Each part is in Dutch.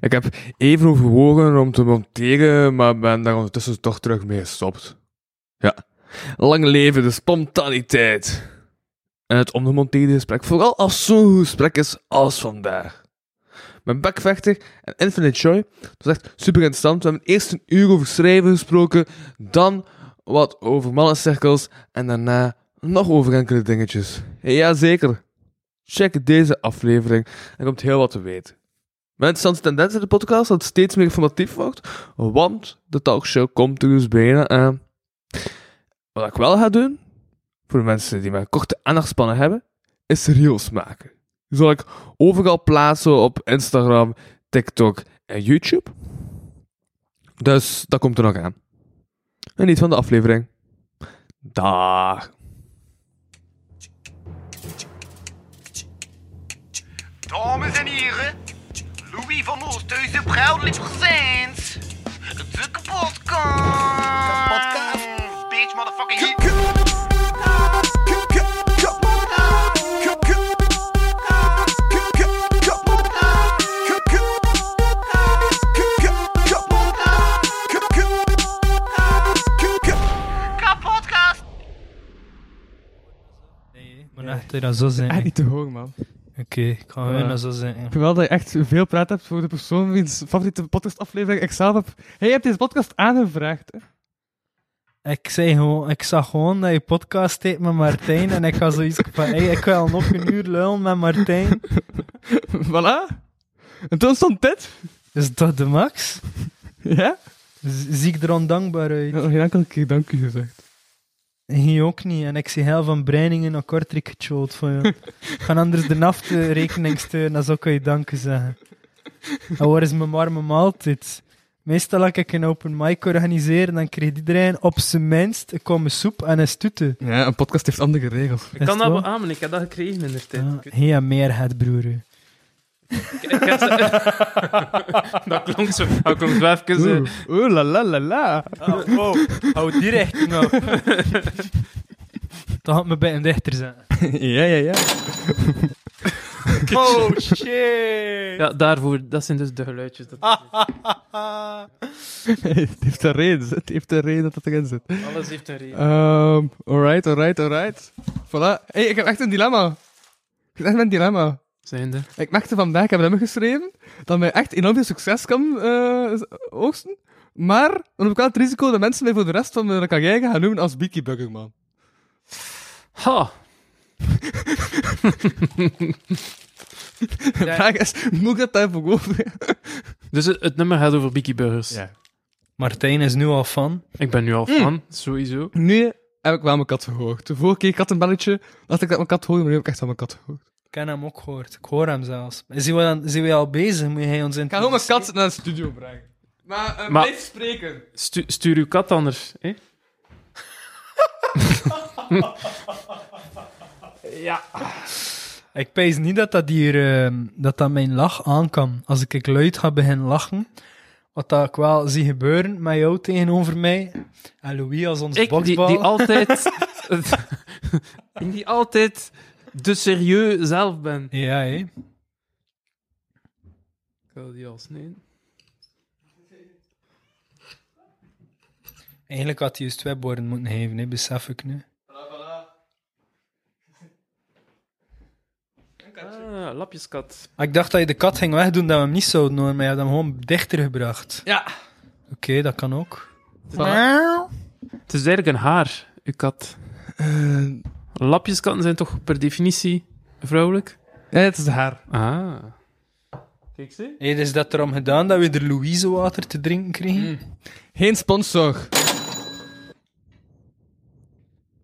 Ik heb even overwogen om te monteren, maar ben daar ondertussen toch terug mee gestopt. Ja. Lang leven de spontaniteit. En het ongemonteerde gesprek, vooral als zo'n gesprek is als vandaag. Met Backvechter en Infinite Joy. Dat was echt super interessant. We hebben eerst een uur over schrijven gesproken, dan wat over mannencirkels en daarna nog over enkele dingetjes. Jazeker. Check deze aflevering en komt heel wat te weten. Mijn interessante tendens in de podcast dat het steeds meer informatief wordt, want de talkshow komt er dus bijna aan. Wat ik wel ga doen, voor de mensen die maar korte aandachtspannen hebben, is reels maken. Die zal ik overal plaatsen op Instagram, TikTok en YouTube. Dus dat komt er nog aan. En niet van de aflevering. Dag. Dames en heren, Louis van Oosthuizen proudly presents de kapotkast. Kapotkast. Bitch, motherfucking hit. Maar echt dat zo zijn. Echt niet te hoog, man. Ik ga Ja. zo zijn. Ik vind wel dat je echt veel praat hebt voor de persoon wiens favoriete podcastaflevering ik zelf heb. Hey, je hebt deze podcast aangevraagd. Hè? Ik, zei gewoon, ik zag gewoon dat je podcast deed met Martijn en ik ga zoiets van, hey, ik wil nog een uur lullen met Martijn. voilà. En toen stond dit. Is dat de max? Ja? Z- Zie ik er ondankbaar uit? heb nog geen enkele keer dank u gezegd. Hij ook niet. En ik zie heel van Breiningen naar Kortrijk gechot van je. Ik ga anders de naftrekening steunen, dan zou ik je danken zeggen. En waar is mijn warme maaltijd? Meestal als ik een open mic organiseer, dan krijgt iedereen op zijn minst een komme soep en een stute. Ja, een podcast heeft andere regels. Ik kan dat wel? beamen, ik heb dat gekregen in de tijd. Ja, en meer het broer. Ik heb ze- dat klonk zo, dat klonk zo even... eh, Oeh, oeh, la la la la. Oh, wow. Hou die richting op. Dan gaat me bij een dichter zijn. ja, ja, ja. Oh shit! Ja, daarvoor, dat zijn dus de geluidjes. Dat, het heeft een reden. Het heeft een reden dat het erin zit. alles heeft een reden. Ehm alright, alright, alright. Voilà. Hey, ik heb echt een dilemma. Ik heb echt een dilemma. Zijn er. Ik merkte vandaag, ik heb een nummer geschreven, dat mij echt enorm veel succes kan eh, oogsten. Maar dan heb ik wel het risico dat mensen mij voor de rest van mijn carrière gaan noemen als Beaky Bugger, man. Ha! De vraag is, moet ik dat daarvoor over? Dus het, het nummer gaat over Beaky Burgers. Martijn is nu al fan. Ik ben nu al fan, sowieso. Nu heb ik wel mijn kat gehoord. De vorige keer ik had een belletje, dacht ik dat mijn kat hoorde, maar nu heb ik echt wel mijn kat gehoord. Ik heb hem ook gehoord. Ik hoor hem zelfs. Zijn we, dan, zijn we al bezig? Moet hij ons Ik ga gewoon mijn kat naar de studio brengen. Maar, uh, Maar- blijf spreken. Stu- stuur uw kat anders. Hè? ja. Ik pees niet dat dat hier, ehm, dat dat mijn lach aan kan. Als ik luid ga beginnen lachen, wat dat ik wel zie gebeuren met jou tegenover mij. En Louis als ons Ik, die, die altijd... die altijd de serieus zelf ben. Ja, hè. Ik wil die al snijden. Eigenlijk had hij juist twee borden moeten geven, hè, besef ik nu. Ah, lapjeskat. Maar ik dacht dat je de kat ging wegdoen, dat we hem niet zouden horen, maar je hebt hem gewoon dichter gebracht. Ja. Oké, dat kan ook. Het is eigenlijk een haar, uw kat. Eh, Lapjeskatten zijn toch per definitie vrouwelijk? ja, het is haar. Ah. Kijk, zie. Hey, is dat erom gedaan dat we er Louise water te drinken kregen? Geen sponsor.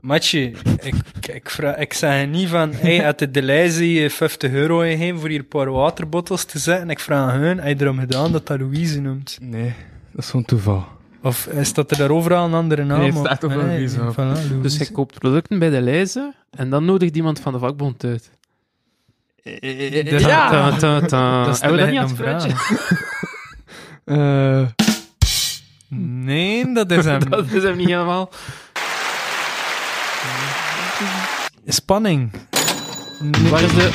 Matje, ik, ik, vraag, ik zeg niet van, hey, had de Deleuze 50 euro gegeven voor hier een paar waterbottels te zetten. Ik vraag aan hun, heb je erom gedaan dat dat Louise noemt? Nee, dat is gewoon toeval. Of is dat er daar overal een andere naam Nee, het op? staat ook Ah, Louise op. voilà, Louise. Dus je koopt producten bij de lijzen en dan nodigt iemand van de vakbond uit. Dat- Ta, ta, ta. Dat is te Hebben we dat niet aan het. Eh, Nee, dat is hem. Dat is hem niet helemaal. Spanning. Waar is de...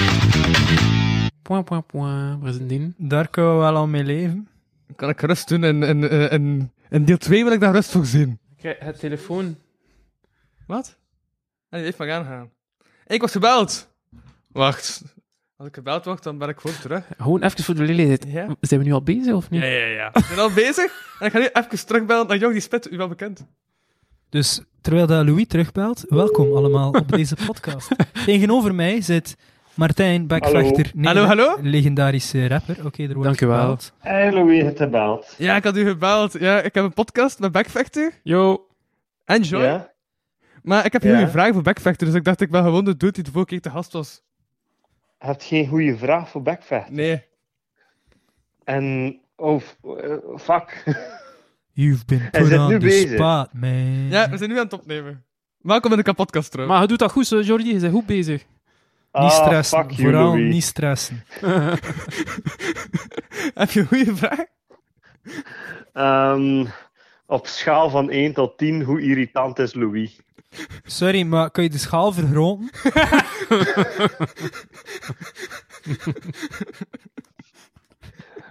point, point, point presenteren. Daar kunnen we wel aan mee leven. Kan ik rust doen in, in, in, in, deel 2 wil ik daar rust voor zien. Kijk, het telefoon. Wat? En die heeft maar gaan gaan. Ik was gebeld. Wacht. Als ik gebeld word, dan ben ik gewoon terug. Gewoon even voor de lelijkheid. Ja? Zijn we nu al bezig of niet? Ja, ja, ja. Ik ben al bezig. En ik ga nu even terugbellen naar Jong die Spit, u wel bekend. Dus terwijl dat Louis terugbelt, welkom allemaal op deze podcast. Tegenover mij zit Martijn Bekvechter. Nee, Hallo, hallo? Legendarische rapper. Oké, er wordt Dank u wel. gebeld. Hey Louis, het gebeld. Ja, ik had u gebeld. Ja, ik heb een podcast met Backvechter Yo. en Joy. Ja? Maar ik heb Ja. hier een vraag voor Backvechter, dus ik dacht ik wel gewoon de dude die de vorige keer te gast was. Je hebt geen goede vraag voor Backfest. Nee. En, oh, eh, fuck. You've been put on nu the bezig. spot, man. Ja, we zijn nu aan het opnemen. Welkom in de podcast terug. Maar je doet dat goed, zo, Jordi. Je bent goed bezig. Niet Ah, stressen. fuck you, Vooral Louis. niet stressen. heb je een goede vraag? Ehm, op schaal van 1 tot 10, hoe irritant is Louis? Sorry, maar kan je de schaal vergroten?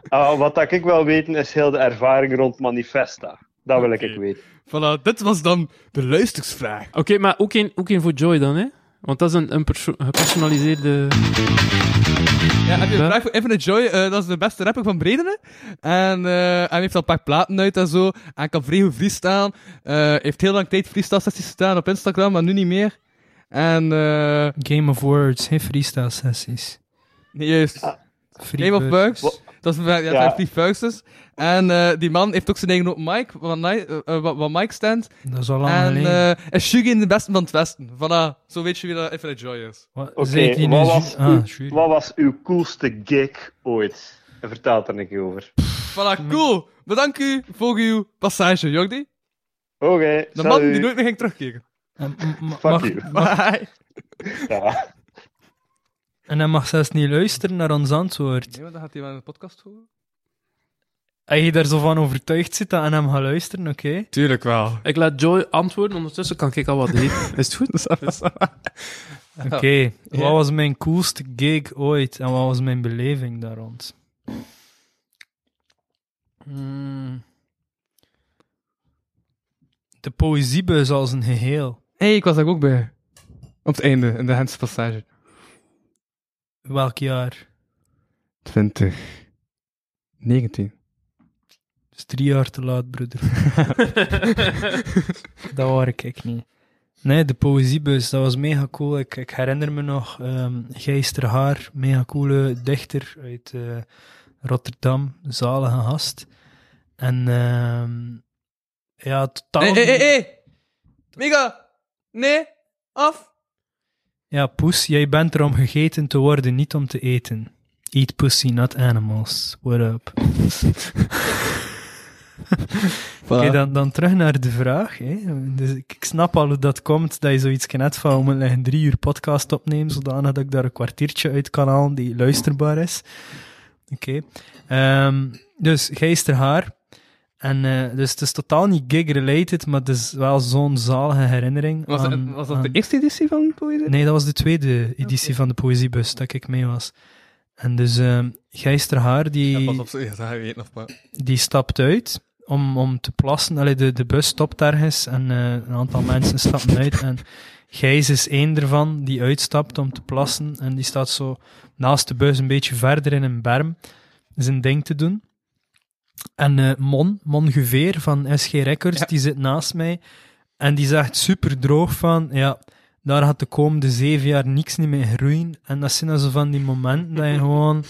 Ah, wat dat ik wil weten is heel de ervaring rond Manifesta. Dat wil ik Oké. weten. Voilà, dit was dan de luistersvraag. Oké, maar ook een, ook een voor Joy dan, hè? Want dat is een, een perso- gepersonaliseerde... Ja, heb je een vraag voor Infinite Joy? Eh, dat is de beste rapper van Bredene. En eh, hij heeft al een paar platen uit en zo. Hij kan vrij goed freestylen. Eh, heeft heel lang tijd freestyle sessies gedaan op Instagram, maar nu niet meer. En, eh Game of Words, geen freestyle sessies. nee, juist. Ah. Game of Bugs. Dat is ja, Ja. ja. Free Bugs dus. En eh, die man heeft ook zijn eigen open mic, wat, Ni- eh, eh, wat, wat Mike stand. Dat is al lang En geleden. eh is Shugi in de beste van het Westen. Voilà, zo weet je wie dat Infinite Joy is. Wat Oké, nu wat, was Ah, uw- wat was uw coolste gig ooit? Vertel er een keer over. Voilà, cool. Bedankt u voor uw passage, Jordi. Oké, De man die nooit meer ging terugkeren. En, Fuck mag- you. mag- Bye. Ja. En hij mag zelfs niet luisteren naar ons antwoord. Nee, maar dan gaat hij wel in de podcast horen. Als je daar zo van overtuigd zit dat aan hem gaat luisteren, oké. Tuurlijk wel. Ik laat Joy antwoorden, ondertussen kan ik al wat eten. Is het goed? Oké, Ja. wat was mijn coolste gig ooit en wat was mijn beleving daar rond? Hmm. De poëziebus als een geheel. Hé, hey, ik was daar ook bij. Op het einde, in de Hens passage. Welk jaar? 20. 19. Dat is drie jaar te laat, broeder. dat waar ik, ik niet. Nee, de poëziebus, dat was mega cool. Ik, ik herinner me nog um, Gijs ter Haar, mega coole dichter uit eh, Rotterdam, zalige gast. En ehm ja, totaal... Hé, hé, hé, hé! Mega! Nee! Af! Ja, poes, jij bent er om gegeten te worden, niet om te eten. Eat pussy, not animals. What up? Oké, dan, dan terug naar de vraag. Hè. Dus ik, ik snap al hoe dat komt, dat je zoiets kan net van, moeten een drie uur podcast opnemen, zodanig dat ik daar een kwartiertje uit kan halen die luisterbaar is. Oké. Ehm, dus, Gijs ter Haar. En eh, dus het is totaal niet gig-related, maar het is wel zo'n zalige herinnering. Was, dat- aan- was dat de eerste editie van Poëzie? Nee, dat was de tweede editie van de Poëziebus, dat ik mee was. En dus ehm Gijs ter Haar, die, Ja, pas op, maar. die stapt uit om, om te plassen. Allee, de, de bus stopt ergens en eh, een aantal mensen stappen uit. En Gijs is één ervan die uitstapt om te plassen. En die staat zo naast de bus een beetje verder in een berm zijn ding te doen. En eh, Mon, Mon Geveer van SG Records, Ja. die zit naast mij. En die zegt super droog van, ja, daar gaat de komende zeven jaar niks niet meer groeien. En dat zijn dan zo van die momenten dat je gewoon...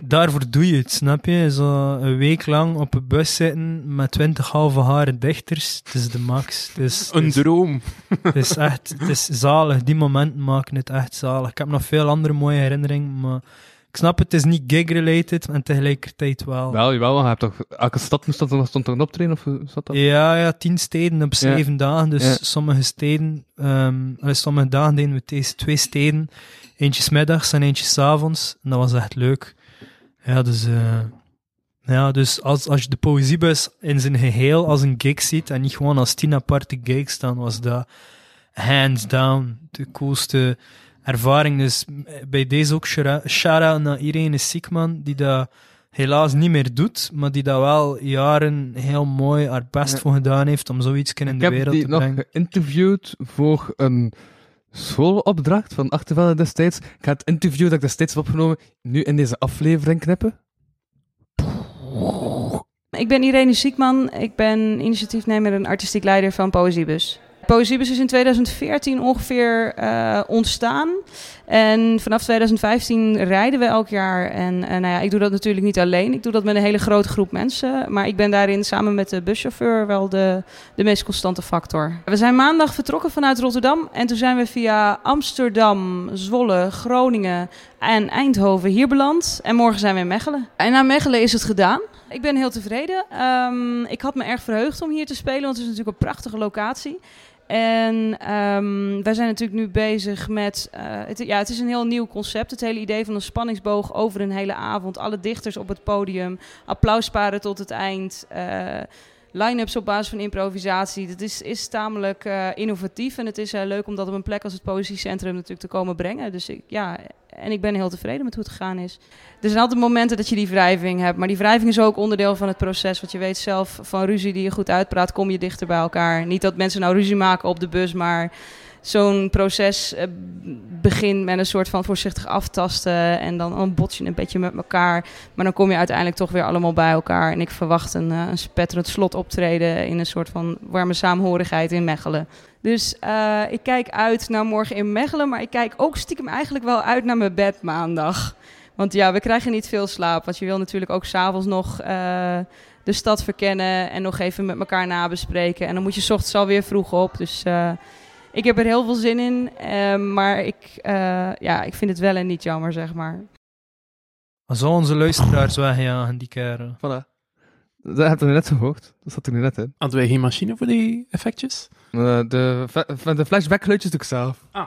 Daarvoor doe je het, snap je? Zo een week lang op een bus zitten met twintig halve haren dichters. Het is de max. Het is, het Een is, droom. het is echt het is zalig. Die momenten maken het echt zalig. Ik heb nog veel andere mooie herinneringen, maar ik snap het, het is niet gig-related en tegelijkertijd wel. Wel, jawel, je hebt toch... Elke stad moest dat, stond er een optreden, of zat dat? Ja, ja, tien steden op zeven dagen. Dus Ja. sommige steden, allee, sommige dagen deden we deze twee steden. Eentje middags en eentje 's avonds. En dat was echt leuk. Ja, dus, eh, ja, dus als, als je de poëziebus in zijn geheel als een gig ziet en niet gewoon als tien aparte gigs, dan was dat hands down de coolste ervaring. Dus eh, bij deze ook shara- shout-out naar Irene Siekman, die dat helaas niet meer doet, maar die dat wel jaren heel mooi haar best Ja. voor gedaan heeft om zoiets in Ik de heb wereld die te nog brengen. geïnterviewd voor een schoolopdracht van Achtervelde destijds. Ik ga het interview dat ik destijds heb opgenomen nu in deze aflevering knippen. Ik ben Irene Siekman. Ik ben initiatiefnemer en artistiek leider van Poëziebus. Poëziebus is in 2014 ongeveer eh, ontstaan. En vanaf 2015 rijden we elk jaar. En eh, nou ja, ik doe dat natuurlijk niet alleen. Ik doe dat met een hele grote groep mensen. Maar ik ben daarin samen met de buschauffeur wel de, de meest constante factor. We zijn maandag vertrokken vanuit Rotterdam. En toen zijn we via Amsterdam, Zwolle, Groningen en Eindhoven hier beland. En morgen zijn we in Mechelen. En na Mechelen is het gedaan. Ik ben heel tevreden. Ehm, ik had me erg verheugd om hier te spelen, want het is natuurlijk een prachtige locatie. En ehm, wij zijn natuurlijk nu bezig met. eh, het, ja, het is een heel nieuw concept. Het hele idee van een spanningsboog over een hele avond. Alle dichters op het podium. Applausparen tot het eind. eh, line-ups op basis van improvisatie. Dat is, is tamelijk eh, innovatief. En het is leuk om dat op een plek als het Poëziecentrum natuurlijk te komen brengen. Dus ik, ja, en ik ben heel tevreden met hoe het gegaan is. Er zijn altijd momenten dat je die wrijving hebt. Maar die wrijving is ook onderdeel van het proces. Want je weet zelf van ruzie die je goed uitpraat, kom je dichter bij elkaar. Niet dat mensen nou ruzie maken op de bus, maar zo'n proces eh, begint met een soort van voorzichtig aftasten. En dan, dan bots je een beetje met elkaar. Maar dan kom je uiteindelijk toch weer allemaal bij elkaar. En ik verwacht een, eh, een spetterend slot optreden in een soort van warme saamhorigheid in Mechelen. Dus eh, ik kijk uit naar morgen in Mechelen. Maar ik kijk ook stiekem eigenlijk wel uit naar mijn bed maandag. Want ja, we krijgen niet veel slaap. Want je wil natuurlijk ook s'avonds nog eh, de stad verkennen. En nog even met elkaar nabespreken. En dan moet je 's ochtends alweer vroeg op. Dus eh, ik heb er heel veel zin in. maar ik, eh, ja, ik vind het wel en niet jammer, zeg maar. Als al onze luisteraars wegjagen, die kerel. Voilà. Dat heb je net gehoord. Dat zat er nu net in. Hadden wij geen machine voor die effectjes? Eh, de, de flashback geluidjes doe ik zelf. Ah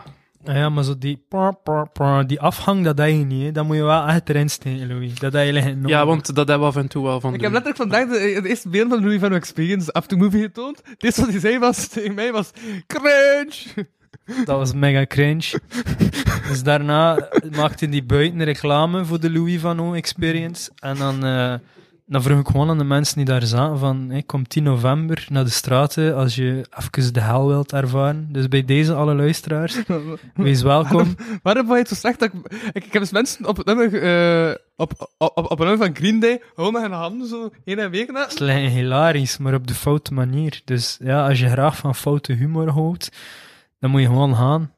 ja, maar zo die, par, par, par, die afhang, dat heb je niet. Hè. Dat moet je wel echt erin steken, Louis. Dat heb je Ja, want dat hebben we af en toe wel van Ik doen. heb letterlijk vandaag de, de eerste beeld van Louis van Experience After Movie getoond. Het eerste wat hij zei was, tegen mij was, cringe! Dat was mega cringe. dus daarna maakte die buiten reclame voor de Louis van O Experience. En dan, eh, dan vroeg ik gewoon aan de mensen die daar zaten van, hey, kom 10 november naar de straten als je even de hel wilt ervaren. Dus bij deze alle luisteraars, wees welkom. Waarom vond je het zo slecht dat ik... Ik, ik heb eens mensen op het nummer, eh, op, op, op, nummer van Green Day, gewoon met hun handen zo heen en weer Het lijkt hilarisch, maar op de foute manier. Dus ja, als je graag van foute humor houdt, dan moet je gewoon gaan.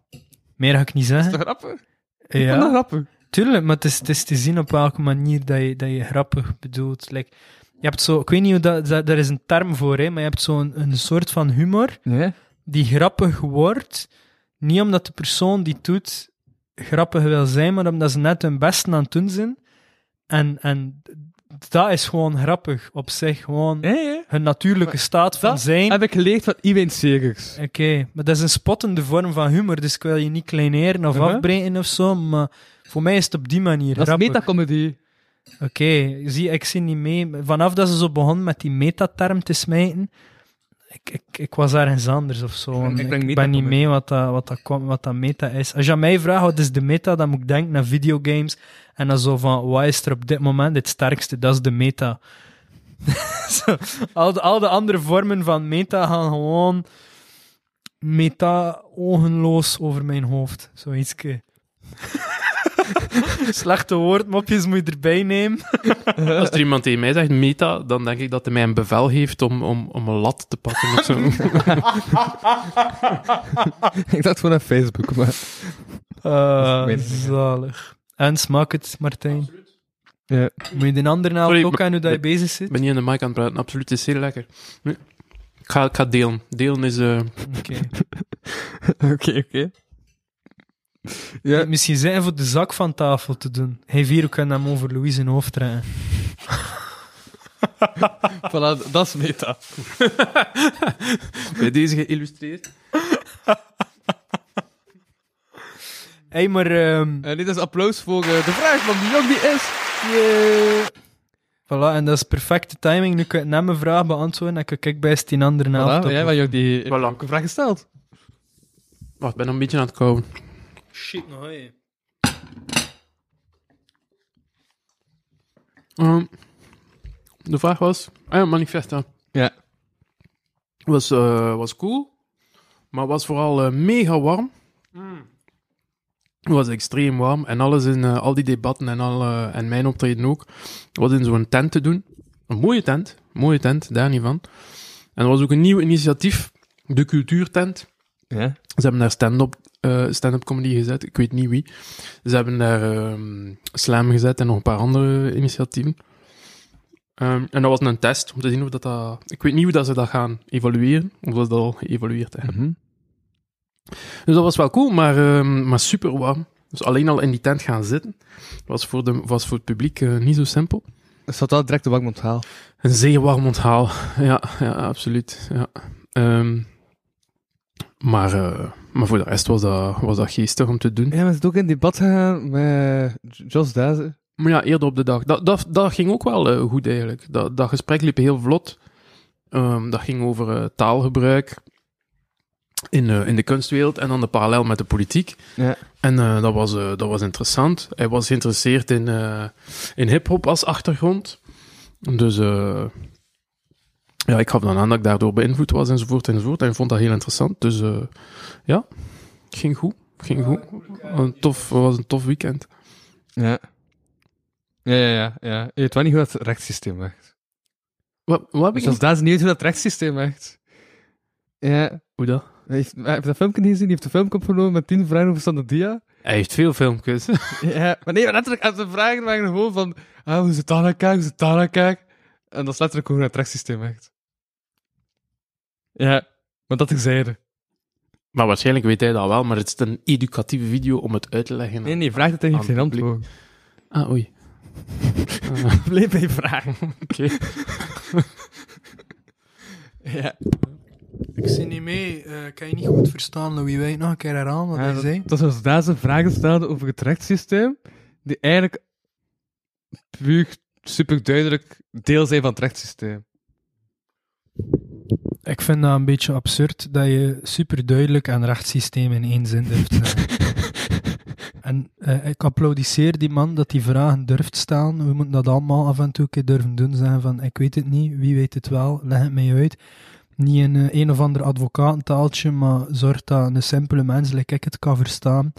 Meer ga ik niet Dat is zeggen. toch grappig? Ik vond dat Ja, grappig. Tuurlijk, maar het is, het is te zien op welke manier dat je, dat je grappig bedoelt. Like, je hebt zo, ik weet niet hoe dat, dat, daar is een term voor, hè, maar je hebt zo'n een soort van humor Nee. die grappig wordt, niet omdat de persoon die het doet grappig wil zijn, maar omdat ze net hun beste aan het doen zijn. En, en dat is gewoon grappig op zich, gewoon Ja, ja. hun natuurlijke staat van zijn. heb ik geleerd van Iwijn Segers. Oké, maar dat is een spottende vorm van humor, dus ik wil je niet kleineren of afbreken of zo, maar voor mij is het op die manier Dat is grappig. metacomedy. Oké, zie, ik zie niet mee. Vanaf dat ze zo begonnen met die metaterm te smijten, ik, ik, ik was ergens anders of zo. Ik ben niet mee wat dat, wat, dat, kwam- wat dat meta is. Als je aan mij vraagt wat is de meta, dan moet ik denken naar videogames. En dan zo van, wat is er op dit moment het sterkste? Dat is de meta. Zo, al, de, al de andere vormen van meta gaan gewoon meta ogenloos over mijn hoofd. Zoiets. Slechte woordmopjes moet je erbij nemen. Als er iemand tegen mij zegt meta, dan denk ik dat hij mij een bevel heeft om, om, om een lat te pakken of zo. ik dacht gewoon naar Facebook, maar... Niet. zalig. En smaak het, Martijn. Ja. Moet je de andere Sorry, helft ook aan hoe dat je bezig zit? Ik ben niet aan de mic aan het praten. Absoluut, het is heel lekker. Nee. Ik ga, ik ga delen. Delen is... eh, Oké. Oké, oké. Ja, Misschien zijn voor de zak van tafel te doen. Hij vier kan hem over Louis zijn hoofd trekken. voilà, dat is meta. bij deze geïllustreerd. Hé, maar... ehm, En dit is applaus voor eh, de vraag van wie ook die is. Voilà, en dat is perfecte timing. Nu kan ik net mijn vraag beantwoorden en kan ik best die andere helft Voilà, jij jou die Voilà. ook een vraag gesteld. Wacht, ik ben nog een beetje aan het kouden. Shit, nog hé. Ehm, de vraag was... Ah ja, manifesta. Ja. Was, eh, was cool, maar was vooral mega warm. Het was extreem warm en alles in eh, al die debatten en, al, eh, en mijn optreden ook, was in zo'n tent te doen. Een mooie tent, mooie tent, daar niet van. En er was ook een nieuw initiatief, de cultuurtent. Ja. Ze hebben daar stand-up eh, stand-up comedy gezet, ik weet niet wie. Ze hebben daar ehm, slam gezet en nog een paar andere initiatieven. Ehm, en dat was een test om te zien hoe dat, dat... Ik weet niet hoe dat ze dat gaan evalueren, of dat ze dat al geëvalueerd hebben. Mhm. Dus dat was wel cool, maar, ehm, maar super warm. Dus alleen al in die tent gaan zitten, was voor, de, was voor het publiek eh, niet zo simpel. Het zat wel direct de warm onthaal. Een zeer warm onthaal. Ja, ja absoluut. Ja. Maar, eh, maar voor de rest was dat, was dat geestig om te doen. Ja, maar ze ook in debat gegaan met Jos Daze. Maar ja, eerder op de dag. Dat, dat, dat ging ook wel eh, goed eigenlijk. Dat, dat gesprek liep heel vlot. Ehm, dat ging over eh, taalgebruik in, eh, in de kunstwereld en dan de parallel met de politiek. Ja. En dat, was, dat was interessant. Hij was geïnteresseerd in, in hip-hop als achtergrond. Dus ja, ik gaf dan aan dat ik daardoor beïnvloed was enzovoort enzovoort. En ik vond dat heel interessant. Dus eh, ja, ging goed. Ging goed. Een tof, was een tof weekend. Ja. Ja, ja, ja. ja. Je weet wel niet hoe dat rechtssysteem werkt. Wat, wat heb ik Jos Daze niet weet hoe dat rechtssysteem werkt. Ja. Hoe dat? Hij heeft, hij heeft dat filmpje niet gezien, die heeft een filmpje opgenomen met tien vragen over Sandadia. Hij heeft veel filmpjes. Ja, maar nee, maar letterlijk, als de vragen waren gewoon van, ah, hoe zit dat nou kijk, hoe zit dat nou kijk? En dat is letterlijk hoe het rechtssysteem werkt. Ja, maar dat ik zeide. maar waarschijnlijk weet hij dat wel, maar het is een educatieve video om het uit te leggen. Nee, nee, vraag het en Aan geef geen antwoord. Ah, oei. Blijf bij vragen. Oké. Ja. Ik zie niet mee. eh kan je niet goed verstaan, Louis? Wil je het nog een keer herhalen wat Ja, hij dat, zei? dat was daar ze vragen stelde over het rechtssysteem, die eigenlijk puur super duidelijk deel zijn van het rechtssysteem. Ik vind dat een beetje absurd dat je super duidelijk een rechtssysteem in één zin durft. En eh, ik applaudisseer die man dat die vragen durft stellen. We moeten dat allemaal af en toe een keer durven doen. Zeggen van, ik weet het niet, wie weet het wel, leg het mij uit. Niet in eh, een of ander advocatentaaltje, maar zorg dat een simpele mens, like ik het kan verstaan.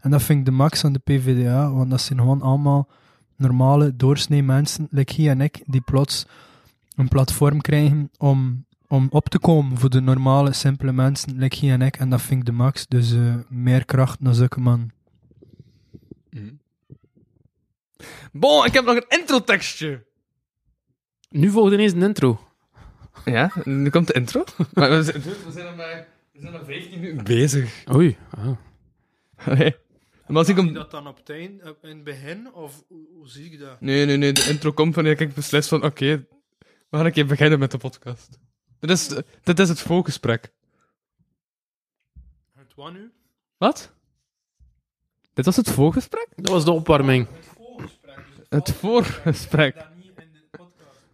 En dat vind ik de max aan de PvdA, want dat zijn gewoon allemaal normale, doorsnee mensen, like hij en ik, die plots een platform krijgen om, om op te komen voor de normale, simpele mensen, like hij en ik. En dat vind ik de max. Dus eh, meer kracht naar zulke man. Bon, ik heb nog een introtekstje. Nu volgt ineens een intro. Ja, nu komt de intro. maar we zijn, we zijn al maar, we zijn al 15 minuten bezig. Oei. Ah. Allee. Maar als ik om... dat dan op het, eind, in het begin, of hoe, zie ik dat? Nee, nee, nee, de intro komt wanneer ik beslis van, oké, we gaan een keer beginnen met de podcast. Dit is, dit is het voorgesprek. Het wat nu? Wat? Dit was het voorgesprek? Dat was de opwarming. Het voorgesprek.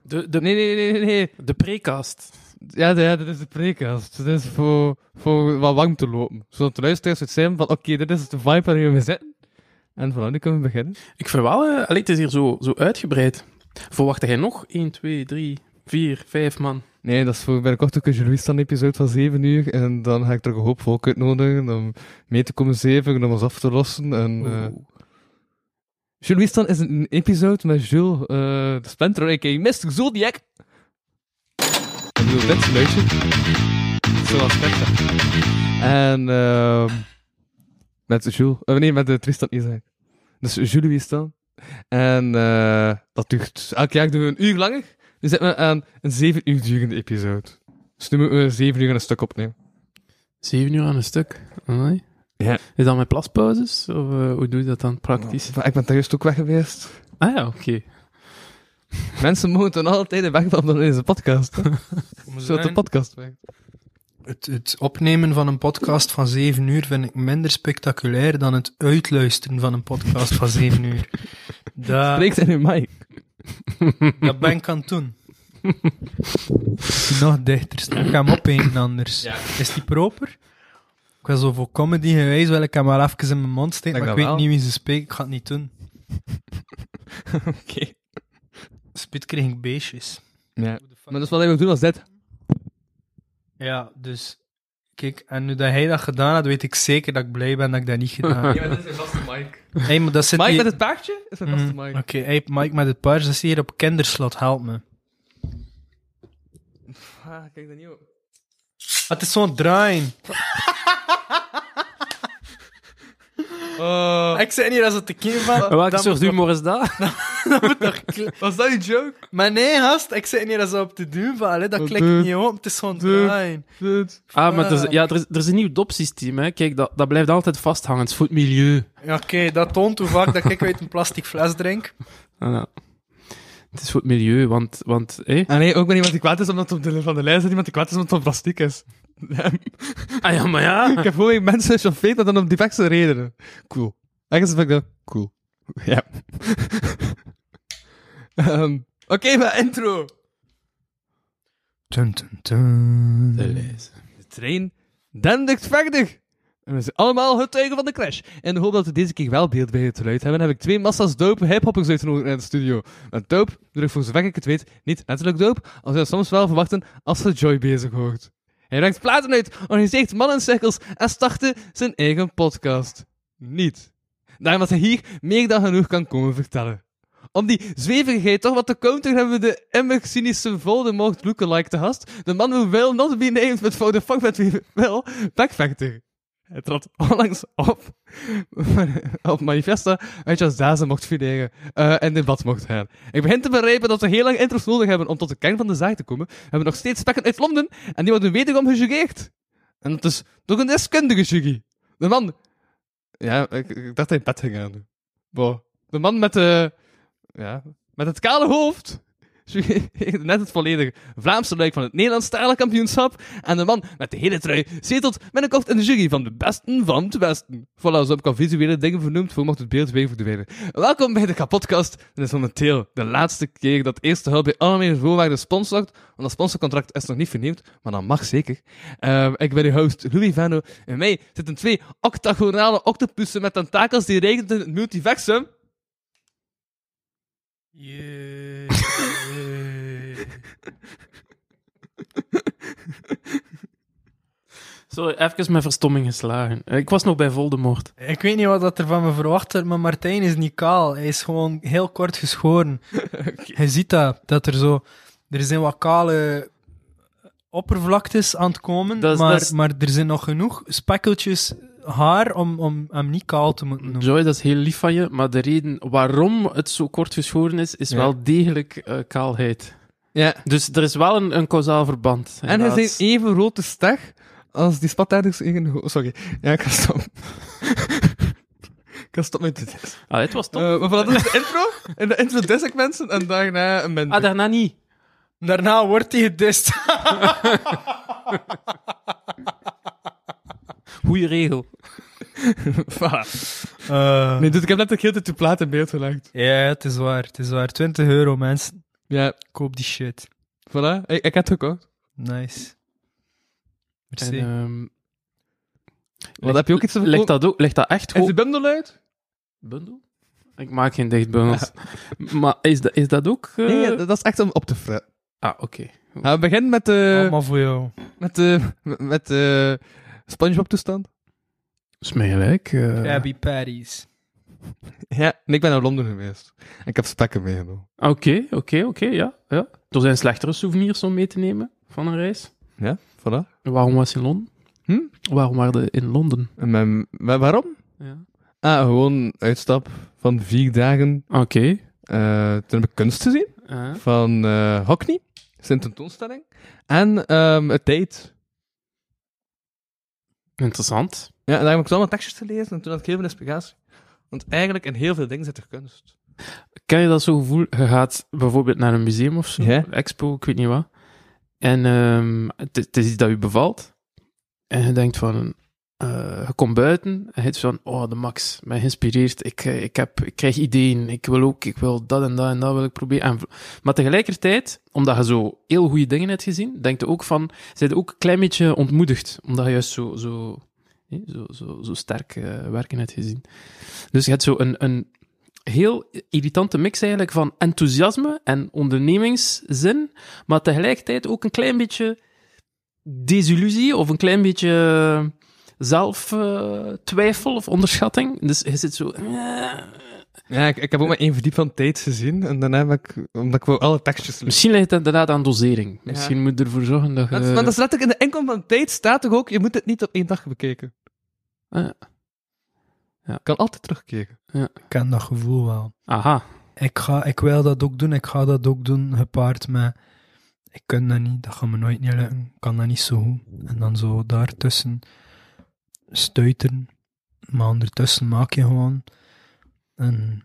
De, de, Nee, nee, nee, nee, nee. de precast. Ja, ja, dit is de prekast. Dit is voor, voor wat warm te lopen. Zodat de luisteraars het zijn van, oké, dit is de vibe waarin we zitten. En voilà, nu kunnen we beginnen. Ik vind wel, eh, allee, het is hier zo, zo uitgebreid. Verwachtte jij nog 1, 2, 3, 4, 5 man? Nee, dat is voor binnenkort ook een Stan episode van 7 uur. En dan ga ik er een hoop volk uitnodigen om mee te komen zeven, om ons af te lossen. En, eh. Jules is een episode met Jules eh de Splinter, a.k.a. Mr. Zodiac. Ik bedoel, dit geluidje. Zoals Splinter. En ehm met Jules, eh, nee, met de Tristan Isaac. Dus Jules Wiestan. En dat duurt, elk jaar doen we een uur langer. Nu zitten we aan een zeven uur durende episode. Dus nu moeten we zeven uur aan een stuk opnemen. 7 uur aan een stuk. Amai. Ja. Is dat met plaspauzes? Of eh, hoe doe je dat dan praktisch? Ik ben thuis ook weg geweest. Ah ja, oké. Mensen mogen dan altijd weg van deze podcast. Zodat de podcast werkt. Het, het opnemen van een podcast van 7 uur vind ik minder spectaculair dan het uitluisteren van een podcast van 7 uur. Dat, Spreekt in uw mic. Dat ben ik aan het doen. Nog dichter staan. Ik ga hem opnemen anders. Is die proper? Ik was zo voor comedy geweest, wil ik hem wel even in mijn mond steken, maar ik weet dat niet wie ze spreken, ik ga het niet doen. Oké. Spit kreeg ik beestjes. Ja. Maar dus wat hij wil doen als dit. Ja, dus... Kijk, en nu dat hij dat gedaan had, weet ik zeker dat ik blij ben dat ik dat niet gedaan heb. Ja, maar dit is een vaste mic. hey, maar dat zit Mike hier- met het paardje is een vaste Mm, mic. Oké, hey, Mike met het paard, dat is hier op kinderslot, help me. Ah, kijk dat niet op. Het is zo'n draaien. Oh. Ik zei niet dat ze te kind van. Welke dat soort humor is dat? Was dat een joke? Maar nee, gast, ik zei niet dat ze op te doen vallen. Dat Wat klikt niet op, het is. Dit. Ah, maar er is, ja, er is, er is een nieuw dopsysteem, hè. Kijk, dat, dat blijft altijd vasthangen. Het is voor het milieu. Ja, Oké, dat toont hoe vaak dat ik uit een plastic fles drink. Ah, ja. Het is voor het milieu, want... want? Ah nee, ook ben iemand die kwaad is omdat het op de van de lijst is, iemand die kwaad is omdat het op plastic is. Ah ja, maar ja. Ik heb gewoon mensen chauffeerd dat dan op diverse redenen. Cool. Ergens vind ik dat cool. Ja. Ehm, Oké, maar intro. Tun, tun, tun. De trein dendert verder. En we zijn allemaal getuigen van de crash. In de hoop dat we deze keer wel beeld bij het geluid hebben, heb ik twee massa's dope hiphoppers uitgenodigd in de studio. Met dope ik voor zover ik het weet niet letterlijk dope, als je dat soms wel verwachten als ze Joy bezig hoort. Hij brengt platen uit, organiseert mannencirkels en startte zijn eigen podcast. Niet. Daarom dat hij hier meer dan genoeg kan komen vertellen. Om die zweverigheid toch wat te counter hebben we de immer cynische Voldemort lookalike te gast. De man who will not be named met voor de fuck met wie wel, Backfactor. Hij trad onlangs op, op manifesta als Dazen mocht fileren eh, en debat mocht gaan. Ik begin te begrijpen dat we heel lang intros nodig hebben om tot de kern van de zaak te komen. We hebben nog steeds spekken uit Londen en die worden wederom gejureerd. En dat is door een deskundige jury. De man... Ja, ik, ik dacht hij pet ging aan. Boah. De man met de... Ja, met het kale hoofd. Net het volledige Vlaamse luik van het Nederlandstalige kampioenschap. En de man met de hele trui zetelt binnenkort in de jury van de besten van het westen. Voilà, zo heb ik al visuele dingen vernoemd, voor mocht het beeld weer verdwijnen. Welkom bij de kapotkast. Dit is momenteel de laatste keer dat Eerste Hulp bij Algemene Voorwaarden sponsort. Want dat sponsorcontract is nog niet vernieuwd, maar dat mag zeker. Ehm, ik ben uw host Louis Vano. In mij zitten twee octagonale octopussen met tentakels die regent in het multiversum. Yeah. Sorry, even mijn verstomming geslagen. Ik was nog bij Voldemort. Ik weet niet wat dat er van me verwacht wordt, maar Martijn is niet kaal. Hij is gewoon heel kort geschoren. Je ziet dat, dat er zo... Er zijn wat kale oppervlaktes aan het komen, Dat is- maar, dat is- maar er zijn nog genoeg spekkeltjes haar om, om hem niet kaal te moeten noemen. Joy, dat is heel lief van je, maar de reden waarom het zo kort geschoren is, is Ja. wel degelijk eh, kaalheid. Ja. Dus er is wel een, een kausaal verband. En hij is even rood ster als die spataders in Sorry. Ja, ik ga stoppen. ik ga stoppen met dit. Ah, het was top. Uh, maar dat is de intro. In de intro dis ik mensen en daarna een minder. ah, daarna niet. Daarna wordt hij gedist. Goeie regel. Voilà. Nee, dus ik heb net de hele tijd de plaat in beeld gelegd. Ja, het is waar. Het is waar. 20 euro, mensen. Ja, Koop die shit. voilà. Ik, ik heb het gekocht. Nice. En, ehm, Wat heb je ook iets te ligt verkopen? dat, ook, ligt dat echt Is de bundel uit? Bundel? Ik maak geen dichtbundels. Maar is dat, is dat ook... eh, Nee, dat is echt om op te fretten. Ah, oké. Nou, we beginnen met de, Allemaal voor jou. met de, met de Spongebob-toestand. Is mij gelijk. eh. Krabby Patties. Ja, en ik ben naar Londen geweest. En ik heb spekken meegenomen. Oké, oké, oké, ja, ja. Er zijn slechtere souvenirs om mee te nemen van een reis. Ja, voilà. Waarom was je in Londen? Hm? Waarom waren je in Londen? En mijn, wa- waarom? Ja. Ah, gewoon uitstap van vier dagen. Oké. eh toen heb ik kunst gezien Eh, van eh Hockney. Zijn tentoonstelling. En ehm het tijd. interessant. Ja, en daar heb ik zo allemaal tekstjes gelezen en toen had ik heel veel inspiratie. Want eigenlijk in heel veel dingen zit er kunst. Ken je dat zo'n gevoel? Je gaat bijvoorbeeld naar een museum of zo, Ja. expo, ik weet niet wat. En ehm, het, het is iets dat je bevalt. En je denkt van... eh, je komt buiten en je hebt van... Oh, de max, mij geïnspireerd. Ik, eh, ik, heb, ik krijg ideeën. Ik wil ook... Ik wil dat en dat en dat wil ik proberen. En, maar tegelijkertijd, omdat je zo heel goede dingen hebt gezien, denk je ook van... Zijn ook een klein beetje ontmoedigd. Omdat je juist zo... zo zo, zo, zo sterk eh, werken het gezien. Dus je hebt zo een, een heel irritante mix eigenlijk van enthousiasme en ondernemingszin, maar tegelijkertijd ook een klein beetje desillusie of een klein beetje zelftwijfel of onderschatting. Dus je zit zo... eh, Ja, ik, ik heb ook maar één verdiep van tijd gezien. En daarna heb ik, omdat ik wou alle tekstjes lezen. Misschien ligt het inderdaad aan dosering. Misschien moet je ervoor zorgen dat je... Maar dat is letterlijk in de inkom van tijd staat toch ook, je moet het niet op één dag bekijken. Ah, Ik kan altijd terugkijken. Ik ken dat gevoel wel. Aha. Ik, ga, ik wil dat ook doen, ik ga dat ook doen, gepaard met... Ik kan dat niet, dat gaat me nooit niet lukken. Ik kan dat niet zo goed. En dan zo daartussen stuiteren. Maar ondertussen maak je gewoon... En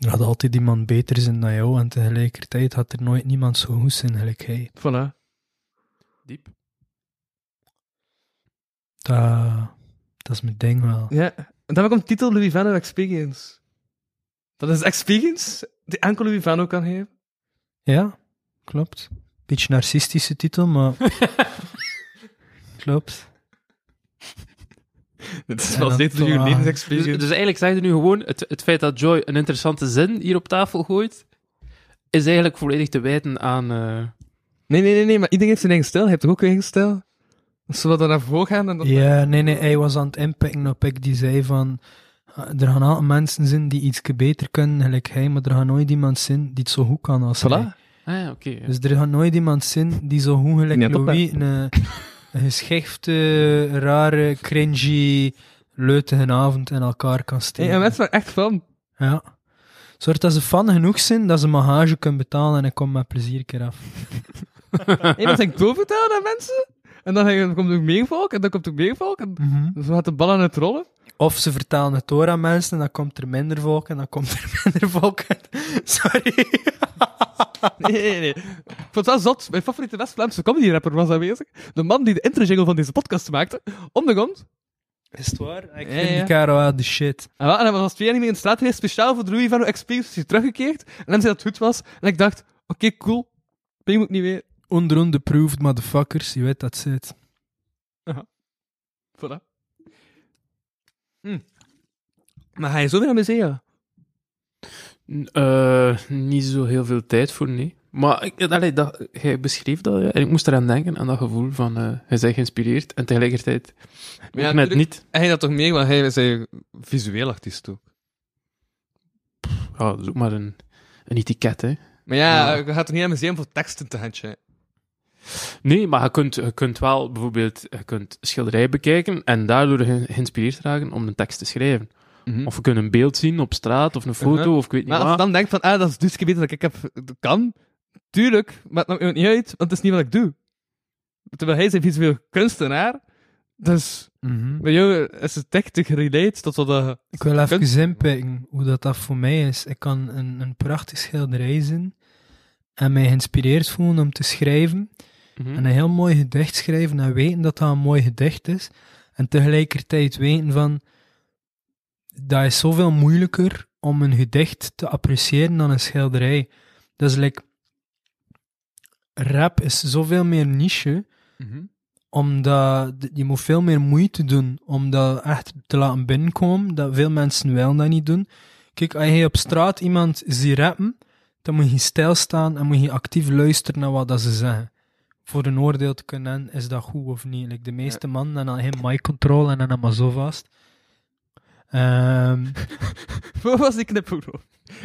er gaat altijd iemand beter zijn dan jou. En tegelijkertijd gaat er nooit niemand zo goed zijn gelijk hij. Voilà. Diep. Dat, dat is mijn ding wel. Ja, en dan een titel Louis Vano Experience. Dat is experience die enkel Louis Vano kan geven. Ja, klopt. Beetje narcistische titel, maar... klopt. Dit is een ah, Dus, dus eigenlijk zeg je nu gewoon, het, het feit dat Joy een interessante zin hier op tafel gooit, is eigenlijk volledig te wijten aan... eh, Nee, nee, nee, nee, maar iedereen heeft zijn eigen stijl. Hij heeft toch ook een eigen stijl? Zullen we dan naar voren gaan? En dan... Ja, nee, nee, hij was aan het inpikken op ik die zei van... ah, Er gaan altijd mensen zijn die iets beter kunnen, gelijk hij, maar er gaat nooit iemand zijn die het zo goed kan als hij. Voilà. Ah ja, oké. ja. Dus er gaat nooit iemand zijn die zo goed gelijk dat Louis een geschifte, rare, cringy, leutige avond in elkaar kan Hey, steken. en mensen waren echt van. Ja. Zorg dat ze fan genoeg zijn dat ze bagage kunnen betalen en ik kom met plezier een keer af. Hey, dan zeg ik doorvertellen aan mensen. En dan, komt er meer volk. En dan komt er meer volk. En zo gaat de bal aan het rollen. Of ze vertalen het door aan mensen en dan komt er minder volk en dan komt er minder volk. Sorry. Nee, nee, nee. Ik vond het wel zot. Mijn favoriete West-Vlaamse comedy-rapper was aanwezig. De man die de intro-jingle van deze podcast maakte. Om de grond. Is het waar? Ik vind die Caro wel de shit. En, wel, en hij was als twee jaar niet meer in de straat geweest, speciaal voor de Louis Vano Experience, teruggekeerd. En dan zei dat het goed was. En ik dacht, oké, cool. Ping moet ik niet weer. Onder the proved motherfuckers, je weet dat zit. Voilà. Hm. Maar ga je zo weer naar musea? Eh, niet zo heel veel tijd voor, nee. Maar ik, allee, dat, jij beschreef dat, ja, en ik moest eraan denken, aan dat gevoel van, eh hij bent geïnspireerd, en tegelijkertijd Ja, ook net tuurlijk. niet. Hij dat toch meer, want hij is visueel artiest ook. Ja, dat is ook maar een, een etiket, hè. Maar ja, je gaat toch niet een museum voor teksten te handje. Nee, maar je kunt, je kunt wel bijvoorbeeld je kunt schilderijen bekijken en daardoor ge- geïnspireerd raken om een tekst te schrijven. Of je kunt een beeld zien op straat, of een foto, Mhm. of ik weet niet Maar als je dan denkt van, ah, dat is dus beter dat ik heb, kan. Tuurlijk, maar het maakt niet uit, want het is niet wat ik doe. Terwijl hij is een visueel kunstenaar, dus bij jou is het echt te gerelate tot wat dat... Ik wil even Kunst- inpikken hoe dat, dat voor mij is. Ik kan een, een prachtig schilderij zien en mij geïnspireerd voelen om te schrijven. Mhm. En een heel mooi gedicht schrijven en weten dat dat een mooi gedicht is. En tegelijkertijd weten van, dat is zoveel moeilijker om een gedicht te appreciëren dan een schilderij. Dus like, rap is zoveel meer niche, omdat d- je moet veel meer moeite doen om dat echt te laten binnenkomen. Dat veel mensen willen dat niet doen. Kijk, als je op straat iemand ziet rappen, dan moet je stilstaan en moet je actief luisteren naar wat dat ze zeggen. Voor een oordeel te kunnen is dat goed of niet. Like, de meeste mannen hebben geen mic control en dan allemaal zo vast. Ehm, Wat was die knipoog?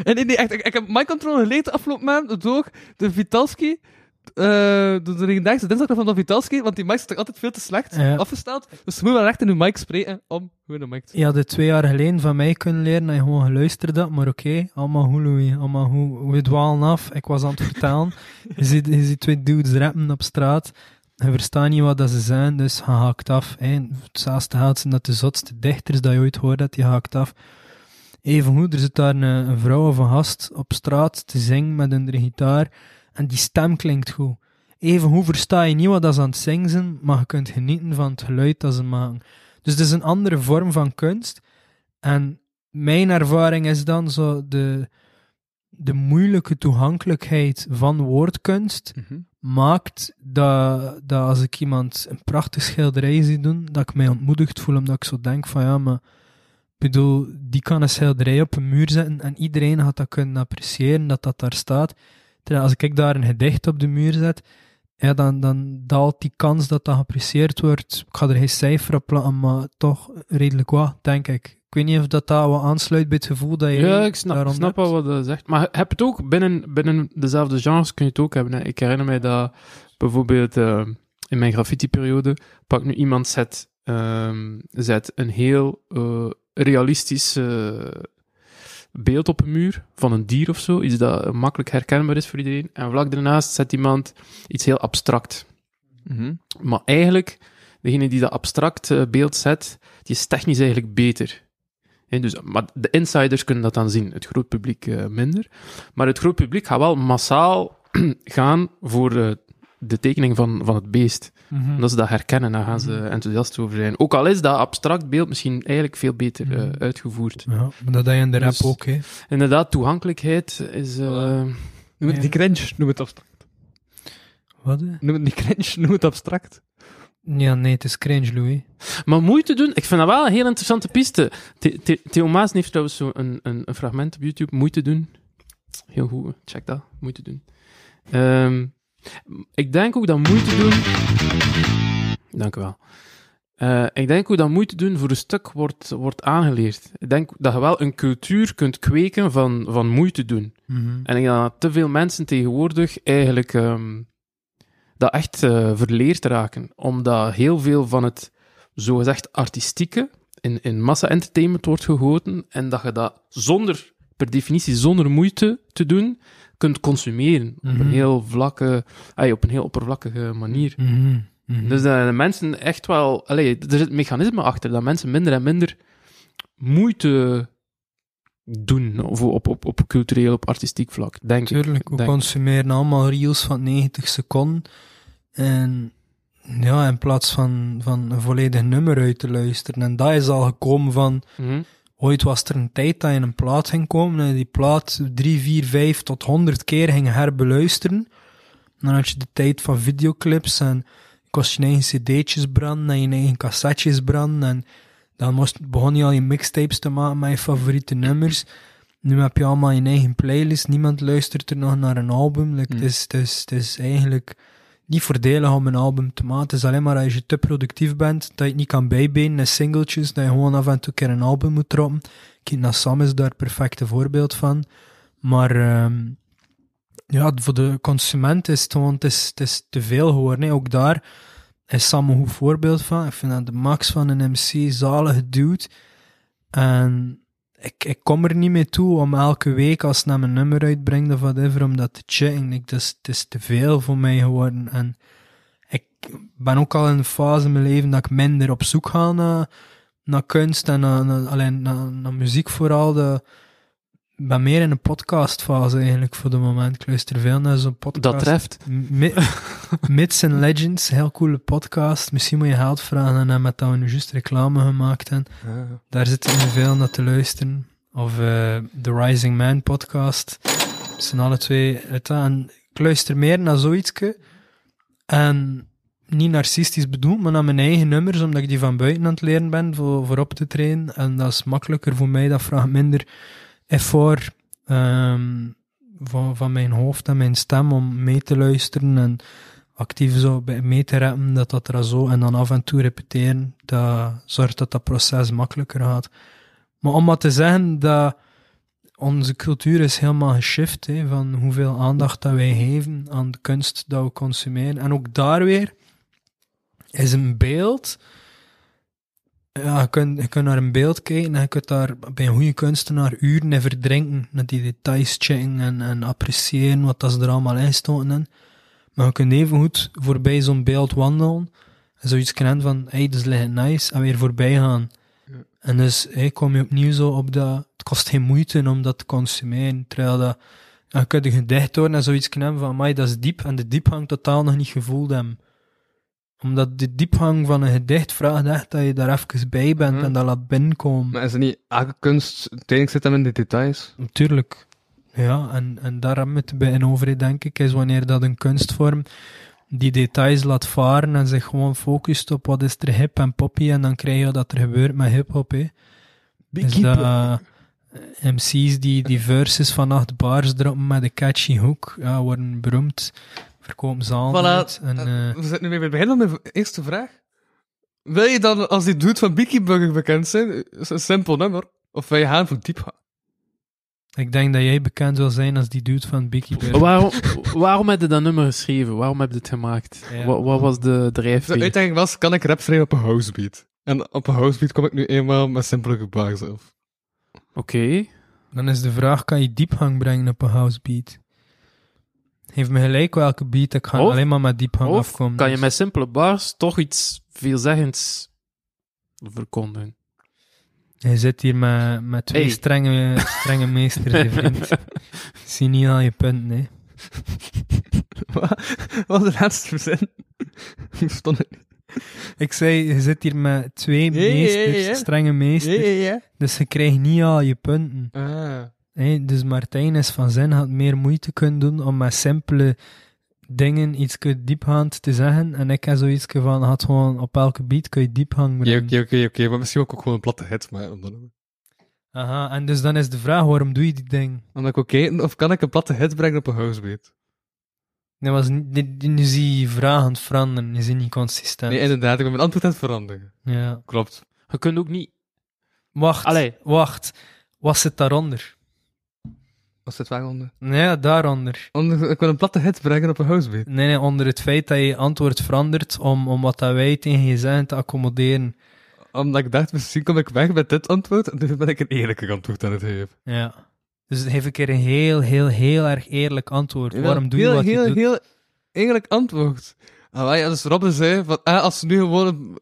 En nee, nee, echt, ik, ik heb mijn controle gelezen afgelopen maand door de Vitalski, eh door de legendarische dinsdag van de Vitalski, want die mic is toch altijd veel te slecht Ja. afgesteld. Dus je moet wel echt in je mic spreken om hoe een mic te je had het twee jaar geleden van mij kunnen leren en je gewoon geluisterd had, maar oké, allemaal Louis, allemaal goed. We dwalen af, ik was aan het vertalen. je, ziet, je ziet twee dudes rappen op straat, je verstaat niet wat dat ze zijn, dus je haakt af. Hè. Hetzelfde geldt zijn dat de zotste dichters dat je ooit hoort, dat die haakt af. Evengoed, er zit daar een, een vrouw of een gast op straat te zingen met een gitaar en die stem klinkt goed. Evengoed versta je niet wat dat ze aan het zingen zijn, maar je kunt genieten van het geluid dat ze maken. Dus het is een andere vorm van kunst. En mijn ervaring is dan zo de, de moeilijke toegankelijkheid van woordkunst, maakt dat, dat als ik iemand een prachtig schilderij zie doen, dat ik mij ontmoedigd voel, omdat ik zo denk van ja, maar ik bedoel, die kan een schilderij op een muur zetten en iedereen gaat dat kunnen appreciëren dat dat daar staat. Terwijl als ik daar een gedicht op de muur zet, ja, dan, dan daalt die kans dat dat geapprecieerd wordt. Ik ga er geen cijfer op plakken, maar toch redelijk wat, denk ik. Ik weet niet of dat, dat wat aansluit bij het gevoel dat je Ja, ik snap, daarom snap hebt. wel wat je zegt. Maar heb het ook binnen, binnen dezelfde genres kun je het ook hebben. Hè. Ik herinner mij dat bijvoorbeeld eh, in mijn graffiti-periode pak nu iemand zet, ehm, zet een heel eh, realistisch eh, beeld op een muur van een dier of zo, iets dat makkelijk herkenbaar is voor iedereen. En vlak daarnaast zet iemand iets heel abstract. Mhm. Maar eigenlijk, degene die dat abstract beeld zet, die is technisch eigenlijk beter. Dus, maar de insiders kunnen dat dan zien, het groot publiek eh, minder. Maar het groot publiek gaat wel massaal gaan voor eh, de tekening van, van het beest. Mhm. Omdat ze dat herkennen, daar gaan ze enthousiast over zijn. Ook al is dat abstract beeld misschien eigenlijk veel beter eh, Mhm. uitgevoerd. Ja, maar dat heb je in de rap Dus- ook, hè. Inderdaad, toegankelijkheid is... eh, Noem het Ja. cringe, noem het abstract. Wat? Noem het niet cringe, noem het abstract. Ja, nee, het is cringe, Louis. Maar moeite doen, ik vind dat wel een heel interessante piste. The- The- Theo Maas heeft trouwens zo een, een, een fragment op YouTube, moeite doen. Heel goed, check dat, moeite doen. Ehm, ik denk ook dat moeite doen... Dank u wel. Eh, ik denk ook dat moeite doen voor een stuk wordt, wordt aangeleerd. Ik denk dat je wel een cultuur kunt kweken van, van moeite doen. En ik denk dat te veel mensen tegenwoordig eigenlijk ehm, dat echt eh, verleerd raken. Omdat heel veel van het zogezegd artistieke in, in massa-entertainment wordt gegoten. En dat je dat zonder, per definitie zonder moeite te doen, kunt consumeren. Op Mhm. een heel vlakke, ay, op een heel oppervlakkige manier. Mhm. Mhm. Dus dat de mensen echt wel... Allee, er zit een mechanisme achter dat mensen minder en minder moeite doen of op, op, op cultureel, op artistiek vlak, denk ik. Tuurlijk, we denk- consumeren allemaal reels van 90 seconden. En ja, in plaats van, van een volledig nummer uit te luisteren. En dat is al gekomen van... Mhm. Ooit was er een tijd dat je een plaat ging komen en die plaat 3, 4, 5 tot 100 keer ging herbeluisteren. Dan had je de tijd van videoclips en kost je eigen cd'tjes branden en je eigen cassettes branden. En dan moest, begon je al je mixtapes te maken met je favoriete nummers. Nu heb je allemaal je eigen playlist. Niemand luistert er nog naar een album. Like, Hmm. het, is, het, is, het is eigenlijk niet voordelig om een album te maken. Het is alleen maar als je te productief bent, dat je het niet kan bijbenen in singletjes, dat je gewoon af en toe een keer een album moet droppen. Kina Sam is daar het perfecte voorbeeld van. Maar ehm, ja, voor de consument is het gewoon, het is, het is te veel geworden. Ook daar is Sam een goed voorbeeld van. Ik vind dat de max van een MC zalige dude. En ik, ik kom er niet mee toe om elke week als hij een nummer uitbrengt of whatever, om dat te checken. Ik, is, het is te veel voor mij geworden. En ik ben ook al in een fase in mijn leven dat ik minder op zoek ga naar, naar kunst en naar, naar, alleen naar, naar muziek vooral. De, ben meer in een podcastfase eigenlijk voor de moment. Ik luister veel naar zo'n podcast. Dat treft. Myths and Legends, heel coole podcast. Misschien moet je geld vragen aan hem met dat we nu juist reclame gemaakt hebben. Daar zitten we veel naar te luisteren. Of eh The Rising Man podcast. Dat zijn alle twee uit. En ik luister meer naar zoiets. En niet narcistisch bedoeld, maar naar mijn eigen nummers, omdat ik die van buiten aan het leren ben voor, voor op te trainen. En dat is makkelijker voor mij, dat vraagt minder effort ehm, van, van mijn hoofd en mijn stem om mee te luisteren en actief zo mee te rappen, dat dat er zo en dan af en toe repeteren, dat zorgt dat dat proces makkelijker gaat. Maar om maar te zeggen dat onze cultuur is helemaal geshift, van hoeveel aandacht dat wij geven aan de kunst dat we consumeren. En ook daar weer is een beeld. Ja, je kunt, je kunt naar een beeld kijken en je kunt daar bij een goede kunstenaar uren in verdrinken, naar die details checken en, en appreciëren wat dat ze er allemaal in. Maar je kunt even goed voorbij zo'n beeld wandelen en zoiets kennen van, hey, dat is liggen nice, en weer voorbij gaan. En dus hey, kom je opnieuw zo op dat, het kost geen moeite om dat te consumeren, terwijl dat, ja, je kunt een gedicht horen en zoiets kennen van, amai, dat is diep, en de diepgang totaal nog niet gevoeld hebben. Omdat de diepgang van een gedicht vraagt echt dat je daar even bij bent en dat laat binnenkomen. Maar is het niet elke kunst, uiteindelijk zit hem in de details? Natuurlijk. Ja, en, en daar hebben we het bij in over, denk ik, is wanneer dat een kunstvorm die details laat varen en zich gewoon focust op wat is er hip en poppy en dan krijg je dat er gebeurt met hip-hop. hè. Is dat eh, MC's die, die verses van acht bars droppen met een catchy hook, ja, worden beroemd, verkopen Voilà. uit en, eh, We zitten nu weer bij het begin van mijn eerste vraag. Wil je dan, als die dude van Beaky Burger bekend zijn, is een simpel nummer? Of wil je gaan voor diep gaan? ik denk dat jij bekend wil zijn als die dude van Bear. Waarom, waarom heb je dat nummer geschreven? Waarom heb je het gemaakt? Ja. Wat, wat was de De drijfveer? uitdaging was, kan ik rap schrijven op een housebeat? En op een housebeat kom ik nu eenmaal met simpele gebaren zelf. Oké. Dan is de vraag, kan je diepgang brengen op een house beat? Geef me gelijk welke beat, ik ga Of- alleen maar met diepgang Of afkomen. kan je dus- met simpele bars toch iets veelzeggends verkondigen? Je zit hier met, met twee Hey. strenge, strenge meesters, hè, vriend. Zie niet al je punten, hè. Wat was de laatste zin? Ik het niet. Ik zei, je zit hier met twee meesters, strenge meesters, dus je krijgt niet al je punten. Ah. Dus Martijn is van zin, had meer moeite kunnen doen om met simpele dingen iets diepgaand te zeggen. En ik heb zoiets van, had gewoon op elke beat kun je diepgang Oké, brengen. oké, oké, oké. Maar misschien ook gewoon een platte hit, maar om dan... Aha, en dus dan is de vraag, waarom doe je die ding? Omdat ik kijken of kan ik een platte hit brengen op een housebeat? Dat was nu zie je vragen aan het veranderen, je ziet niet consistent. Nee, inderdaad. Ik ben mijn antwoord aan het veranderen. ja. Klopt. Je kunt ook niet... Wacht, Allee. wacht. Wat zit daaronder? Was dit waar onder? Nee, daaronder. onder? Ik wil een platte hit brengen op een housebeat. Nee, nee, onder het feit dat je antwoord verandert om, om wat dat wij tegen je zeggen te accommoderen. Omdat ik dacht, misschien kom ik weg met dit antwoord. En nu ben ik een eerlijker antwoord aan het geven. Ja. Dus geef een keer een heel, heel, heel erg eerlijk antwoord. Waarom doe je heel, wat heel, je doet? Heel eerlijk antwoord. Ah, ja, dus Robin zei, van, ah, als je nu gewoon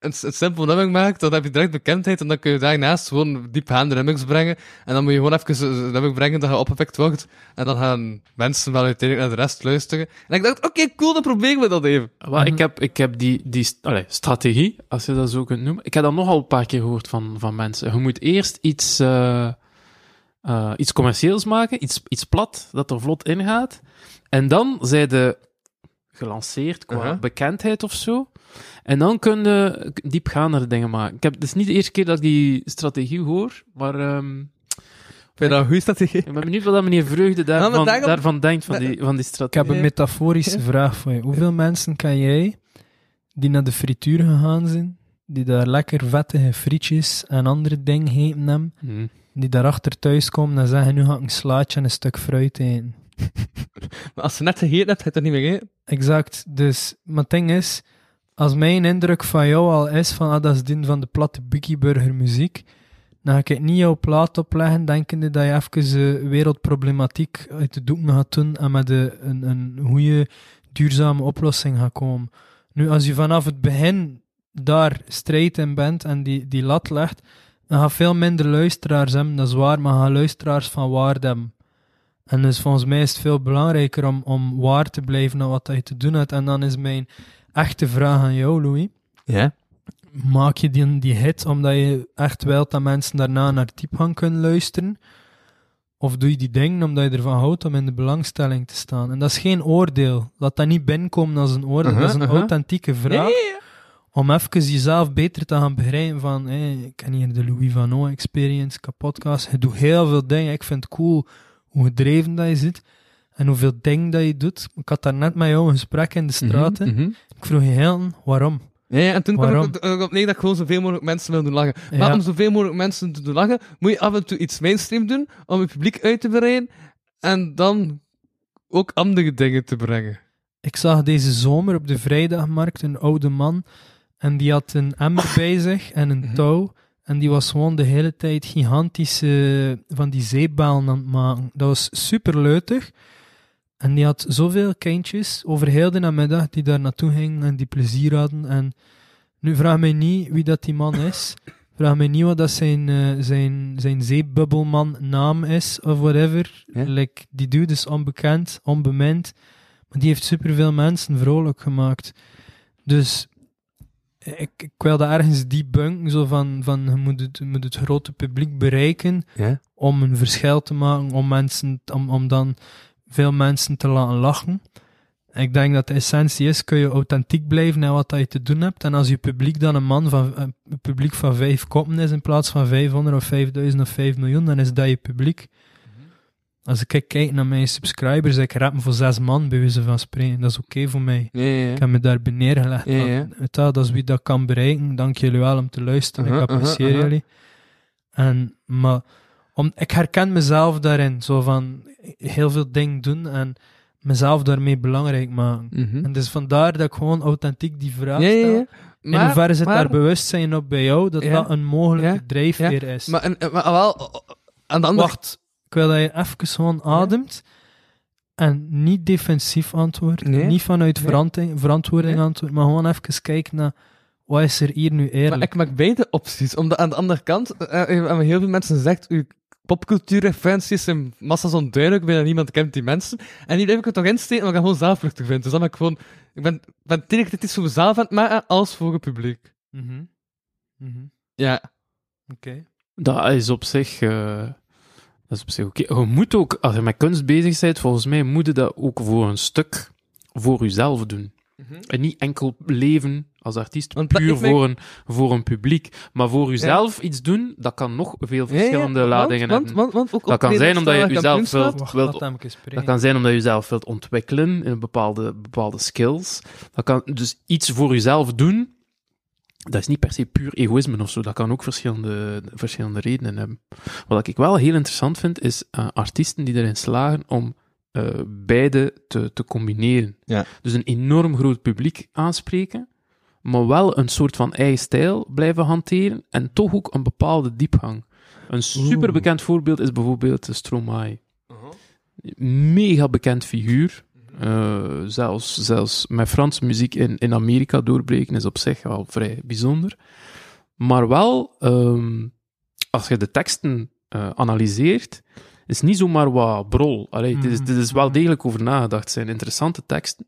een, simpel nummer maakt, dan heb je direct bekendheid en dan kun je daarnaast gewoon diepgaande remix brengen. En dan moet je gewoon even een nummer brengen dat je opgepikt wordt. En dan gaan mensen wel uiteindelijk naar de rest luisteren. En ik dacht, oké, cool, dan proberen we dat even. Wel, ik heb, ik heb die, die allee, strategie, als je dat zo kunt noemen. Ik heb dat nogal een paar keer gehoord van, van mensen. Je moet eerst iets, eh, eh, iets commercieels maken, iets, iets plat, dat er vlot ingaat. En dan zijn de gelanceerd qua Uh-huh. bekendheid of zo. En dan kun je diepgaandere dingen maken. Ik heb, het is niet de eerste keer dat ik die strategie hoor, maar ehm, Vind je dat een goede strategie? ik ben benieuwd wat dat meneer Vreugde daarvan, daarom- daarvan denkt, van die, van die Ik strategie. heb een metaforische vraag voor je. Hoeveel mensen kan jij die naar de frituur gegaan zijn, die daar lekker vettige frietjes en andere dingen eten hebben, Hm. die daarachter thuiskomen en zeggen, nu ga ik een slaatje en een stuk fruit eten? Maar als je net gegeten hebt, je het er niet meer. Exact. Dus, het ding is, als mijn indruk van jou al is van, ah, dat is die van de platte Biggie Burger muziek, dan ga ik het niet jouw plaat opleggen, denkende dat je even de wereldproblematiek uit de doeken gaat doen en met de, een, een goede, duurzame oplossing gaat komen. Nu, als je vanaf het begin daar strijd in bent en die, die lat legt, dan gaat veel minder luisteraars hebben, dat is waar, maar gaan luisteraars van waarde hebben. En dus volgens mij is het veel belangrijker om, om waar te blijven aan wat je te doen hebt. En dan is mijn echte vraag aan jou, Louis. Ja. Maak je die, die hit omdat je echt wilt dat mensen daarna naar diepgang kunnen luisteren? Of doe je die dingen omdat je ervan houdt om in de belangstelling te staan? En dat is geen oordeel. Laat dat niet binnenkomen als een oordeel. dat is een Uh-huh, uh-huh. authentieke vraag. Om even jezelf beter te gaan begrijpen van, hey, ik ken hier de Louis Van experience, podcast. Je doet heel veel dingen. Ik vind het cool hoe gedreven dat je zit. En hoeveel dingen dat je doet. Ik had daar net met jou een gesprek in de straten. Mhm, mhm. Ik vroeg je heel waarom? Ja, ja, en toen kwam ik op neer dat ik gewoon zoveel mogelijk mensen wil doen lachen. Maar Ja. om zoveel mogelijk mensen te doen lachen, moet je af en toe iets mainstream doen, om je publiek uit te breiden, en dan ook andere dingen te brengen. Ik zag deze zomer op de vrijdagmarkt een oude man. En die had een emmer bij zich en een Mhm. touw. En die was gewoon de hele tijd gigantische van die zeepbalen aan het maken. Dat was super leutig. En die had zoveel kindjes over heel de namiddag die daar naartoe gingen en die plezier hadden. En nu vraag mij niet wie dat die man is. Vraag mij niet wat dat zijn, eh, zijn, zijn zeepbubbelman naam is of whatever. Ja. Like, die dude is onbekend, onbemind. Maar die heeft superveel mensen vrolijk gemaakt. Dus ik, ik wilde ergens die bunken, zo van, van je, moet het, moet het grote publiek bereiken Ja. om een verschil te maken, om, mensen, om, om dan veel mensen te laten lachen. Ik denk dat de essentie is, kun je authentiek blijven in wat dat je te doen hebt. En als je publiek dan een man van, een publiek van vijf koppen is in plaats van 500 of 5000 of 5 miljoen, dan is dat je publiek. Als ik kijk naar mijn subscribers, ik rap me voor zes man, bij wijze van spreken. Dat is oké voor mij. Ja, ja, Ik heb me daarbij neergelegd. Ja, ja. dat is wie dat kan bereiken. Dank jullie wel om te luisteren. Uh-huh, ik apprecieer uh-huh, uh-huh. jullie. En, maar om, ik herken mezelf daarin. Zo van heel veel dingen doen en mezelf daarmee belangrijk maken. Mhm. En dus vandaar dat ik gewoon authentiek die vraag stel. ja. in hoeverre zit maar- daar bewustzijn op bij jou dat dat een mogelijke drijfveer is? Maar, en, en- maar wel, aan de andere Wacht, ik wil dat je even gewoon ademt en niet defensief antwoordt, Nee. niet vanuit verantwoording, verantwoording Nee. antwoordt, maar gewoon even kijken naar wat is er hier nu Maar eerlijk. ik maak beide opties. Omdat aan de andere kant, hebben heel veel mensen gezegd, uw popcultuurreferenties zijn massa's onduidelijk, bijna niemand kent die mensen. En die blijf ik er toch insteken, omdat ik dat gewoon zelfvluchtig vind. Dus dan ben ik gewoon, ik ben, ben tegen dit iets voor mezelf aan het maken, als voor het publiek. Mhm. Mhm. Ja. Oké. Dat is op zich... eh, dat is op zich oké. Je moet ook, als je met kunst bezig bent, volgens mij moet je dat ook voor een stuk voor jezelf doen. En niet enkel leven als artiest, Want puur voor, een, voor een publiek. Maar voor jezelf iets doen, dat kan nog veel verschillende ladingen want, hebben. want, want, ook Dat kan zijn omdat je jezelf wilt. Wacht. Dat kan zijn omdat je jezelf wilt ontwikkelen in bepaalde, bepaalde skills. Dat kan dus iets voor jezelf doen. Dat is niet per se puur egoïsme of zo. Dat kan ook verschillende, verschillende redenen hebben. Wat ik wel heel interessant vind, is eh, artiesten die erin slagen om eh, beide te, te combineren. Ja. Dus een enorm groot publiek aanspreken, maar wel een soort van eigen stijl blijven hanteren en toch ook een bepaalde diepgang. Een super bekend voorbeeld is bijvoorbeeld de Stromae mega bekend figuur. Eh, zelfs, zelfs met Franse muziek in, in Amerika doorbreken is op zich wel vrij bijzonder. Maar wel, ehm, als je de teksten eh, analyseert, is niet zomaar wat brol. Allee, dit, is, dit is wel degelijk over nagedacht. Het zijn interessante teksten.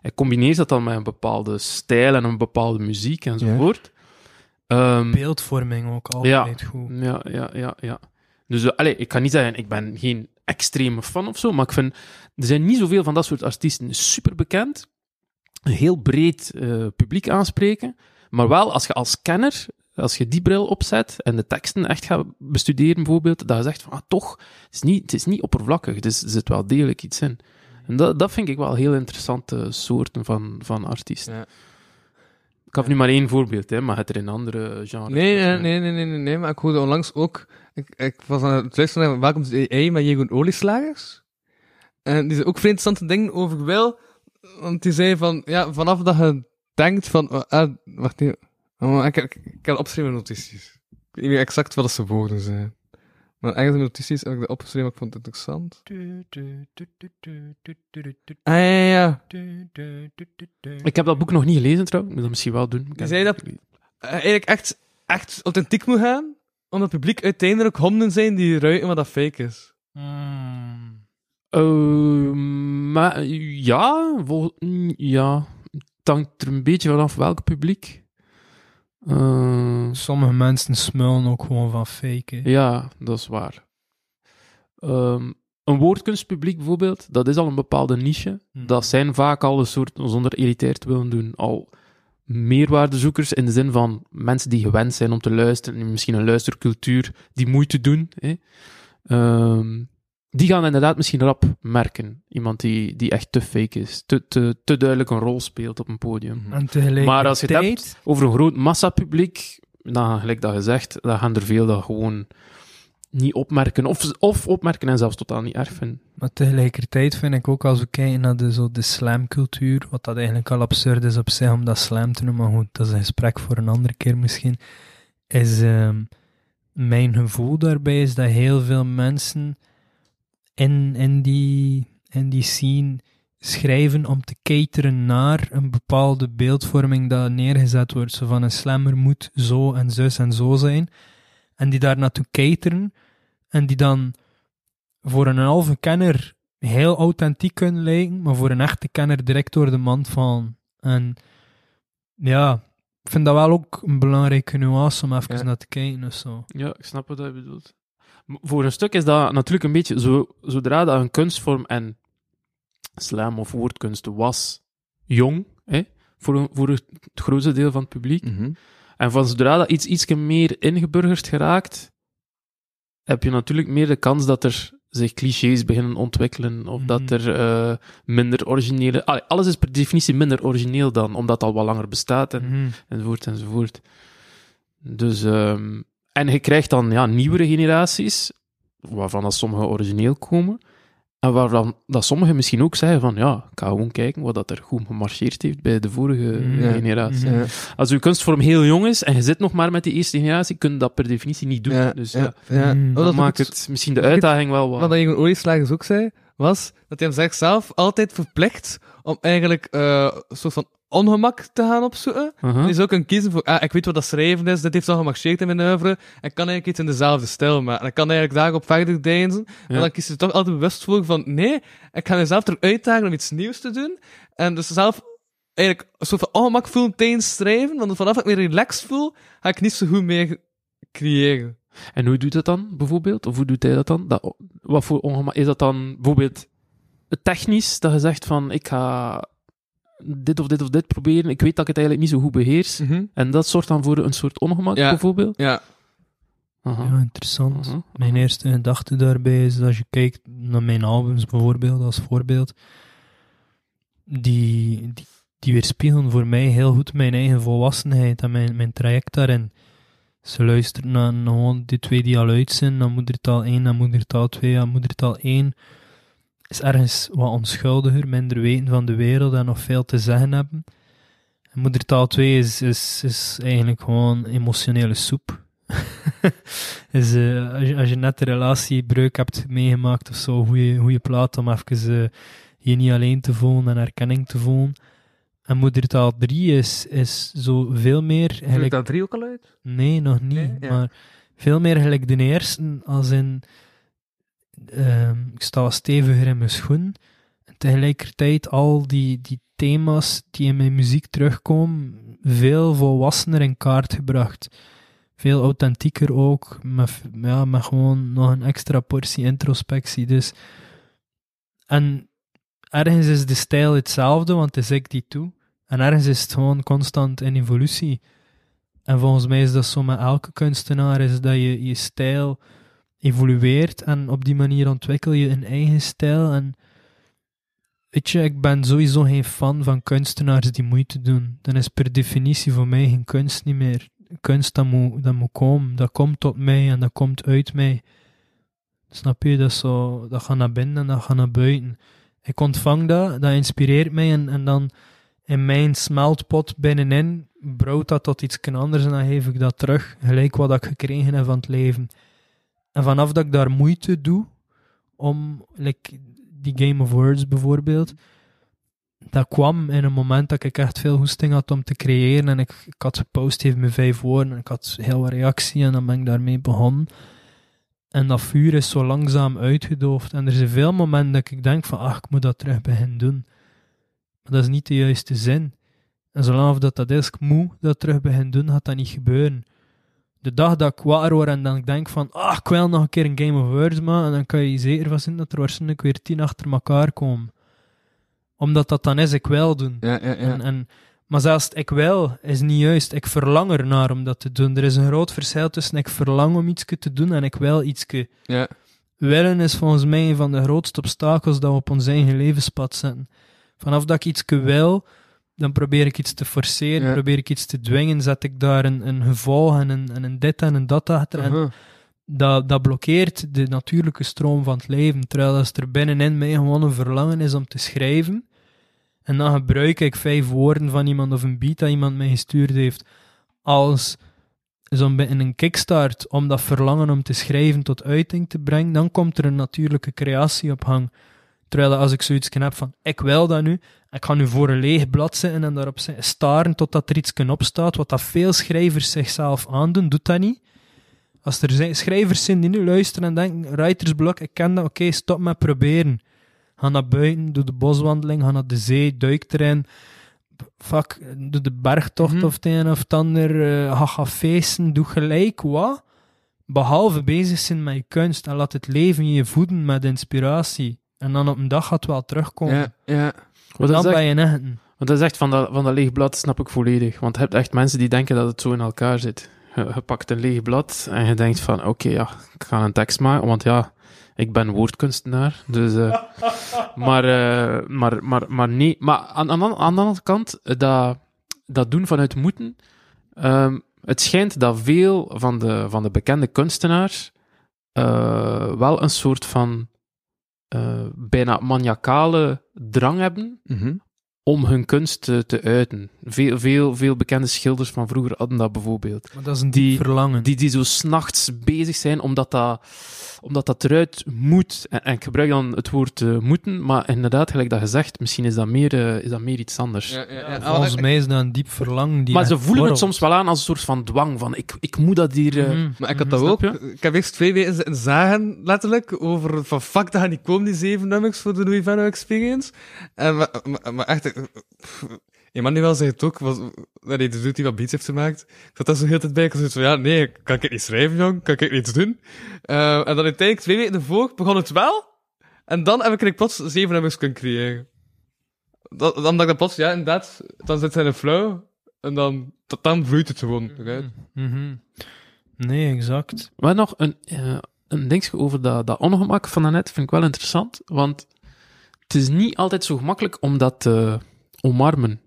Hij combineert dat dan met een bepaalde stijl en een bepaalde muziek enzovoort. Ehm, Beeldvorming ook altijd goed. ja, ja, ja, ja. Dus uh, allee, ik kan niet zeggen, ik ben geen extreme fan of zo, maar ik vind, er zijn niet zoveel van dat soort artiesten super bekend, een heel breed eh, publiek aanspreken, maar wel als je als kenner, als je die bril opzet en de teksten echt gaat bestuderen bijvoorbeeld, dat je zegt van, ah, toch, het is niet, het is niet oppervlakkig, het is, er zit wel degelijk iets in. En dat, dat vind ik wel heel interessante soorten van, van artiesten. Ja. Ik heb nu maar één voorbeeld, hè, maar het er in andere genres. Nee, nee, nee, nee, nee, nee, nee, maar ik hoorde onlangs ook, ik, ik was aan het luisteren naar Welkom to AI met Jeroen Olieslagers. En die zei ook vrij interessante dingen over Wil, want die zei van, ja, vanaf dat je denkt van, ah, wacht even, oh, ik, ik, ik heb opgeschreven notities. Ik weet niet exact wat ze woorden zijn. Maar eigenlijk de notities heb ik dat opgeschreven, maar ik vond het interessant. Ah, ja. Ik heb dat boek nog niet gelezen trouwens, ik moet dat misschien wel doen. Die zei dat eh, eigenlijk echt, echt authentiek moet gaan, omdat het publiek uiteindelijk honden zijn die ruiken wat dat fake is. Mm. Eh, maar ja, mm, ja, het hangt er een beetje vanaf welk publiek. Eh, Sommige mensen smullen ook gewoon van fake. hè. ja, dat is waar. Ehm, een woordkunstpubliek bijvoorbeeld, dat is al een bepaalde niche. Hmm. Dat zijn vaak al een soort, zonder elitair te willen doen, al meerwaardezoekers in de zin van mensen die gewend zijn om te luisteren, en misschien een luistercultuur die moeite doen. Hè. Ehm, die gaan inderdaad misschien rap merken. Iemand die, die echt te fake is, te, te, te duidelijk een rol speelt op een podium. En tegelijkertijd... Maar als je het hebt over een groot massapubliek, dan, gelijk dat gezegd, dan gaan er veel dat gewoon niet opmerken, of, of opmerken en zelfs totaal niet erg vinden. Maar tegelijkertijd vind ik ook als we kijken naar de, zo de slamcultuur, wat dat eigenlijk al absurd is op zich om dat slam te noemen, maar goed, dat is een gesprek voor een andere keer misschien, is ehm, mijn gevoel daarbij is dat heel veel mensen in, in, die, in die scene schrijven om te cateren naar een bepaalde beeldvorming dat neergezet wordt. Zo van een slammer moet zo en zus en zo zijn. En die daar naartoe cateren en die dan voor een halve kenner heel authentiek kunnen lijken, maar voor een echte kenner direct door de mand vallen. En ja, ik vind dat wel ook een belangrijke nuance om even Ja. naar te kijken of zo. Ja, ik snap wat je bedoelt. Voor een stuk is dat natuurlijk een beetje, zo, zodra dat een kunstvorm en slam of woordkunst was jong, hè, voor, voor het grootste deel van het publiek, Mhm. en van zodra dat iets ietsje meer ingeburgerd geraakt, heb je natuurlijk meer de kans dat er zich clichés beginnen ontwikkelen, of dat Mhm. er eh, minder originele... Allee, alles is per definitie minder origineel dan, omdat het al wat langer bestaat en Mhm. enzovoort enzovoort. Dus, ehm, en je krijgt dan ja, nieuwere generaties, waarvan dat sommige origineel komen, en waarvan dat sommigen misschien ook zeggen van, ja, ik ga gewoon kijken wat dat er goed gemarcheerd heeft bij de vorige. Ja. generatie. Ja. Als uw kunstvorm heel jong is en je zit nog maar met die eerste generatie, kun je dat per definitie niet doen. Ja, dus ja, ja, ja. Mm. Oh, dat maakt het misschien de uitdaging wel Wat wat. dat Jeroen Olieslagers ook zei, was dat hij hem zichzelf altijd verplicht om eigenlijk eh, een soort van ongemak te gaan opzoeken. Uh-huh. Die zou kunnen kiezen voor, ah, ik weet wat dat schrijven is, dit heeft al gemarcheerd in mijn oeuvre, en ik kan eigenlijk iets in dezelfde stijl maken. En ik kan eigenlijk daarop verder deinzen. En Ja. dan kies je er toch altijd bewust voor van, nee, ik ga mezelf eruit uitdagen om iets nieuws te doen. En dus zelf eigenlijk een soort van ongemak voelen tijdens schrijven, want vanaf dat ik me relaxed voel, ga ik niet zo goed meer creëren. En hoe doet dat dan, bijvoorbeeld? Of hoe doet hij dat dan? Dat, wat voor ongemak... Is dat dan bijvoorbeeld technisch, dat je zegt van, ik ga dit of dit of dit proberen, ik weet dat ik het eigenlijk niet zo goed beheers, en dat zorgt dan voor een soort ongemak, Ja. bijvoorbeeld? Ja. Aha. Ja, interessant. Aha. Mijn eerste gedachte daarbij is, als je kijkt naar mijn albums bijvoorbeeld, als voorbeeld, die, die, die weerspiegelen voor mij heel goed mijn eigen volwassenheid en mijn, mijn traject daarin. Ze luisteren naar, naar gewoon die twee die al uit zijn, naar moedertaal 1, naar moedertaal 2, naar moedertaal 1 is ergens wat onschuldiger, minder weten van de wereld en nog veel te zeggen hebben. En moedertaal 2 is, is, is eigenlijk gewoon emotionele soep. is, eh, als, je, als je net een relatiebreuk hebt meegemaakt of zo, goede, goede plaat om even eh, je niet alleen te voelen en erkenning te voelen. En moedertaal 3 is, is zo veel meer... Gelijk dat drie ook al uit? nee, nog niet. Nee? Ja. Maar veel meer gelijk de eerste, als in... ehm, ik sta steviger in mijn schoen. En tegelijkertijd al die, die thema's die in mijn muziek terugkomen, veel volwassener in kaart gebracht. Veel authentieker ook, met, ja, gewoon nog een extra portie introspectie. Dus. En ergens is de stijl hetzelfde, want het is ik die toe. En ergens is het gewoon constant in evolutie. En volgens mij is dat zo met elke kunstenaar, dat je je stijl evolueert en op die manier ontwikkel je een eigen stijl. En weet je, ik ben sowieso geen fan van kunstenaars die moeite doen. Dan is per definitie voor mij geen kunst niet meer. Kunst, dat moet, dat moet komen. Dat komt tot mij en dat komt uit mij. Snap je? Dat, zo, dat gaat naar binnen en dat gaat naar buiten. Ik ontvang dat, dat inspireert mij en, en dan in mijn smeltpot binnenin brouwt dat tot iets anders en dan geef ik dat terug, gelijk wat ik gekregen heb van het leven. En vanaf dat ik daar moeite doe, om, like die Game of Words bijvoorbeeld, dat kwam in een moment dat ik echt veel hoesting had om te creëren en ik, had gepost even met vijf woorden en ik had heel wat reactie en dan ben ik daarmee begonnen. En dat vuur is zo langzaam uitgedoofd. En er zijn veel momenten dat ik denk van, ach, ik moet dat terug beginnen doen. Maar dat is niet de juiste zin. En zolang dat dat is, ik moet dat terug beginnen doen, gaat dat niet gebeuren. De dag dat ik wakker word en dan ik denk van, ah, ik wil nog een keer een Game of Words maken, en dan kan je zeker van zijn dat er waarschijnlijk weer tien achter elkaar komen. Omdat dat dan is, ik wil doen. Ja, ja, ja. En, en, maar zelfs ik wil is niet juist. Ik verlang ernaar om dat te doen. Er is een groot verschil tussen ik verlang om iets te doen en ik wil iets. ja. Willen is volgens mij een van de grootste obstakels dat we op ons eigen levenspad zetten. Vanaf dat ik iets wil, dan probeer ik iets te forceren, Ja. probeer ik iets te dwingen, zet ik daar een, een gevolg en een, en een dit en een dat achter. En dat, dat blokkeert de natuurlijke stroom van het leven. Terwijl als er binnenin mij gewoon een verlangen is om te schrijven, en dan gebruik ik vijf woorden van iemand of een beat dat iemand mij gestuurd heeft, als zo'n beetje een kickstart om dat verlangen om te schrijven tot uiting te brengen, dan komt er een natuurlijke creatie op hang. Terwijl als ik zoiets heb van, ik wil dat nu, ik ga nu voor een leeg blad zitten en daarop staren totdat er iets op staat, wat dat veel schrijvers zichzelf aandoen, doet dat niet. Als er zijn schrijvers zijn die nu luisteren en denken, writersblok, ik ken dat, oké, stop met proberen. Ga naar buiten, doe de boswandeling, ga naar de zee, duik erin, fuck, doe de bergtocht Mhm. of het een of het ander, eh, ga gaan feesten, doe gelijk wat. Behalve bezig zijn met je kunst en laat het leven je voeden met inspiratie. En dan op een dag gaat het wel terugkomen. Ja, ja. Wat dan echt, je echt. want dat is echt van dat, van dat leeg blad, snap ik volledig. Want je hebt echt mensen die denken dat het zo in elkaar zit. Je, je pakt een leeg blad en je denkt van, oké, ja, ik ga een tekst maken, want ja, ik ben woordkunstenaar. Dus, eh, maar, eh, maar, maar, maar nee. Maar aan, aan, aan de andere kant, eh, dat, dat doen vanuit moeten, ehm, het schijnt dat veel van de, van de bekende kunstenaars wel een soort van eh, bijna maniacale drang hebben Mhm. om hun kunst te, te uiten. Veel, veel, veel bekende schilders van vroeger hadden dat bijvoorbeeld. Maar dat is een Die- verlangen. Die, die zo s'nachts bezig zijn omdat dat, omdat dat eruit moet. En, en ik gebruik dan het woord eh, moeten, maar inderdaad, gelijk dat gezegd, misschien is dat meer, eh, is dat meer iets anders. Ja, ja, volgens mij is dat een diep verlangen. Die maar ze voelen het soms wel aan als een soort van dwang, van ik, ik moet dat hier... eh, Mhm. Maar ik had Mhm. dat ook. Snap Ik heb eerst twee weken zagen, letterlijk, over van fuck, dat gaan niet komen, die zeven nummers voor de Louis Vano Experience. En, maar, maar, maar echt, pff, Emmanuel zei het ook, was, nee, de dude die wat beats heeft gemaakt. Ik zat daar zo heel tijd bij, ik was van, ja, nee, kan ik het niet schrijven, jong? Kan ik het iets doen? Eh, en dan uiteindelijk, twee weken ervoor, begon het wel. En dan heb ik er plots zeven nummers kunnen creëren. Dat, dan dacht ik dan plots, ja, inderdaad, dan zit hij in een flow. En dan, tot dan vloeit het gewoon eruit. Mhm. Nee, exact. Maar nog een, eh, een dingetje over dat, dat ongemak van daarnet vind ik wel interessant, want het is niet altijd zo gemakkelijk om dat te omarmen.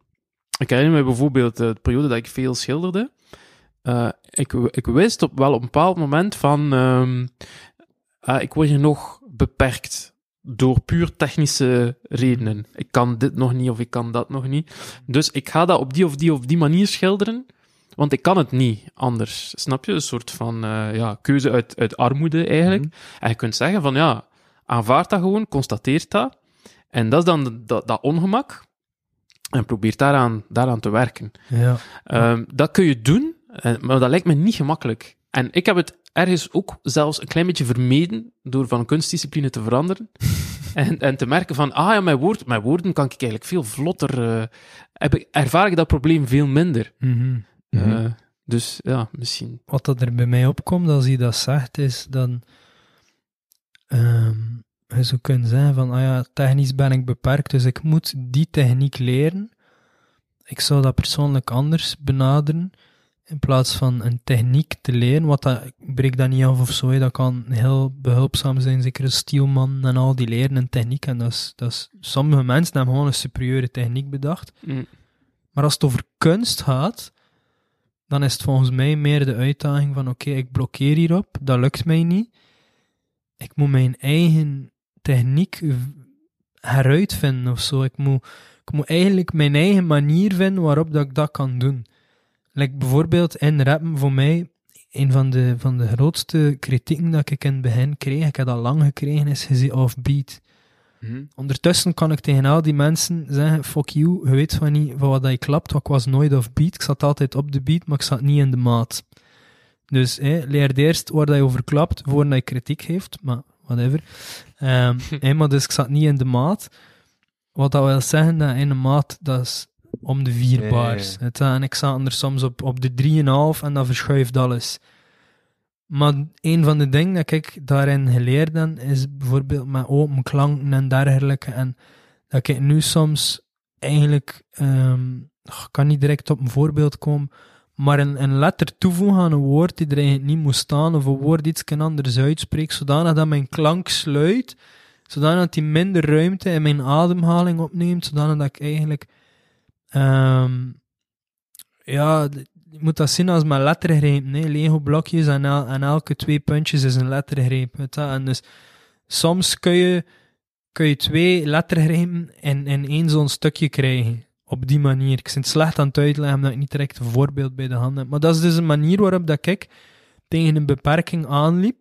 Ik herinner me bijvoorbeeld eh, de periode dat ik veel schilderde. Eh, ik, ik wist op wel op een bepaald moment van, ah, ik word hier nog beperkt door puur technische redenen. Ik kan dit nog niet of ik kan dat nog niet. Dus ik ga dat op die of die of die manier schilderen. Want ik kan het niet anders. Snap je? Een soort van eh, ja, keuze uit, uit armoede eigenlijk. En je kunt zeggen van ja, aanvaard dat gewoon, constateert dat. En dat is dan dat, dat ongemak. En probeer daaraan, daaraan te werken. Ja. Ehm, dat kun je doen, eh, maar dat lijkt me niet gemakkelijk. En ik heb het ergens ook zelfs een klein beetje vermeden door van kunstdiscipline te veranderen. en, en te merken van, ah ja, mijn, woord, mijn woorden kan ik eigenlijk veel vlotter... eh, heb ik, ervaar ik dat probleem veel minder. Mhm. Eh, dus ja, misschien. Wat dat er bij mij opkomt als hij dat zegt, is dan... ehm je zou kunnen zeggen van, ah ja, technisch ben ik beperkt, dus ik moet die techniek leren. Ik zou dat persoonlijk anders benaderen, in plaats van een techniek te leren, wat dat, ik breek dat niet af of zo, dat kan heel behulpzaam zijn, zeker een stielman en al, die leren een techniek, en dat is, dat is, sommige mensen hebben gewoon een superieure techniek bedacht. Mm, Maar als het over kunst gaat, dan is het volgens mij meer de uitdaging van oké, ik blokkeer hierop, dat lukt mij niet. Ik moet mijn eigen techniek heruitvinden of zo. Ik moet, ik moet eigenlijk mijn eigen manier vinden waarop dat ik dat kan doen. Like bijvoorbeeld in rappen voor mij, een van de, van de grootste kritieken dat ik in het begin kreeg, ik heb dat lang gekregen, is je zit offbeat. Mhm. Ondertussen kan ik tegen al die mensen zeggen, fuck you, je weet van niet van wat dat je klapt, want ik was nooit op beat. Ik zat altijd op de beat, maar ik zat niet in de maat. Dus hé, leer eerst waar dat je over klapt, voordat je kritiek heeft, maar whatever. Ehm hé, maar dus ik zat niet in de maat. Wat dat wil zeggen, dat in de maat, dat is om de vier ja, bars. je. En ik zat er soms op, op de drieënhalf en dat verschuift alles. Maar een van de dingen dat ik daarin geleerd heb, is bijvoorbeeld met open klanken en dergelijke. En dat ik nu soms eigenlijk, ehm, ik kan niet direct op een voorbeeld komen, maar een, letter toevoegen aan een woord die er eigenlijk niet moet staan, of een woord iets anders uitspreekt, zodanig dat mijn klank sluit, zodanig dat die minder ruimte in mijn ademhaling opneemt, zodanig dat ik eigenlijk, ehm, ja, je moet dat zien als mijn lettergreep, nee, Lego blokjes en, el- elke twee puntjes is een lettergreep. Weet je? En dus soms kun je, kun je twee lettergrepen in, in één zo'n stukje krijgen. Op die manier. Ik vind het slecht aan het uitleggen omdat ik niet direct een voorbeeld bij de hand heb. Maar dat is dus een manier waarop dat ik tegen een beperking aanliep.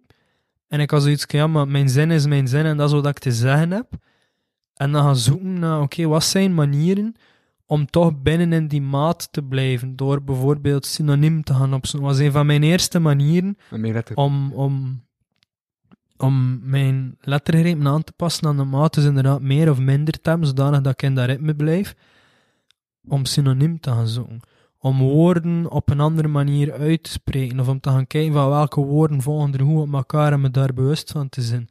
En ik had zoiets van, ja, maar mijn zin is mijn zin en dat is wat ik te zeggen heb. En dan gaan zoeken naar, oké, wat zijn manieren om toch binnen in die maat te blijven. Door bijvoorbeeld synoniem te gaan opzoeken. Dat was een van mijn eerste manieren om, om, om mijn lettergrepen aan te passen aan de maat. Dus inderdaad meer of minder te hebben, zodanig dat ik in dat ritme blijf. Om synoniem te gaan zoeken. Om woorden op een andere manier uit te spreken. Of om te gaan kijken van welke woorden volgen er hoe op elkaar en me daar bewust van te zijn.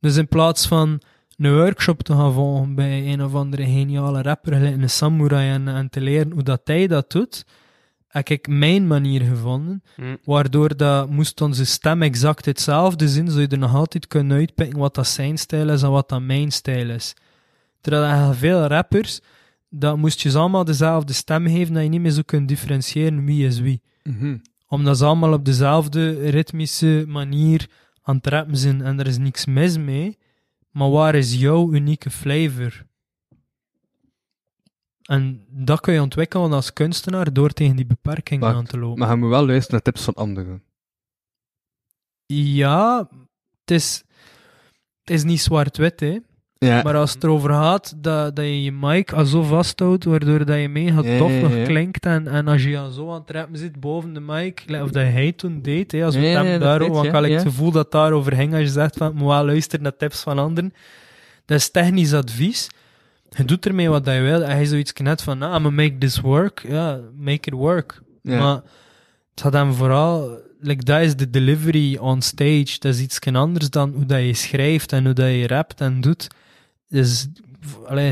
Dus in plaats van een workshop te gaan volgen bij een of andere geniale rapper, gelijk een samurai, en, en te leren hoe dat hij dat doet, heb ik mijn manier gevonden. Hm. Waardoor dat moest onze stem exact hetzelfde zijn, zou je er nog altijd kunnen uitpikken wat dat zijn stijl is en wat dat mijn stijl is. Terwijl er veel rappers, dat moest je ze allemaal dezelfde stem geven, dat je niet meer zo kunt differentiëren wie is wie. Mhm. Omdat ze allemaal op dezelfde ritmische manier aan het rappen zijn en er is niks mis mee. Maar waar is jouw unieke flavor? En dat kun je ontwikkelen als kunstenaar door tegen die beperkingen Maar- aan te lopen. Maar je moet wel luisteren naar tips van anderen. Ja, het is, het is niet zwart-wit, hè. Ja. Maar als het erover gaat dat, dat je je mic al zo vasthoudt, waardoor dat je mega Ja, tof nog ja. klinkt, en, en als je al zo aan het rappen zit boven de mic, of dat hij toen deed, hè, als we het daarover, want ik het gevoel dat daarover ging, als je zegt van, moet wel luisteren naar tips van anderen. Dat is technisch advies. Je doet ermee wat je wil, en hij zoiets net van, ah, gonna make this work. Ja, make it work. Maar het gaat hem vooral, like, dat is de delivery on stage. Dat is iets anders dan hoe dat je schrijft en hoe dat je rapt en doet. Dus, allee,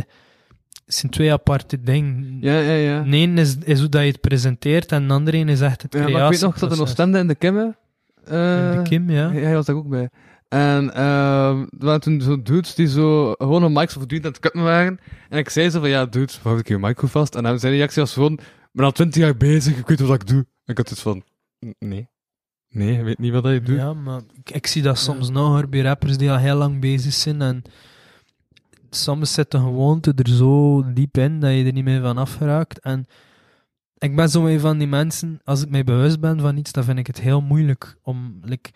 het zijn twee aparte dingen. ja, ja, ja. De ene is, is hoe dat je het presenteert en de andere een is echt het Ja, maar ik weet nog dat er nog stemde in de Kimme. In de Kim, ja. Hij was daar ook bij. En er waren toen zo dudes die zo gewoon een mic voortdurend aan het kutten waren. En ik zei zo van, ja, dude, hou ik je mic goed vast. En dan de reactie was gewoon, ik ben al twintig jaar bezig, ik weet wat ik doe. En ik had dus van, "N- nee. Nee, je weet niet wat je doet. Ja, maar ik, ik zie dat soms nog hoor, bij rappers die al heel lang bezig zijn en soms zit de gewoonte er zo diep in dat je er niet meer van afgeraakt. En ik ben zo een van die mensen, als ik mij bewust ben van iets, dan vind ik het heel moeilijk om, like,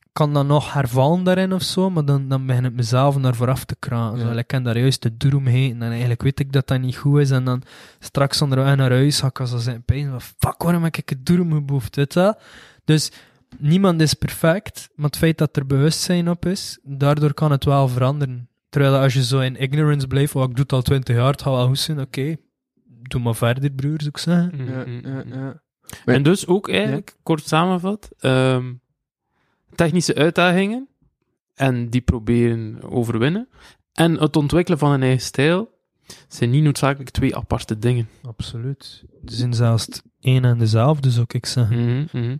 ik kan dan nog hervallen daarin of zo, maar dan, dan begin ik mezelf naar vooraf te kraken. Ja. Zo, ik ken daar juist de doem heen en eigenlijk weet ik dat dat niet goed is en dan straks onderweg naar huis ga ik als zijn pijn van fuck, waarom heb ik het doem geboefd, weet dat? Dus niemand is perfect, maar het feit dat er bewustzijn op is, daardoor kan het wel veranderen. Terwijl als je zo in ignorance blijft, oh, ik doe het al twintig jaar, het gaat wel goed zijn, oké. Doe maar verder, broer, zou ik zeggen. Hm, Ja, ja, ja. En dus ook eigenlijk, kort samenvat, ehm, technische uitdagingen en die proberen overwinnen en het ontwikkelen van een eigen stijl zijn niet noodzakelijk twee aparte dingen. Absoluut. Ze zijn zelfs één en dezelfde, zou ik zeggen. Mhm, mhm.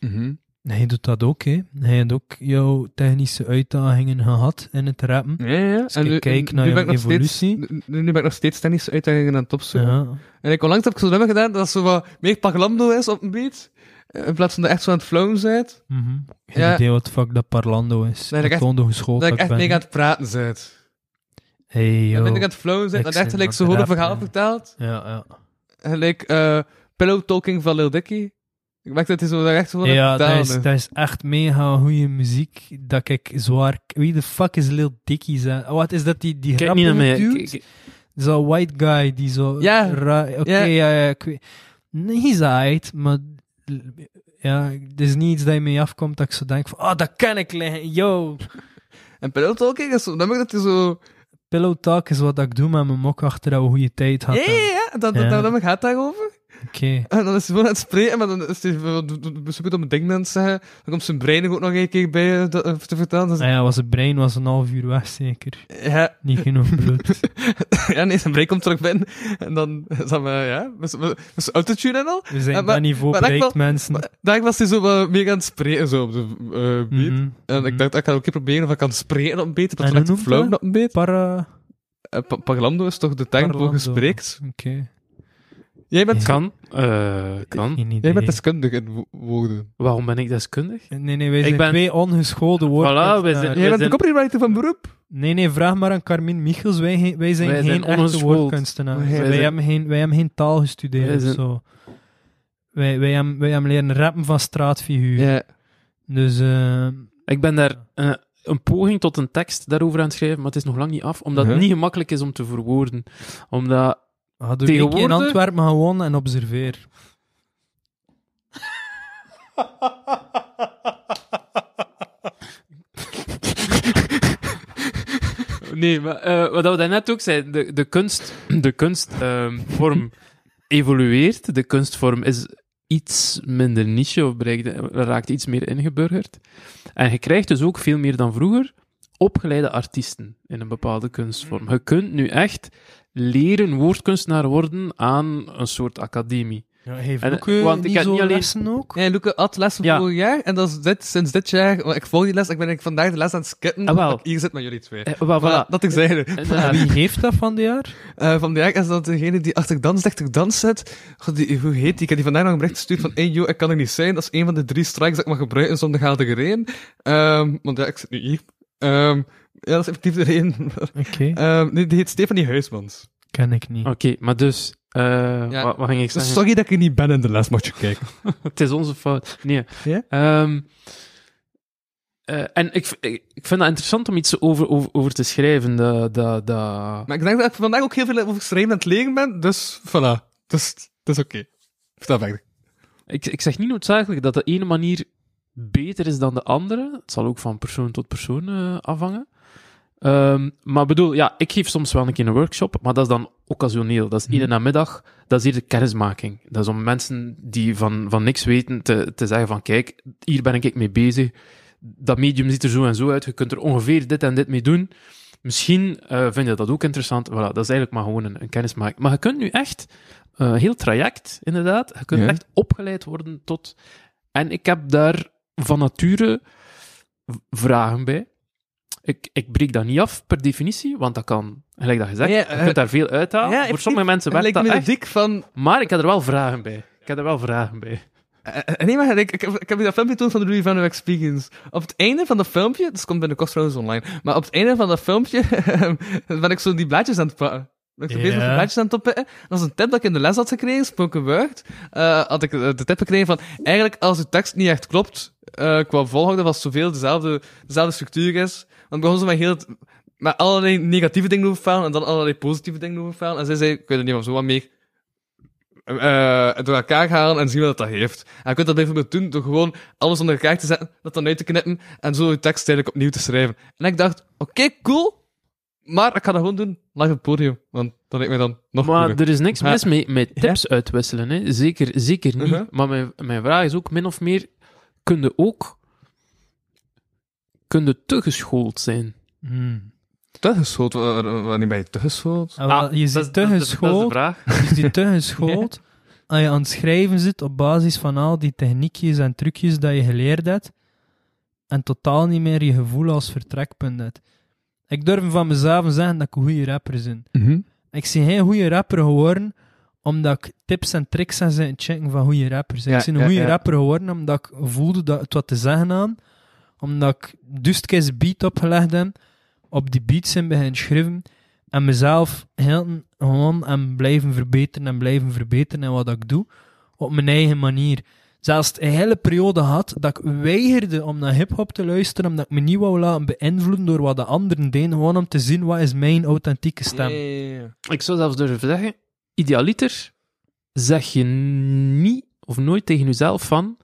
Mhm. Hij doet dat ook, hè. Hij heeft ook jouw technische uitdagingen gehad in het rappen. Ja, ja. Als ik kijk naar nu jouw ben ik nog. Steeds, nu, nu ben ik nog steeds tennis uitdagingen aan het opzoeken. Ja. En ik onlangs heb ik zo'n nummer gedaan dat zo wat meer Parlando is op een beat. In plaats van dat echt zo aan het flowen bent. Mhm. Geen Ja. idee wat fuck dat Parlando is. Dat ik geschoold Dat dat ik echt ben. mega aan het praten bent. Hey, En yo. ben ik aan het flowen zijn, Ik dat echt zit gelijk aan zo het gewoon een rappen. verhaal vertelt. Ja, ja. Gelijk eh Pillow Talking van Lil Dicky. Ik merk dat hij zo echt zo Ja, dat is, dat is echt mega goede muziek. Dat ik zwaar... Wie de fuck is Lil Dicky? zeg? Wat is dat, die, die Kijk niet naar mij. Zo'n white guy die zo... Ja. Oké, Ja. ja. ja, ik weet... Nee, hij is aight, maar... Ja, het is niet iets dat je mee afkomt dat ik zo denk van... Oh, dat kan ik liggen. Yo! En Pillow Talking is zo'n nummer dat hij zo... Pillow talk is wat ik doe met mijn mok achter dat we goede tijd Ja, hadden. ja, ja. Dat, dat, Ja. dat nummer gaat daarover. Oké. En dan is hij gewoon aan het spreken, maar dan is hij zoekt om een ding aan het zeggen. Dan komt zijn brein ook nog een keer bij eh, eh, te vertellen. Dus, Nou ja, was het brein was een half uur weg, zeker. ja, Niet genoeg bloed. ja, nee, zijn brein komt terug binnen. En dan is dat maar, ja, zijn autotune en al. We zijn Ja, maar- dat niveau ik bereikt, wel- mensen. Maar daar was hij zo wat meer aan het spreken, zo op de eh, beat. Mhm, En mhm. ik dacht, ik ga ook een keer proberen of ik kan spreken op een beat. En Dat flowen dat? op een beat. Para... Is toch de term voor gespreekt? Oké. Jij bent, Kan. eh, kan. Jij bent deskundig in wo- woorden. Waarom ben ik deskundig? Nee, nee, wij Ik zijn ben- twee ongeschoolde woorden. Voilà, wij zijn- Jij wij bent de copywriter van beroep. Nee, nee, vraag maar aan Carmin Michels. Wij, wij zijn Wij geen zijn echte woordkunstenaars. Wij Wij, zijn- hebben geen, wij hebben geen taal gestudeerd Wij of zijn- zo. Wij, wij, hebben, wij hebben leren rappen van straatfiguur. Ja. Dus, eh Ik ben daar eh, een poging tot een tekst daarover aan het schrijven, maar het is nog lang niet af, omdat het niet gemakkelijk is om te verwoorden. Omdat ga doe ik in Antwerpen gewoon en observeer. Nee, maar eh, wat we daarnet ook zeiden, de, de kunst, de kunstvorm evolueert. De kunstvorm is iets minder niche of bereikt, raakt iets meer ingeburgerd. En je krijgt dus ook veel meer dan vroeger opgeleide artiesten in een bepaalde kunstvorm. Je kunt nu echt leren woordkunstenaar worden aan een soort academie. Ja, heeft En, ook eh, want ik niet heb zo niet alleen- lessen ook? Ja, Luca had lessen Ja. vorig jaar. En dat is dit, sinds dit jaar. want Ik volg die les. Ik ben vandaag de les aan het skitten. Ah, wel. hier zit met jullie twee. Eh, wel, Voilà, voilà. dat ik zei. Inderdaad. Wie heeft dat van dit jaar? Eh vandaag is dat degene die achter dans, dichter dans zit. God, die, hoe heet die? Ik heb die vandaag nog een bericht gestuurd van, hey, yo, ik kan er niet zijn. Dat is een van de drie strikes dat ik mag gebruiken zonder geldige Ehm want ja, ik zit nu hier. Ehm ja, dat is effectief de reden. Oké, Ehm nee, die heet Stefanie Huismans. ken ik niet. Oké, maar dus... eh, Ja. wat, wat ging ik zeggen? sorry dat ik er niet ben in de les, moet je kijken. Het is onze fout. Nee. Ja? Ehm, eh, en ik, ik, ik vind het interessant om iets over, over, over te schrijven. Dat, dat, dat... Maar ik denk dat ik vandaag ook heel veel over schrijven aan het leren ben. Dus, voilà. Dus, dat is oké. Vertel verder. Ik, ik zeg niet noodzakelijk dat de ene manier beter is dan de andere. Het zal ook van persoon tot persoon eh, afhangen. Ehm, maar bedoel, ja, ik geef soms wel een keer een workshop, maar dat is dan occasioneel. Dat is iedere namiddag, dat is hier de kennismaking. Dat is om mensen die van, van niks weten te, te zeggen van, kijk, hier ben ik mee bezig. Dat medium ziet er zo en zo uit. Je kunt er ongeveer dit en dit mee doen. Misschien eh, vind je dat ook interessant. Voilà, dat is eigenlijk maar gewoon een, een kennismaking. Maar je kunt nu echt, eh, heel traject inderdaad, je kunt Ja. echt opgeleid worden tot... En ik heb daar van nature vragen bij. Ik, ik breek dat niet af per definitie, want dat kan, gelijk dat gezegd, Ja, je kunt daar veel uithalen. ja, Voor sommige mensen werkt dat me echt, dik van... maar ik heb er wel vragen bij. Ik heb er wel vragen bij. Eh, eh, nee, maar ik, ik, heb, ik heb je dat filmpje toen van de Louis Van Experience. Op het einde van dat filmpje, dat komt binnenkort trouwens online, maar op het einde van dat filmpje ben ik zo die blaadjes aan het pakken. Ben ik Ja. bezig met blaadjes aan het oppikken. Dat was een tip dat ik in de les had gekregen, spoken word. Eh, had ik de tip gekregen van, eigenlijk als de tekst niet echt klopt, eh, qua volgorde, was zoveel dezelfde, dezelfde structuur is. Want begon ze met heel... met allerlei negatieve dingen over verhalen en dan allerlei positieve dingen over verhalen. En zij zei, ik weet er niet van zo wat meer eh, door elkaar halen en zien wat dat heeft. En je kunt dat bijvoorbeeld doen door gewoon alles onder elkaar te zetten, dat dan uit te knippen en zo je tekst eigenlijk opnieuw te schrijven. En ik dacht, oké, cool, maar ik ga dat gewoon doen live op het podium, want dat lijkt mij dan nog Maar er is niks mis mee met tips uitwisselen. Hè. Zeker, zeker niet. Mhm. Maar mijn, mijn vraag is ook min of meer: kun je ook kun je te geschoold zijn? Hmm. Te geschoold? Wa- wa- Wanneer ben je te geschoold? Ah, Ah, je dat is- zit te de- Dat is de geschoold, vraag. je zit te geschoold als je aan het schrijven zit op basis van al die techniekjes en trucjes dat je geleerd hebt en totaal niet meer je gevoel als vertrekpunt hebt. Ik durf van mezelf zeggen dat ik een goede rapper ben. Ik zie geen goede rapper geworden omdat ik tips en tricks en zijn checken van goede rappers. Ja, ik zie een ja, goede ja. rapper geworden omdat ik voelde dat het wat te zeggen aan. Omdat ik dustkes beat opgelegd heb, op die beats zijn begin schrijven en mezelf heel gewoon en blijven verbeteren en blijven verbeteren in wat ik doe, op mijn eigen manier. Zelfs een hele periode had dat ik weigerde om naar hip-hop te luisteren, omdat ik me niet wou laten beïnvloeden door wat de anderen deden, gewoon om te zien wat is mijn authentieke stem. Ik zou zelfs durven zeggen: idealiter zeg je niet of nooit tegen jezelf van: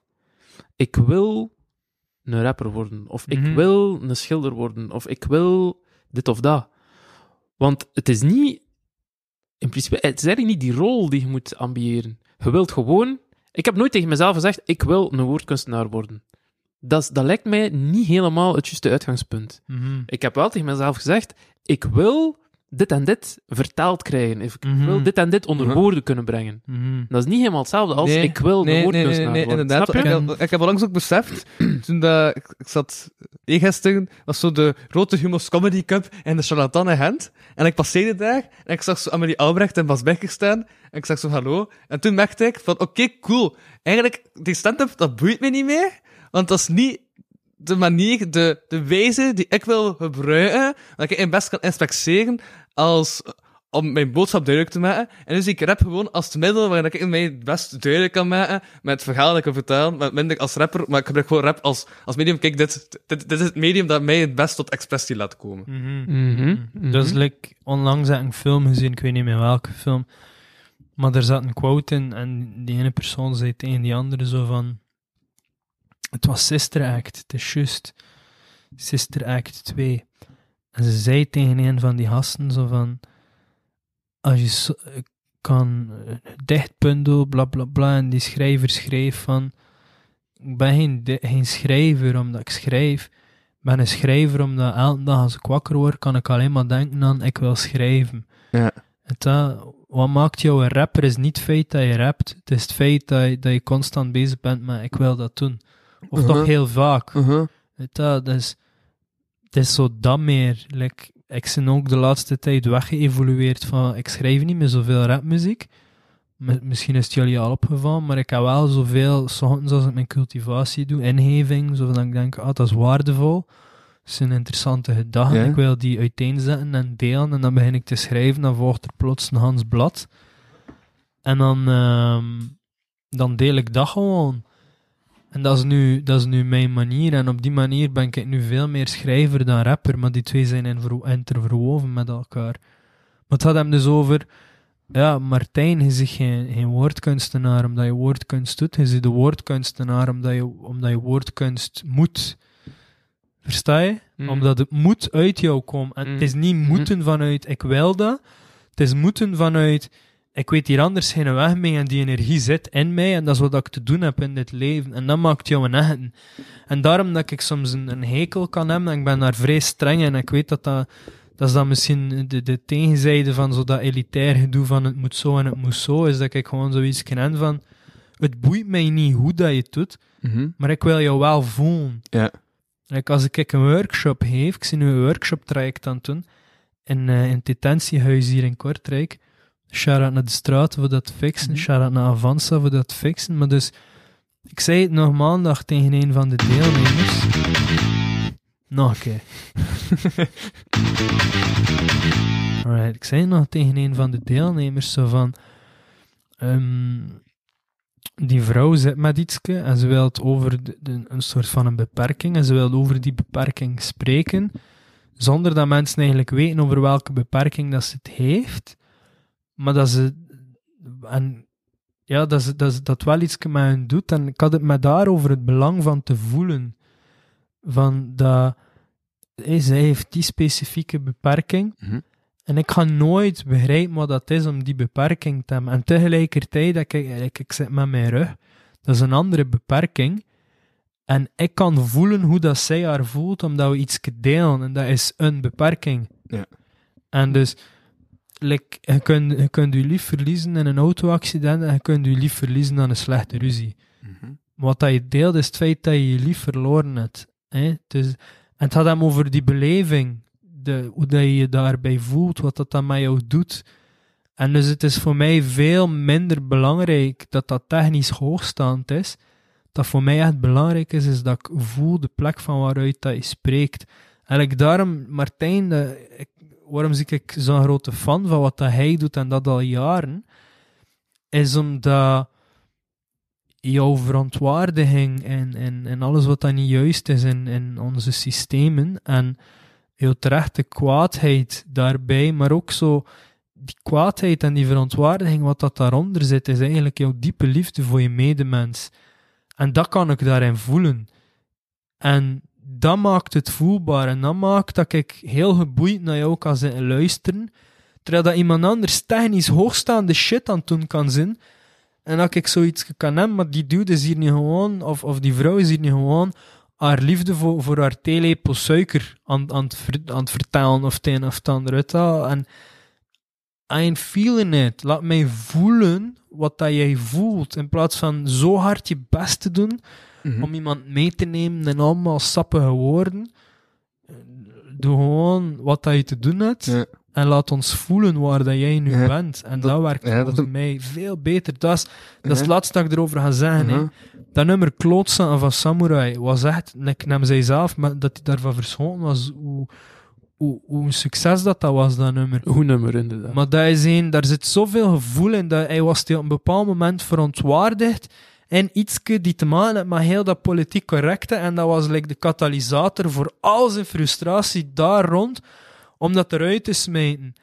ik wil een rapper worden, of ik Mhm. wil een schilder worden, of ik wil dit of dat. Want het is niet, in principe, het is eigenlijk niet die rol die je moet ambiëren. Je wilt gewoon. Ik heb nooit tegen mezelf gezegd: ik wil een woordkunstenaar worden. Dat, is- dat lijkt mij niet helemaal het juiste uitgangspunt. Mhm. Ik heb wel tegen mezelf gezegd: ik wil dit en dit vertaald krijgen. Ik Mhm. wil dit en dit onder Mhm. woorden kunnen brengen. Mhm. Dat is niet helemaal hetzelfde als Nee, ik wil nee, een nee, nee, woordkunstenaar nee, worden. inderdaad. Snap je? Ik, heb- ik heb onlangs ook beseft, toen dat, ik, ik zat eergisteren, was zo de Rote Humo's Comedy Cup in de Charlatan in Gent. En ik passeerde daar, en ik zag zo Amelie Albrecht en Bas Becker staan, en ik zag zo hallo. En toen merkte ik van, oké, cool. Eigenlijk, die stand-up, dat boeit me niet meer, want dat is niet de manier, de, de wijze die ik wil gebruiken, dat ik het best kan inspecteren als om mijn boodschap duidelijk te maken. En dus ik rap gewoon als het middel waarin ik mij het best duidelijk kan maken met het verhaal dat ik kan vertellen, met minder als rapper, maar ik gebruik gewoon rap als, als medium. Kijk, dit, dit, dit is het medium dat mij het best tot expressie laat komen. Mhm. Mhm, mhm. Dat is like, onlangs heb ik een film gezien, ik weet niet meer welke film. Maar er zat een quote in en die ene persoon zei tegen die andere zo van... Het was Sister Act, het is juist. Sister Act 2. En ze zei tegen een van die gasten zo van... Als je eh, kan eh, dichtbundel, bla bla bla. En die schrijver schreef van... Ik ben geen, geen schrijver omdat ik schrijf. Ik ben een schrijver omdat elke dag als ik wakker word, kan ik alleen maar denken aan ik wil schrijven. Ja. Dat, wat maakt jou een rapper is niet het feit dat je rapt. Het is het feit dat je, dat je constant bezig bent met ik wil dat doen. Of toch heel vaak. Uh-huh. Weet je, dat is, het is zo dat meer. Like, ik ben ook de laatste tijd weggeëvolueerd van, ik schrijf niet meer zoveel rapmuziek. Misschien is het jullie al opgevallen, maar ik heb wel zoveel, soms als ik mijn cultivatie doe, ingeving, zodat ik denk, ah, dat is waardevol. Dat is een interessante gedachte. Ja. Ik wil die uiteenzetten en delen, en dan begin ik te schrijven, dan volgt er plots een Hans blad. En dan, ehm, dan deel ik dat gewoon. En dat is, nu, dat is nu mijn manier. En op die manier ben ik nu veel meer schrijver dan rapper. Maar die twee zijn in ver- interverwoven met elkaar. Maar het gaat hem dus over... Ja, Martijn, je zegt geen, geen woordkunstenaar omdat je woordkunst doet. Je zit de woordkunstenaar omdat je, omdat je woordkunst moet. Versta je? Mhm. Omdat het moet uit jou komen. En het is niet moeten vanuit ik wil dat. Het is moeten vanuit ik weet hier anders geen weg mee en die energie zit in mij en dat is wat ik te doen heb in dit leven. En dat maakt jou een. En daarom dat ik soms een, een hekel kan hebben en ik ben daar vrij streng en ik weet dat dat, dat is dan misschien de, de tegenzijde van zo dat elitair gedoe van het moet zo en het moet zo, is dat ik gewoon zoiets ken van het boeit mij niet hoe dat je het doet, Mhm. maar ik wil jou wel voelen. Ja. Like als ik een workshop geef, ik zie nu een workshop traject aan het doen, in, eh, in het detentiehuis hier in Kortrijk. Shout-out naar de straat voor dat fixen, shout-out naar Avanza voor dat fixen. Maar dus, ik zei het nog maandag tegen een van de deelnemers. Nog een keer. Alright, ik zei het nog tegen een van de deelnemers zo van... ehm, die vrouw zit met ietske en ze wil het over de- de- een soort van een beperking en ze wil over die beperking spreken zonder dat mensen eigenlijk weten over welke beperking dat ze het heeft, maar dat ze en ja, dat, ze, dat, ze, dat wel iets met hen doet. En ik had het met haar over het belang van te voelen. Van dat zij heeft die specifieke beperking. Mhm. En ik ga nooit begrijpen wat dat is om die beperking te hebben. En tegelijkertijd, dat ik, ik, ik zit met mijn rug, dat is een andere beperking. En ik kan voelen hoe dat zij haar voelt, omdat we iets delen. En dat is een beperking. Ja. En dus, like, je, kunt, je kunt je lief verliezen in een auto-accident en je kunt je lief verliezen aan een slechte ruzie. Mhm. Wat dat je deelt is het feit dat je je lief verloren hebt. Hè? Dus, en het gaat hem over die beleving, de, hoe dat je je daarbij voelt, wat dat dan met jou doet. En dus het is voor mij veel minder belangrijk dat dat technisch hoogstaand is. Dat voor mij echt belangrijk is, is dat ik voel de plek van waaruit dat je spreekt. En ik daarom, Martijn, dat- ik, waarom zie ik zo'n grote fan van wat dat hij doet en dat al jaren, is omdat jouw verontwaardiging en, en, en alles wat dan niet juist is in, in onze systemen en jouw terechte kwaadheid daarbij, maar ook zo die kwaadheid en die verontwaardiging, wat dat daaronder zit, is eigenlijk jouw diepe liefde voor je medemens. En dat kan ik daarin voelen. En dat maakt het voelbaar. En dat maakt dat ik heel geboeid naar jou kan zitten luisteren. Terwijl dat iemand anders technisch hoogstaande shit aan het doen kan zijn. En dat ik zoiets kan hebben, maar die dude is hier niet gewoon, of, of die vrouw is hier niet gewoon, haar liefde voor, voor haar theelepel suiker aan, aan, het, aan het vertellen of het een of het. En I feeling it. Laat mij voelen wat dat jij voelt. In plaats van zo hard je best te doen Mhm. om iemand mee te nemen in allemaal sappige woorden. Doe gewoon wat dat je te doen hebt. Ja. En laat ons voelen waar dat jij nu Ja. bent. En dat, Dat- werkt ja, volgens mij veel beter. Dat is, dat is het laatste dat ik erover ga zeggen. Mhm. Dat nummer Klootzakken van Samurai was echt, ik nam zij zelf, maar dat hij daarvan verschoten was, hoe, hoe, hoe een succes dat dat was, dat nummer. Goed nummer, inderdaad. Maar dat is een, daar zit zoveel gevoel in, dat hij was die op een bepaald moment verontwaardigd en ietske die te maken had met heel dat politiek correcte, en dat was like de katalysator voor al zijn frustratie daar rond, om dat eruit te smijten.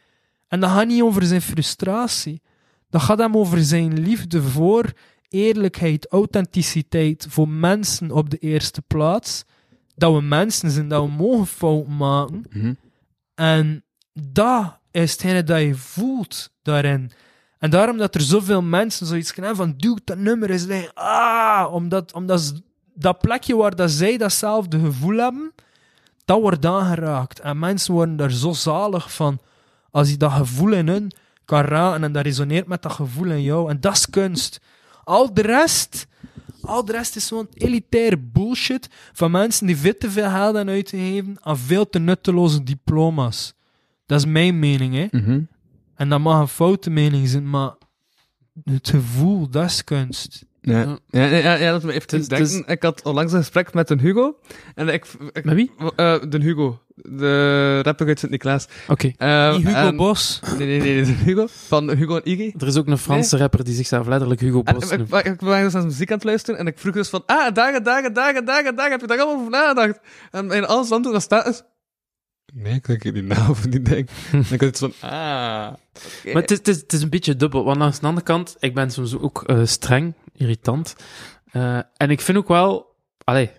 En dat gaat niet over zijn frustratie. Dat gaat hem over zijn liefde voor eerlijkheid, authenticiteit, voor mensen op de eerste plaats. Dat we mensen zijn, dat we mogen fouten maken. Mhm. En dat is hetgene dat je voelt daarin. En daarom dat er zoveel mensen zoiets kunnen van, dude, dat nummer is like, ah, omdat, omdat dat plekje waar dat zij datzelfde gevoel hebben, dat wordt aangeraakt. En mensen worden daar zo zalig van, als je dat gevoel in hun kan raken en dat resoneert met dat gevoel in jou. En dat is kunst. Al de rest, al de rest is zo'n elitair bullshit van mensen die veel te veel geld aan uitgeven aan veel te nutteloze diploma's. Dat is mijn mening, hè. Mhm. En dat mag een foute mening zijn, maar het gevoel, dat is kunst. Ja, Ja. ja, ja, dat me even Dus- denken. dus- Ik had onlangs een gesprek met een Hugo. En ik, ik, Met wie? Eh, de Hugo. De rapper uit Sint-Niklaas. Oké. Eh, Hugo en- Bos. Nee, nee, nee, de Hugo. Van Hugo en Iggy. Er is ook een Franse rapper die zichzelf letterlijk Hugo Bos ik, noemt. ik, ik was eens naar zijn muziek aan het luisteren en ik vroeg dus van, ah, dagen, dagen, dagen, dagen, dagen, heb je daar allemaal over nagedacht? En in alles antwoord dat staat is, nee, ik denk niet na over die ding. en ik had iets van, ah. Maar het is, het, is, het is een beetje dubbel. Want aan de andere kant, ik ben soms ook eh, streng, irritant. Eh, en ik vind ook wel... Allee,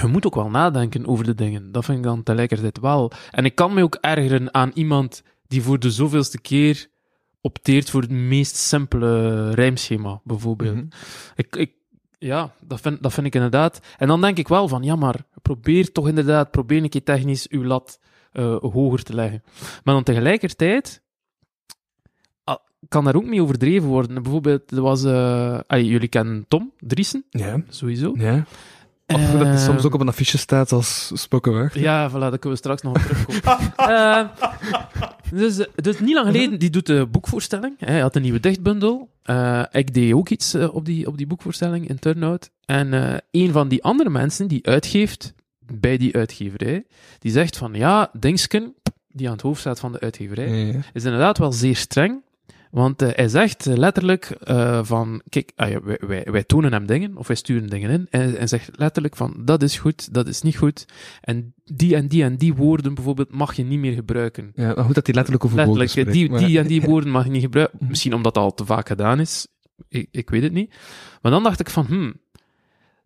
je moet ook wel nadenken over de dingen. Dat vind ik dan tegelijkertijd wel. En ik kan me ook ergeren aan iemand die voor de zoveelste keer opteert voor het meest simpele rijmschema, bijvoorbeeld. Mhm. Ik, ik, ja, dat vind, dat vind ik inderdaad. En dan denk ik wel van, ja, maar probeer toch inderdaad, probeer een keer technisch uw lat eh, hoger te leggen. Maar dan tegelijkertijd ah, kan daar ook mee overdreven worden. Bijvoorbeeld, er was, eh, allee, jullie kennen Tom Driesen, Ja, sowieso. ja. Of dat hij Eh, soms ook op een affiche staat als spoken word. Ja, voilà, daar kunnen we straks nog op terugkomen. Eh, dus, eh, dus niet lang geleden, die doet de boekvoorstelling. Hij had een nieuwe dichtbundel. Eh, ik deed ook iets eh, op, die, op die boekvoorstelling in Turnout. En eh, een van die andere mensen die uitgeeft bij die uitgeverij, die zegt van ja, Dingsken, die aan het hoofd staat van de uitgeverij, Ja, ja. is inderdaad wel zeer streng. Want eh, hij zegt letterlijk eh, van, kijk, ah ja, wij, wij, wij tonen hem dingen, of wij sturen dingen in, en hij zegt letterlijk van, dat is goed, dat is niet goed, en die en die en die woorden bijvoorbeeld mag je niet meer gebruiken. Ja, maar goed dat hij letterlijk over Letterlijk, die, spreekt, die maar- en die woorden mag je niet gebruiken. Misschien omdat dat al te vaak gedaan is, ik, ik weet het niet. Maar dan dacht ik van, hmm,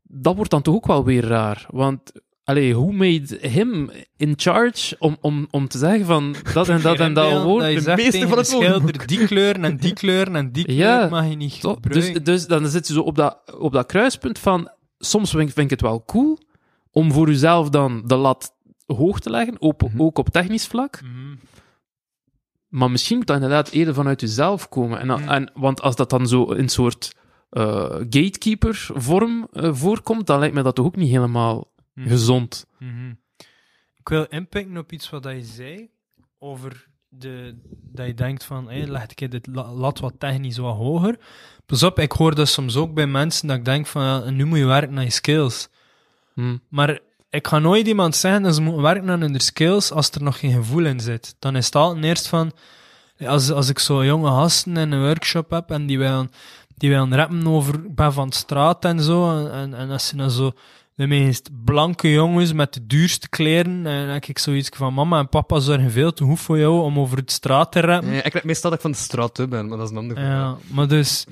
dat wordt dan toch ook wel weer raar, want... Allee, who made him in charge om, om, om te zeggen van dat en dat en dat woord? Dat je de meeste van het schilder, die kleuren en die kleuren en die Ja, kleur mag je niet Toch? Dus, dus dan zit je zo op dat, op dat kruispunt van... Soms vind, vind ik het wel cool om voor jezelf dan de lat hoog te leggen, ook, Mhm. ook op technisch vlak. Mhm. Maar misschien moet dat inderdaad eerder vanuit jezelf komen. En, dan- en, want als dat dan zo in een soort eh, gatekeeper-vorm eh, voorkomt, dan lijkt me dat toch ook niet helemaal Mhm. gezond. Mhm. Ik wil inpikken op iets wat je zei over de, dat je denkt van, hey, leg ik dit la- lat wat technisch wat hoger. Pas op, ik hoor dat soms ook bij mensen dat ik denk van, ja, nu moet je werken aan je skills. Hm. Maar ik ga nooit iemand zeggen dat ze moeten werken aan hun skills als er nog geen gevoel in zit. Dan is het altijd eerst van, als, als ik zo jonge gasten in een workshop heb en die willen, die willen rappen over, ben van straat en zo, en, en, en als ze dan zo de meest blanke jongens met de duurste kleren, en dan denk ik zoiets van, mama en papa zorgen veel te goed voor jou om over de straat te rappen. Ja, ik denk meestal dat ik van de straat hè, ben, maar dat is een ander verhaal. Ja, maar dus...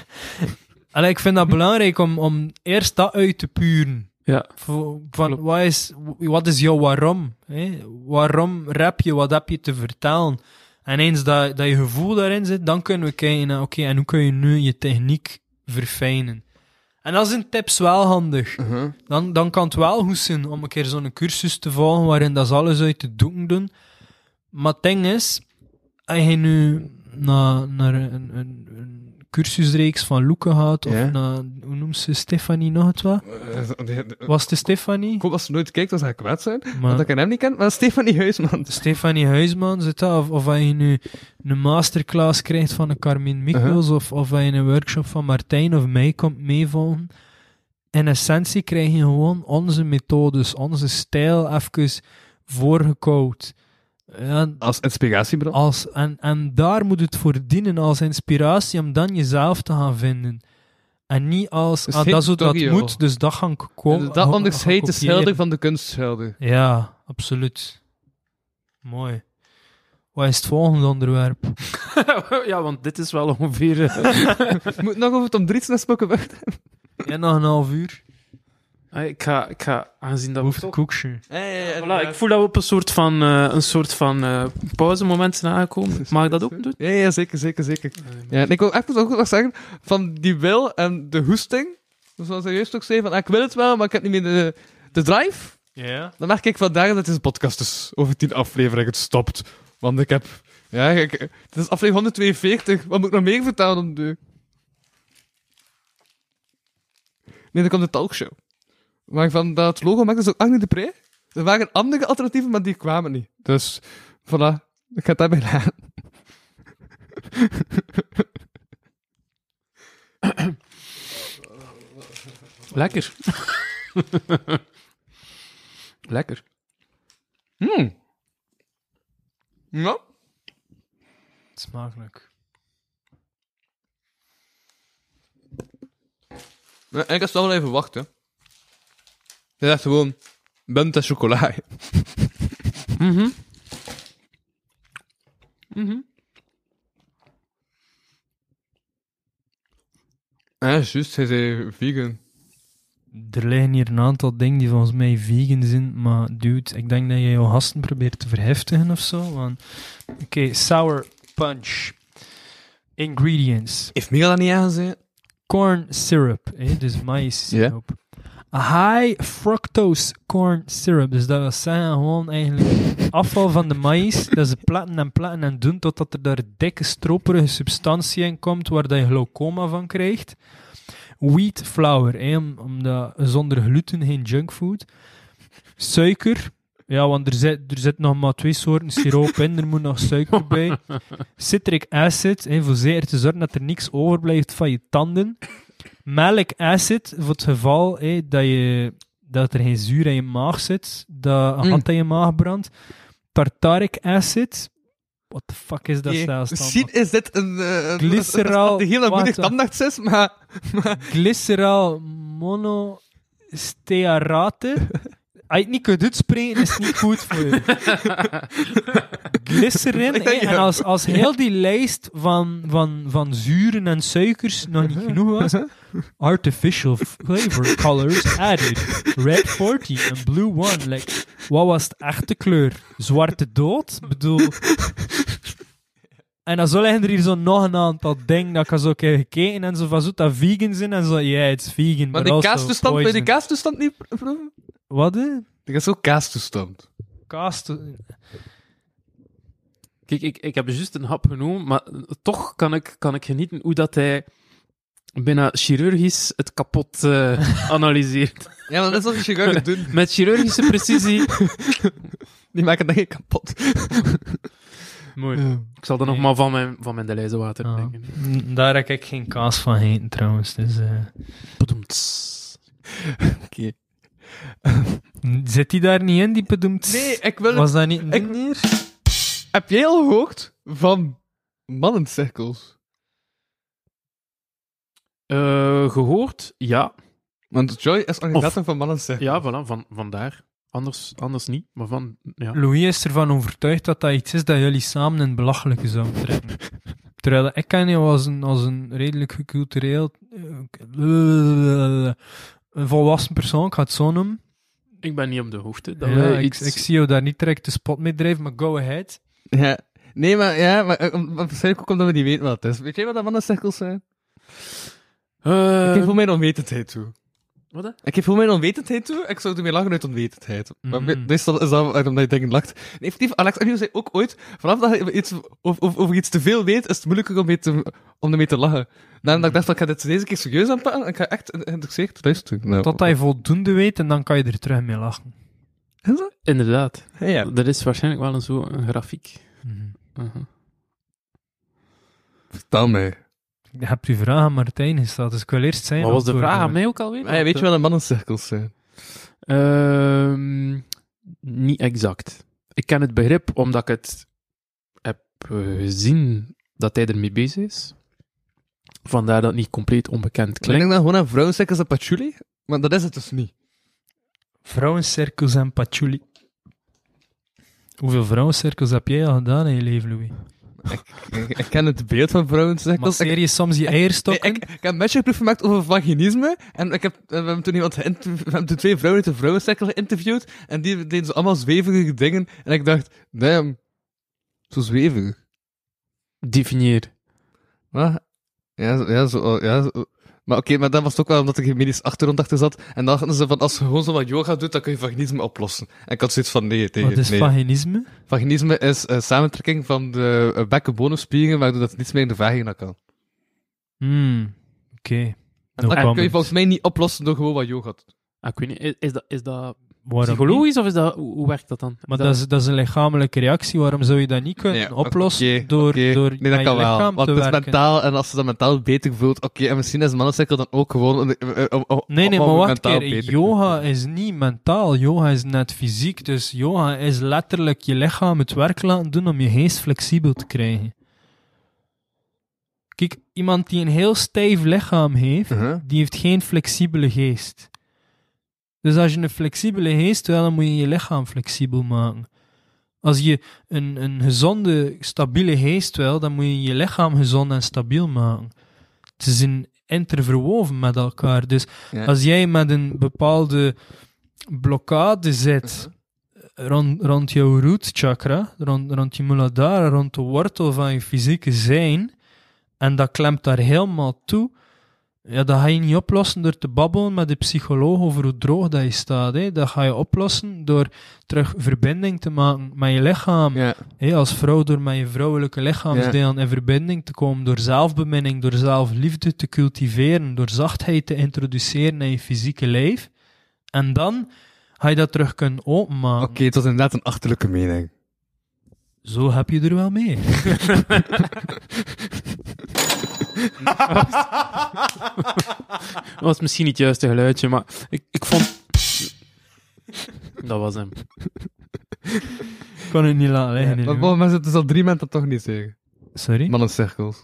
Allee, ik vind dat belangrijk om, om eerst dat uit te puren. Ja. Van, wat, is, wat is jouw waarom? Hè? Waarom rap je? Wat heb je te vertellen? En eens dat, dat je gevoel daarin zit, dan kunnen we kijken naar, oké, en hoe kun je nu je techniek verfijnen? En dat zijn tips wel handig. Uh-huh. Dan, dan kan het wel goed zijn om een keer zo'n cursus te volgen waarin dat ze alles uit de doeken doen. Maar het ding is, als je nu naar, naar een, een, een cursusreeks van Loeke gaat, of Ja. naar, hoe noemt ze, Stefanie nog het wat? Eh, Was het Stefanie? Ik hoop als ze nooit kijkt, dan zou ik kwaad zijn. Maar- Want ik hem niet ken, maar Stefanie Huisman. Stefanie Huisman zit dat, of, of als je nu een masterclass krijgt van een Carmine Michels, of, of als je een workshop van Martijn of mij komt meevolgen. In essentie krijg je gewoon onze methodes, onze stijl even voorgekouwd. Ja, Als inspiratiebron. als, en, en daar moet het voor dienen als inspiratie om dan jezelf te gaan vinden. En niet als, Dus ah, dat zo dat moet, dus dat ga ik komen. dat onderscheidt de schilder van de kunstschilder. Ja, absoluut. Mooi. Wat is het volgende onderwerp? ja, want dit is wel ongeveer... eh, Moet nog over Tom Driets naar spoken weg. Ja, nog een half uur. Ah, Ik ga, ik ga aangezien dat we Hoeft toch- koekje. Voilà, ik voel dat we op een soort van, eh, een soort van eh, pauzemoment zijn aangekomen. Mag ik dat ook doen? Ja, ja, zeker, zeker, zeker. Ja, en ik wil echt ook nog zeggen, van die wil en de hoesting, zoals hij juist ook zei, van ah, ik wil het wel, maar ik heb niet meer de, de drive. Ja. Dan merk ik vandaag dat deze podcast dus over tien afleveringen stopt. Want ik heb... Ja, ik, het is aflevering 142. Wat moet ik nog meer vertellen om de... Nee, dan komt de talkshow. Maar van dat logo maakte is ook Agne de Pre. Er waren andere alternatieven, maar die kwamen niet. Dus, voilà. Ik ga het daarbij laten. Lekker. Lekker. Hmm. Ja. Smakelijk. Ja, ik ga wel even wachten. Het is echt gewoon bunt en chocola. Mhm. Mhm. Ja, juist, hij zei vegan. Er liggen hier een aantal dingen die volgens mij vegan zijn, maar dude, ik denk dat je jouw gasten probeert te verheftigen of zo. want- Oké, sour punch. Ingredients. Heeft Miguel dat niet aangezien? Corn syrup, hè, dus maïs siroop. High fructose corn syrup, dus dat wil zeggen gewoon eigenlijk afval van de maïs, dat ze platten en platten en doen totdat er daar dikke stroperige substantie in komt waar dat je glaucoma van krijgt. Wheat flour, hè, om- omdat zonder gluten geen junkfood. Suiker, ja, want er zit, er zit nog maar twee soorten siroop in, er moet nog suiker bij. Citric acid, hè, voor zeker te zorgen dat er niks overblijft van je tanden. Malic acid, voor het geval dat, je, dat er geen zuur in je maag zit, dat een Mm. gat in je maag brandt. Tartaric acid, what the fuck is dat Nee, zelfs dan? Misschien is dit een... eh, een Glycerol Een heel moeilijk tandarts is, maar... Glycerol monostearate. Als je het niet kunt uitspreken, is het niet goed voor je. Glycerin. En als, als heel die lijst van, van, van zuren en suikers nog niet genoeg was, artificial flavor colors added. Red 40 en blue 1. Like, wat was de echte kleur? Zwarte dood? Ik bedoel... En dan zo liggen er hier zo nog een aantal dingen dat ik zo heb gekeken en zo van zo dat vegan zijn en zo, ja, het is vegan. Maar die also kaastoestand, die poison. kaastoestand niet proeven? Wat? hè? Er is ook kaastoestand. Kaas. Kijk, ik, ik heb juist een hap genomen, maar toch kan ik, kan ik genieten hoe dat hij bijna chirurgisch het kapot eh, analyseert. Ja, maar dat is wat je chirurgen doen. Met chirurgische precisie. Die maken dingen kapot. Mooi. Ja. Ik zal er nog Nee. maar van mijn, van mijn Deleuze water Ah. drinken. N- Daar heb ik geen kaas van gegeten trouwens. Dus, eh. Oké. zit die daar niet in, die bedoemd? Nee, ik wil... Was dat niet een ik- ding meer? Heb jij al gehoord van mannencirkels? Eh, gehoord? Ja. Want Joy is organisator van mannencirkels. Ja, voilà, van, vandaar. Anders, anders niet, maar van... Ja. Louis is ervan overtuigd dat dat iets is dat jullie samen in het belachelijke zouden trekken. Terwijl ik ken jou als een, als een redelijk gecultureel, eh, een volwassen persoon, ik ga het zo noemen. Ik ben niet op de hoogte. Dat Ja, ik, iets... ik zie jou daar niet direct de spot mee drijven, maar go ahead. Ja. Nee, maar ja, maar, eh, waarschijnlijk ook omdat we niet weten wat het is. Weet jij wat dat mannencirkels zijn? Eh, ik geef voor mijn onwetendheid toe. Wat, hè? Ik geef voor mijn onwetendheid toe, ik zou ermee lachen uit onwetendheid. Maar Mhm. me- meestal is dat omdat je dingen lacht. Nee, effectief, Alex Agnew zei ook ooit, vanaf dat je iets, over, over, over iets te veel weet, is het moeilijker om, mee te, om ermee te lachen. Daarom dat ik dacht, ik ga dit deze keer serieus aanpakken, en ik ga echt geïnteresseerd luisteren. Nou, Totdat je voldoende weet en dan kan je er terug mee lachen. Is dat? Inderdaad. Ja, ja. Er is waarschijnlijk wel een, zo, een grafiek. Mhm. Uh-huh. Vertel mij. Je hebt uw vraag aan Martijn gesteld, dus ik wil eerst zijn Wat was de vraag aan mij ook alweer? Ja, weet je wel dat mannencirkels zijn? Ehm, niet exact. Ik ken het begrip omdat ik het heb eh, gezien dat hij ermee bezig is. Vandaar dat het niet compleet onbekend Ik denk klinkt. dat gewoon aan vrouwencirkels en patchouli, maar dat is het dus niet. Vrouwencirkels en patchouli. Hoeveel vrouwencirkels heb jij al gedaan in je leven, Louis? Ik, ik ken het beeld van Masseer je soms je eierstokken? ik, ik heb een bachelorproef gemaakt over vaginisme. En ik heb, we hebben toen iemand we hebben toen twee vrouwen uit de vrouwencirkel geïnterviewd. En die deden zo allemaal zwevige dingen. En ik dacht, damn, zo zwevig. Definieer. Wat? Ja, ja, zo, ja zo- Maar oké, maar dat was ook wel omdat er geen medisch achtergrond achter zat. En dan dachten ze van, als je gewoon zo wat yoga doet, dan kun je vaginisme oplossen. En ik had zoiets van, nee, nee, Wat is nee. vaginisme? Vaginisme is een samentrekking van de uh, bekkenbodemspieren, waardoor dat niets meer in de vagina kan. Hmm, oké. En No dat kun je volgens mij niet oplossen door gewoon wat yoga te doen. Ah, ik weet niet, is, is dat, is dat Waarom niet? psychologisch of is dat, hoe, hoe werkt dat dan? Maar dat is, dat is een lichamelijke reactie. Waarom zou je dat niet kunnen Nee, oplossen door, oké. door Nee, dat je kan wel. lichaam Want te het is werken? mentaal, en als ze dat mentaal beter voelt, oké, en misschien is mannencirkel dan ook gewoon... Nee, nee, om maar wacht keer. beter Yoga is niet mentaal. Yoga is net fysiek. Dus yoga is letterlijk je lichaam het werk laten doen om je geest flexibel te krijgen. Kijk, iemand die een heel stijf lichaam heeft, Uh-huh. die heeft geen flexibele geest. Dus als je een flexibele geest wil, dan moet je je lichaam flexibel maken. Als je een, een gezonde, stabiele geest wil, dan moet je je lichaam gezond en stabiel maken. Ze zijn interverwoven met elkaar. Dus Ja. als jij met een bepaalde blokkade zit rond, rond jouw root chakra, rond, rond je muladhara, rond de wortel van je fysieke zijn, en dat klemt daar helemaal toe, ja, dat ga je niet oplossen door te babbelen met de psycholoog over hoe droog dat je staat. Hè. Dat ga je oplossen door terug verbinding te maken met je lichaam. Ja. Hè, als vrouw door met je vrouwelijke lichaamsdelen in verbinding te komen, door zelfbeminning, door zelfliefde te cultiveren, door zachtheid te introduceren in je fysieke lijf. En dan ga je dat terug kunnen openmaken. Oké, het was inderdaad een achterlijke mening. Zo heb je er wel mee. Dat was misschien niet het juiste geluidje, maar ik, ik vond... Dat was hem. Ik kan het niet laten liggen. maar hè, volgens mij zitten ze al drie dat toch niet zeggen. Sorry? Mannencirkels.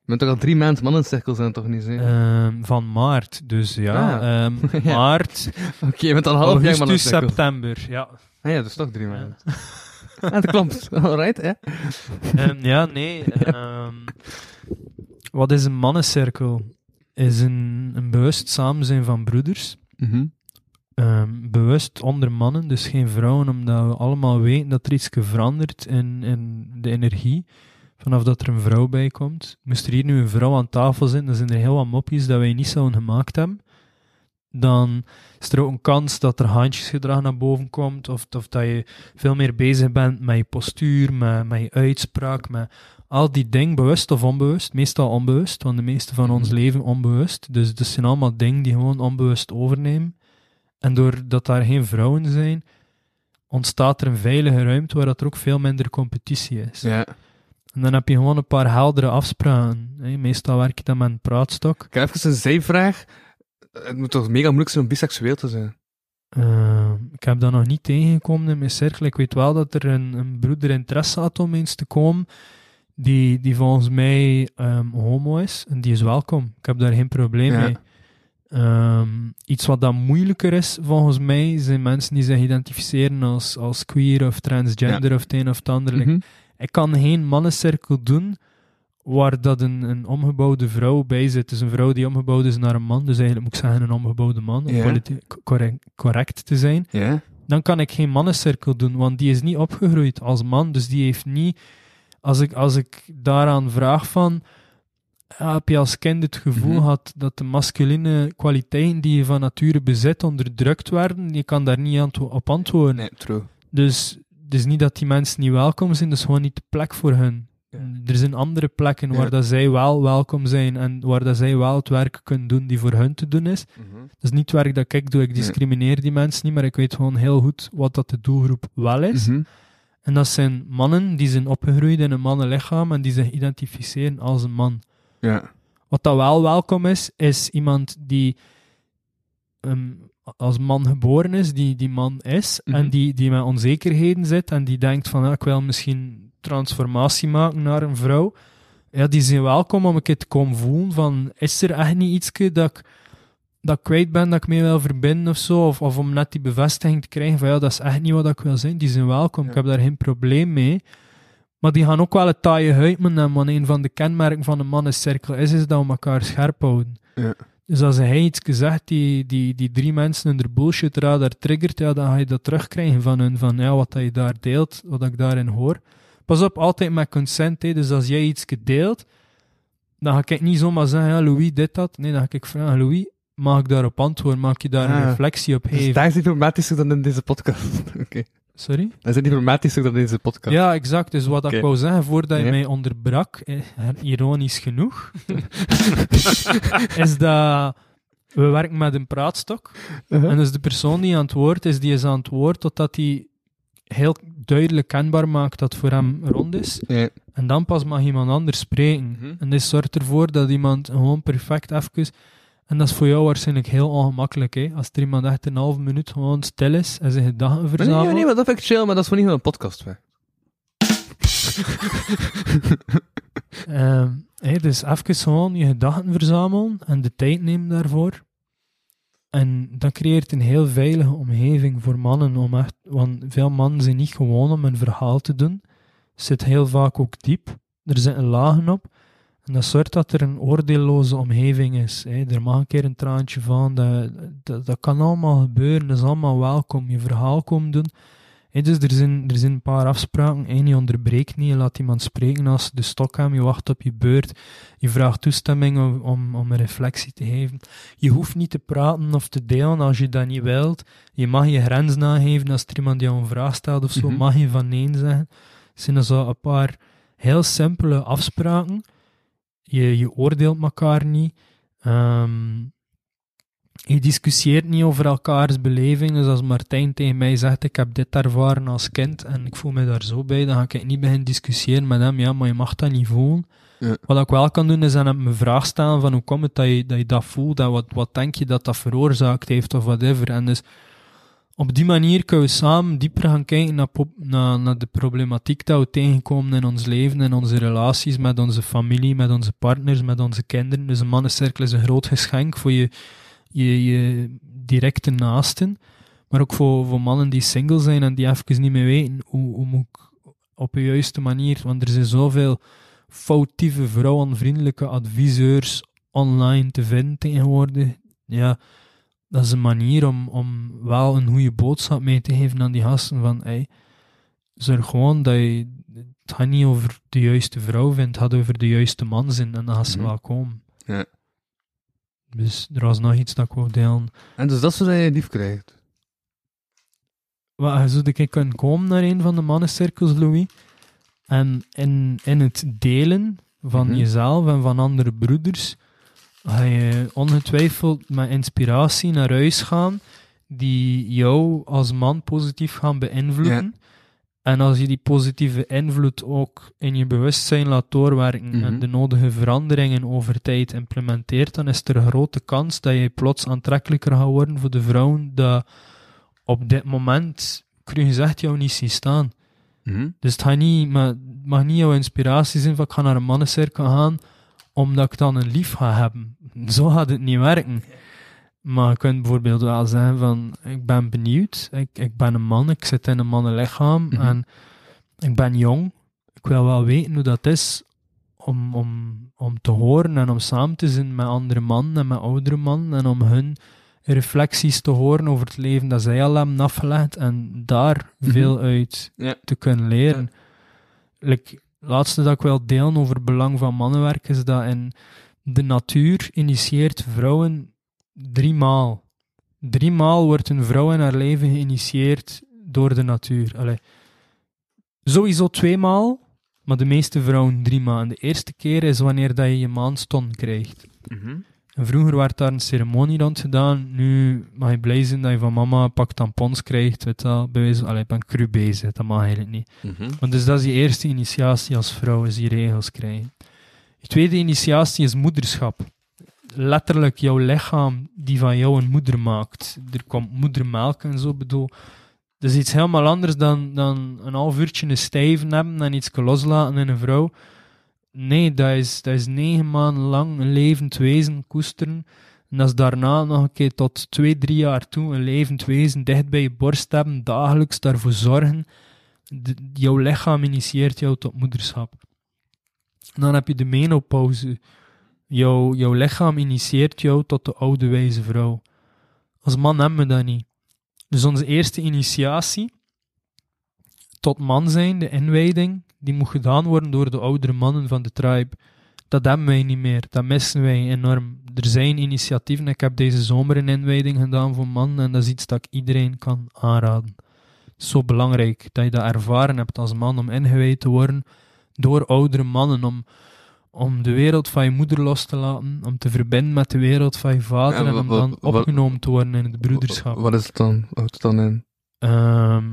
Je bent toch al drie maanden mannencirkels zijn toch niet zeggen? Ehm, van maart, dus ja. Ah. ehm, Ja. maart, Oké, je bent al een half jaar augustus, mannencirkels. september. Ja. Ah ja, dus toch drie maanden. Ja, dat klopt. Alright, ja. Ehm, ja, nee. wat is een mannencirkel? Is een, een bewust samenzijn van broeders. Mhm. Ehm, bewust onder mannen, dus geen vrouwen, omdat we allemaal weten dat er iets verandert in, in de energie. Vanaf dat er een vrouw bij komt. Moest er hier nu een vrouw aan tafel zitten, dan zijn er heel wat mopjes dat wij niet zouden gemaakt hebben. Dan is er ook een kans dat er handjesgedrag naar boven komt, of, of dat je veel meer bezig bent met je postuur, met, met je uitspraak, met al die dingen, bewust of onbewust. Meestal onbewust, want de meeste van ons leven onbewust. Dus dat zijn allemaal dingen die gewoon onbewust overnemen. En doordat daar geen vrouwen zijn, ontstaat er een veilige ruimte waar dat er ook veel minder competitie is. Ja. En dan heb je gewoon een paar heldere afspraken. hè. Meestal werk je dan met een praatstok. Ik heb even een zijvraag. Het moet toch mega moeilijk zijn om biseksueel te zijn? Eh, ik heb dat nog niet tegengekomen in mijn cirkel. Ik weet wel dat er een, een broeder interesse had om eens te komen, die, die volgens mij ehm, homo is. En die is welkom. Ik heb daar geen probleem Ja. mee. Ehm, iets wat dan moeilijker is, volgens mij, zijn mensen die zich identificeren als, als queer of transgender of het een of het ander. Mhm. Ik kan geen mannencirkel doen waar dat een, een omgebouwde vrouw bij zit. Dus een vrouw die omgebouwd is naar een man. Dus eigenlijk moet ik zeggen een omgebouwde man, om correct, correct te zijn. Dan kan ik geen mannencirkel doen, want die is niet opgegroeid als man. Dus die heeft niet... Als ik, als ik daaraan vraag van... ah, Heb je als kind het gevoel Mhm. gehad dat de masculine kwaliteiten die je van nature bezit onderdrukt werden? Je kan daar niet antwo- op antwoorden. Nee, true. Dus het is niet dat die mensen niet welkom zijn, dat is gewoon niet de plek voor hun. Ja. Er zijn andere plekken waar dat zij wel welkom zijn en waar dat zij wel het werk kunnen doen die voor hun te doen is. Dat is niet het werk dat ik doe, ik discrimineer die mensen niet, maar ik weet gewoon heel goed wat dat de doelgroep wel is. Mhm. En dat zijn mannen die zijn opgegroeid in een mannenlichaam en die zich identificeren als een man. Ja. Wat dat wel welkom is, is iemand die ehm, als man geboren is, die die man is, Mhm. en die, die met onzekerheden zit en die denkt van, ja, ik wil misschien transformatie maken naar een vrouw. Ja, die zijn welkom om een keer te komen voelen van, is er echt niet iets dat ik, dat ik kwijt ben, dat ik mee wil verbinden of zo, of, of om net die bevestiging te krijgen van, ja, dat is echt niet wat ik wil zijn. Die zijn welkom, Ja. ik heb daar geen probleem mee. Maar die gaan ook wel het taaie huid hebben, want een van de kenmerken van een mannencirkel is, is dat we elkaar scherp houden. Ja. Dus als hij iets gezegd die, die, die drie mensen in de bullshit radar triggert, ja, dan ga je dat terugkrijgen van hun, van ja, wat dat je daar deelt, wat ik daarin hoor. Pas op, altijd met consent, hè. dus als jij iets deelt, dan ga ik niet zomaar zeggen, ja, Louis, dit, dat. Nee, dan ga ik vragen, Louis, mag ik daarop antwoorden? Mag ik je daar een Ah. reflectie op Dus geven? daar is het dramatischer dan in deze podcast. Oké. Sorry? Dat is niet dramatischer dan in deze podcast. Ja, exact. Dus wat Oké. ik wou zeggen voordat je Ja. mij onderbrak, eh, ironisch genoeg, is dat we werken met een praatstok. Uh-huh. En dus de persoon die aan het woord is, die is aan het woord totdat hij heel duidelijk kenbaar maakt dat het voor hem rond is. Ja. En dan pas mag iemand anders spreken. Mhm. En dit zorgt ervoor dat iemand gewoon perfect even... En dat is voor jou waarschijnlijk heel ongemakkelijk, hè? Als er iemand echt een half minuut gewoon stil is en zijn gedachten Nee, verzamelt. nee, nee, maar dat vind ik chill, maar dat is voor niet van een podcast. Weg. Ehm, hè, dus even gewoon je gedachten verzamelen en de tijd nemen daarvoor. En dat creëert een heel veilige omgeving voor mannen. Om echt, want veel mannen zijn niet gewoon om een verhaal te doen. Zit heel vaak ook diep. Er zitten lagen op. En dat zorgt dat er een oordeelloze omgeving is. Hè. Er mag een keer een traantje van. Dat, dat, dat kan allemaal gebeuren. Dat is allemaal welkom. Je verhaal komen doen. Hè, dus er zijn, er zijn een paar afspraken. Eén, je onderbreekt niet. Je laat iemand spreken als ze de stok hebben. Je wacht op je beurt. Je vraagt toestemming om, om, om een reflectie te geven. Je hoeft niet te praten of te delen als je dat niet wilt. Je mag je grens nageven als er iemand jou een vraag stelt of zo. Mhm. Mag je van nee zeggen. Het zijn zo een paar heel simpele afspraken. Je, je oordeelt elkaar niet. Ehm, je discussieert niet over elkaars beleving. Dus als Martijn tegen mij zegt: Ik heb dit ervaren als kind en ik voel me daar zo bij, dan ga ik niet beginnen discussiëren met hem. Ja, maar je mag dat niet voelen. Ja. Wat ik wel kan doen, is aan hem een vraag stellen: van hoe komt het dat je dat, je dat voelt en wat, wat denk je dat dat veroorzaakt heeft of whatever. En dus op die manier kunnen we samen dieper gaan kijken naar, naar, naar de problematiek dat we tegenkomen in ons leven, in onze relaties met onze familie, met onze partners, met onze kinderen. Dus een mannencirkel is een groot geschenk voor je, je, je directe naasten, maar ook voor, voor mannen die single zijn en die even niet meer weten hoe, ik op de juiste manier, want er zijn zoveel foutieve, vrouwenvriendelijke adviseurs online te vinden tegenwoordig. Ja, dat is een manier om, om wel een goede boodschap mee te geven aan die gasten van hey, zorg gewoon dat je het gaat niet over de juiste vrouw vindt, het gaat over de juiste man zijn en dan gaat ze Mhm. wel komen. Ja. Dus er was nog iets dat ik wou delen. En dus dat is wat je lief krijgt. Wat, zou ik kunnen komen naar een van de mannencirkels, Louis? En in, in het delen van Mhm. jezelf en van andere broeders, ga je ongetwijfeld met inspiratie naar huis gaan die jou als man positief gaan beïnvloeden. En als je die positieve invloed ook in je bewustzijn laat doorwerken Mhm. en de nodige veranderingen over tijd implementeert, dan is er een grote kans dat je plots aantrekkelijker gaat worden voor de vrouwen dat op dit moment, kun je gezegd, jou niet zien staan. Mhm. Dus het, gaat niet, maar, het mag niet jouw inspiratie zijn van ik ga naar een mannencirkel gaan omdat ik dan een lief ga hebben. Zo gaat het niet werken. Maar je kunt bijvoorbeeld wel zeggen van ik ben benieuwd, ik, ik ben een man, ik zit in een mannenlichaam Mhm. en ik ben jong. Ik wil wel weten hoe dat is om, om, om te horen en om samen te zijn met andere mannen en met oudere mannen en om hun reflecties te horen over het leven dat zij al hebben afgelegd en daar Mhm. veel uit Ja. te kunnen leren. Like, laatste dat ik wil delen over het belang van mannenwerk is dat in de natuur initieert vrouwen driemaal. Driemaal wordt een vrouw in haar leven geïnitieerd door de natuur. Allee. Sowieso tweemaal, maar de meeste vrouwen driemaal. En de eerste keer is wanneer dat je je maanston krijgt. Mhm. En vroeger werd daar een ceremonie rond gedaan. Nu mag je blij zijn dat je van mama een pak tampons krijgt. Weet je wel. Bij wijze- Allee, ik ben cru bezig, dat mag eigenlijk niet. Mhm. Want dus dat is je eerste initiatie als vrouw, is die regels krijgen. Je tweede initiatie is moederschap. Letterlijk jouw lichaam die van jou een moeder maakt. Er komt moedermelk en zo, bedoel. Dat is iets helemaal anders dan, dan een half uurtje een stijven hebben en iets loslaten in een vrouw. Nee, dat is, is negen maanden lang een levend wezen koesteren. En is daarna nog een keer tot twee, drie jaar toe een levend wezen dicht bij je borst hebben, dagelijks daarvoor zorgen jouw lichaam initieert jou tot moederschap. Dan heb je de menopauze. Jouw, jouw lichaam initieert jou tot de oude wijze vrouw. Als man hebben we dat niet. Dus onze eerste initiatie tot man zijn, de inwijding, die moet gedaan worden door de oudere mannen van de tribe. Dat hebben wij niet meer. Dat missen wij enorm. Er zijn initiatieven. Ik heb deze zomer een inwijding gedaan voor mannen en dat is iets dat ik iedereen kan aanraden. Zo belangrijk dat je dat ervaren hebt als man om ingewijd te worden door oudere mannen. Om, om de wereld van je moeder los te laten, om te verbinden met de wereld van je vader En om dan opgenomen te worden in het broederschap. Wat is het dan? Wat houdt het dan in? Ehm,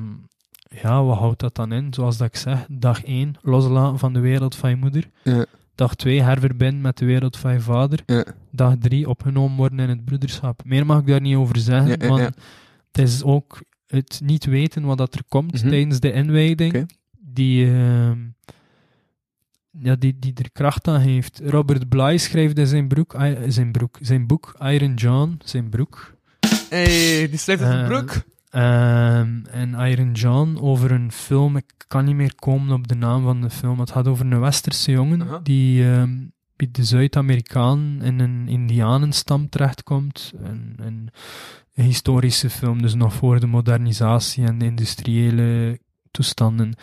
ja, wat houdt dat dan in? Zoals dat ik zeg, dag 1, loslaten van de wereld van je moeder. Ja. Dag 2, herverbinden met de wereld van je vader. Ja. Dag 3, opgenomen worden in het broederschap. Meer mag ik daar niet over zeggen, Ja, ja, want het is ook het niet weten wat dat er komt Mhm. tijdens de inwijding, die, ehm, ja, die, die er kracht aan heeft. Robert Bly schrijft in zijn, broek, I- zijn, broek, zijn boek Iron John, zijn broek, Hey, die schrijft het Eh, een broek. Ehm, en Iron John over een film. Ik kan niet meer komen op de naam van de film. Het gaat over een westerse jongen die ehm, bij de Zuid-Amerikaan in een Indianenstam terechtkomt. Een, een, een historische film, dus nog voor de modernisatie en de industriële toestanden.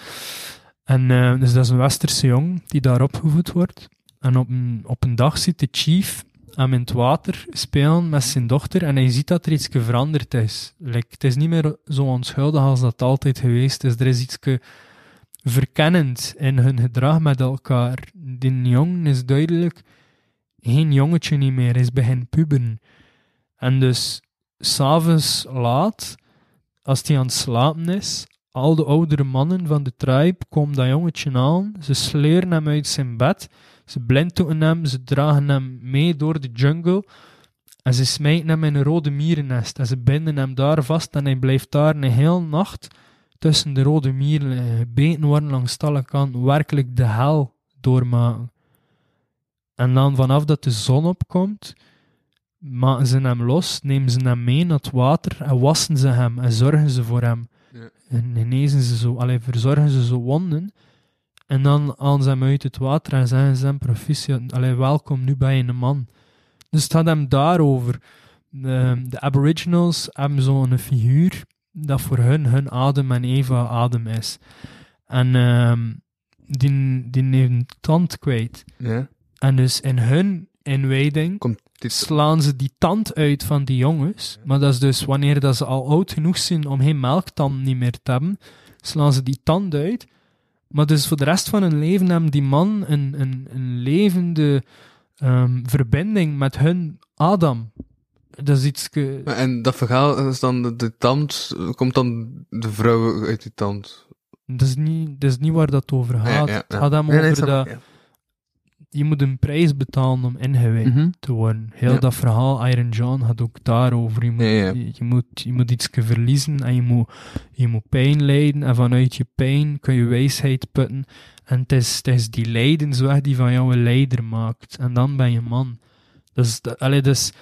En eh, dus dat is een westerse jong die daar opgevoed wordt. En op een, op een dag zit de chief in het water spelen met zijn dochter en hij ziet dat er iets veranderd is. Like, het is niet meer zo onschuldig als dat altijd geweest is. Er is iets verkennend in hun gedrag met elkaar. Die jongen is duidelijk geen jongetje niet meer, is begin puberen. En dus, s'avonds laat, als hij aan het slapen is, al de oudere mannen van de tribe komen dat jongetje aan, ze sleuren hem uit zijn bed, ze blinddoeken hem, ze dragen hem mee door de jungle en ze smijten hem in een rode mierennest en ze binden hem daar vast en hij blijft daar een hele nacht tussen de rode mieren gebeten worden langs alle kanten, werkelijk de hel doormaken. En dan vanaf dat de zon opkomt, maken ze hem los, nemen ze hem mee naar het water en wassen ze hem en zorgen ze voor hem. Ja. En genezen ze zo, allee, verzorgen ze zo wonden. En dan halen ze hem uit het water en zeggen ze hem proficiat, allee, welkom nu bij een man. Dus het gaat hem daarover. De, de aboriginals hebben zo'n figuur dat voor hun hun Adem en Eva adem is. En ehm, die, die een tand kwijt. Ja. En dus in hun inwijding Komt dit... slaan ze die tand uit van die jongens. Maar dat is dus wanneer dat ze al oud genoeg zijn om geen melktand niet meer te hebben, slaan ze die tand uit. Maar dus voor de rest van hun leven hebben die man een, een, een levende ehm, verbinding met hun Adam. Dat is iets... En dat verhaal is dan de, de tand, komt dan de vrouw uit die tand. Dat is niet, dat is niet waar dat over gaat. Ja, ja, Het gaat over dat. Je moet een prijs betalen om ingewijd Mhm. te worden. Heel Ja. dat verhaal Iron John gaat ook daarover. Je moet, Ja, ja. Je, je moet, je moet iets verliezen en je moet, je moet pijn lijden. En vanuit je pijn kun je wijsheid putten. En het is, het is die lijdensweg die van jou een leider maakt. En dan ben je man. Dus, dat, allee, dus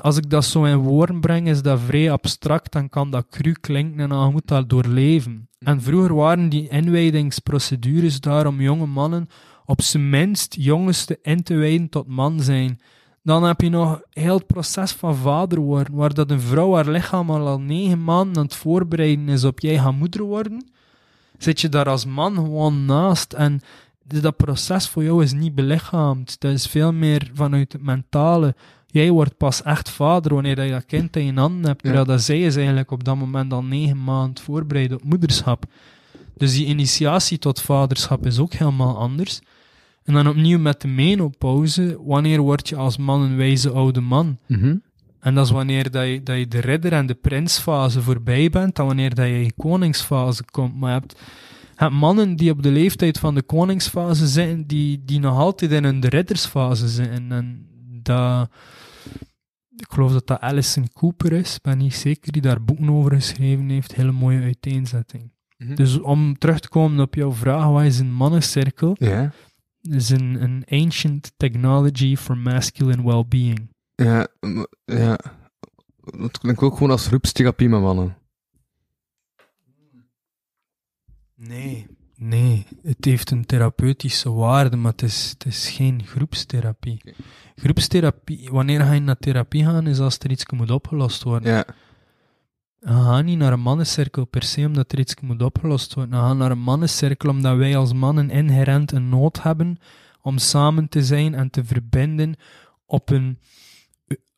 als ik dat zo in woorden breng, is dat vrij abstract. Dan kan dat cru klinken en dan moet dat doorleven. En vroeger waren die inwijdingsprocedures daar om jonge mannen op zijn minst jongens te in te wijden tot man zijn. Dan heb je nog heel het proces van vader worden, waar dat een vrouw haar lichaam al negen maanden aan het voorbereiden is op jij gaat moeder worden. Zit je daar als man gewoon naast en dat proces voor jou is niet belichaamd. Dat is veel meer vanuit het mentale. Jij wordt pas echt vader wanneer je dat kind in je handen hebt. Ja. Terwijl dat zij is eigenlijk op dat moment al negen maanden voorbereid op moederschap. Dus die initiatie tot vaderschap is ook helemaal anders. En dan opnieuw met de menopauze. Wanneer word je als man een wijze oude man? Mhm. En dat is wanneer dat je, dat je de ridder- en de prinsfase voorbij bent, dan wanneer dat je in je koningsfase komt. Maar je hebt, je hebt mannen die op de leeftijd van de koningsfase zitten, die, die nog altijd in hun riddersfase zitten. En dat, ik geloof dat dat Alison Cooper is, ben niet zeker, die daar boeken over geschreven heeft. Hele mooie uiteenzetting. Mhm. Dus om terug te komen op jouw vraag, wat is een mannencirkel? Ja. Is een, een ancient technology for masculine well-being. Ja, ja. Het klinkt ook gewoon als groepstherapie met mannen. Nee, nee. Het heeft een therapeutische waarde, maar het is, het is geen groepstherapie. Groepstherapie, wanneer ga je naar therapie gaan, is als er iets moet opgelost worden. Ja. We gaan niet naar een mannencirkel per se omdat er iets moet opgelost worden. We gaan naar een mannencirkel omdat wij als mannen inherent een nood hebben om samen te zijn en te verbinden op een,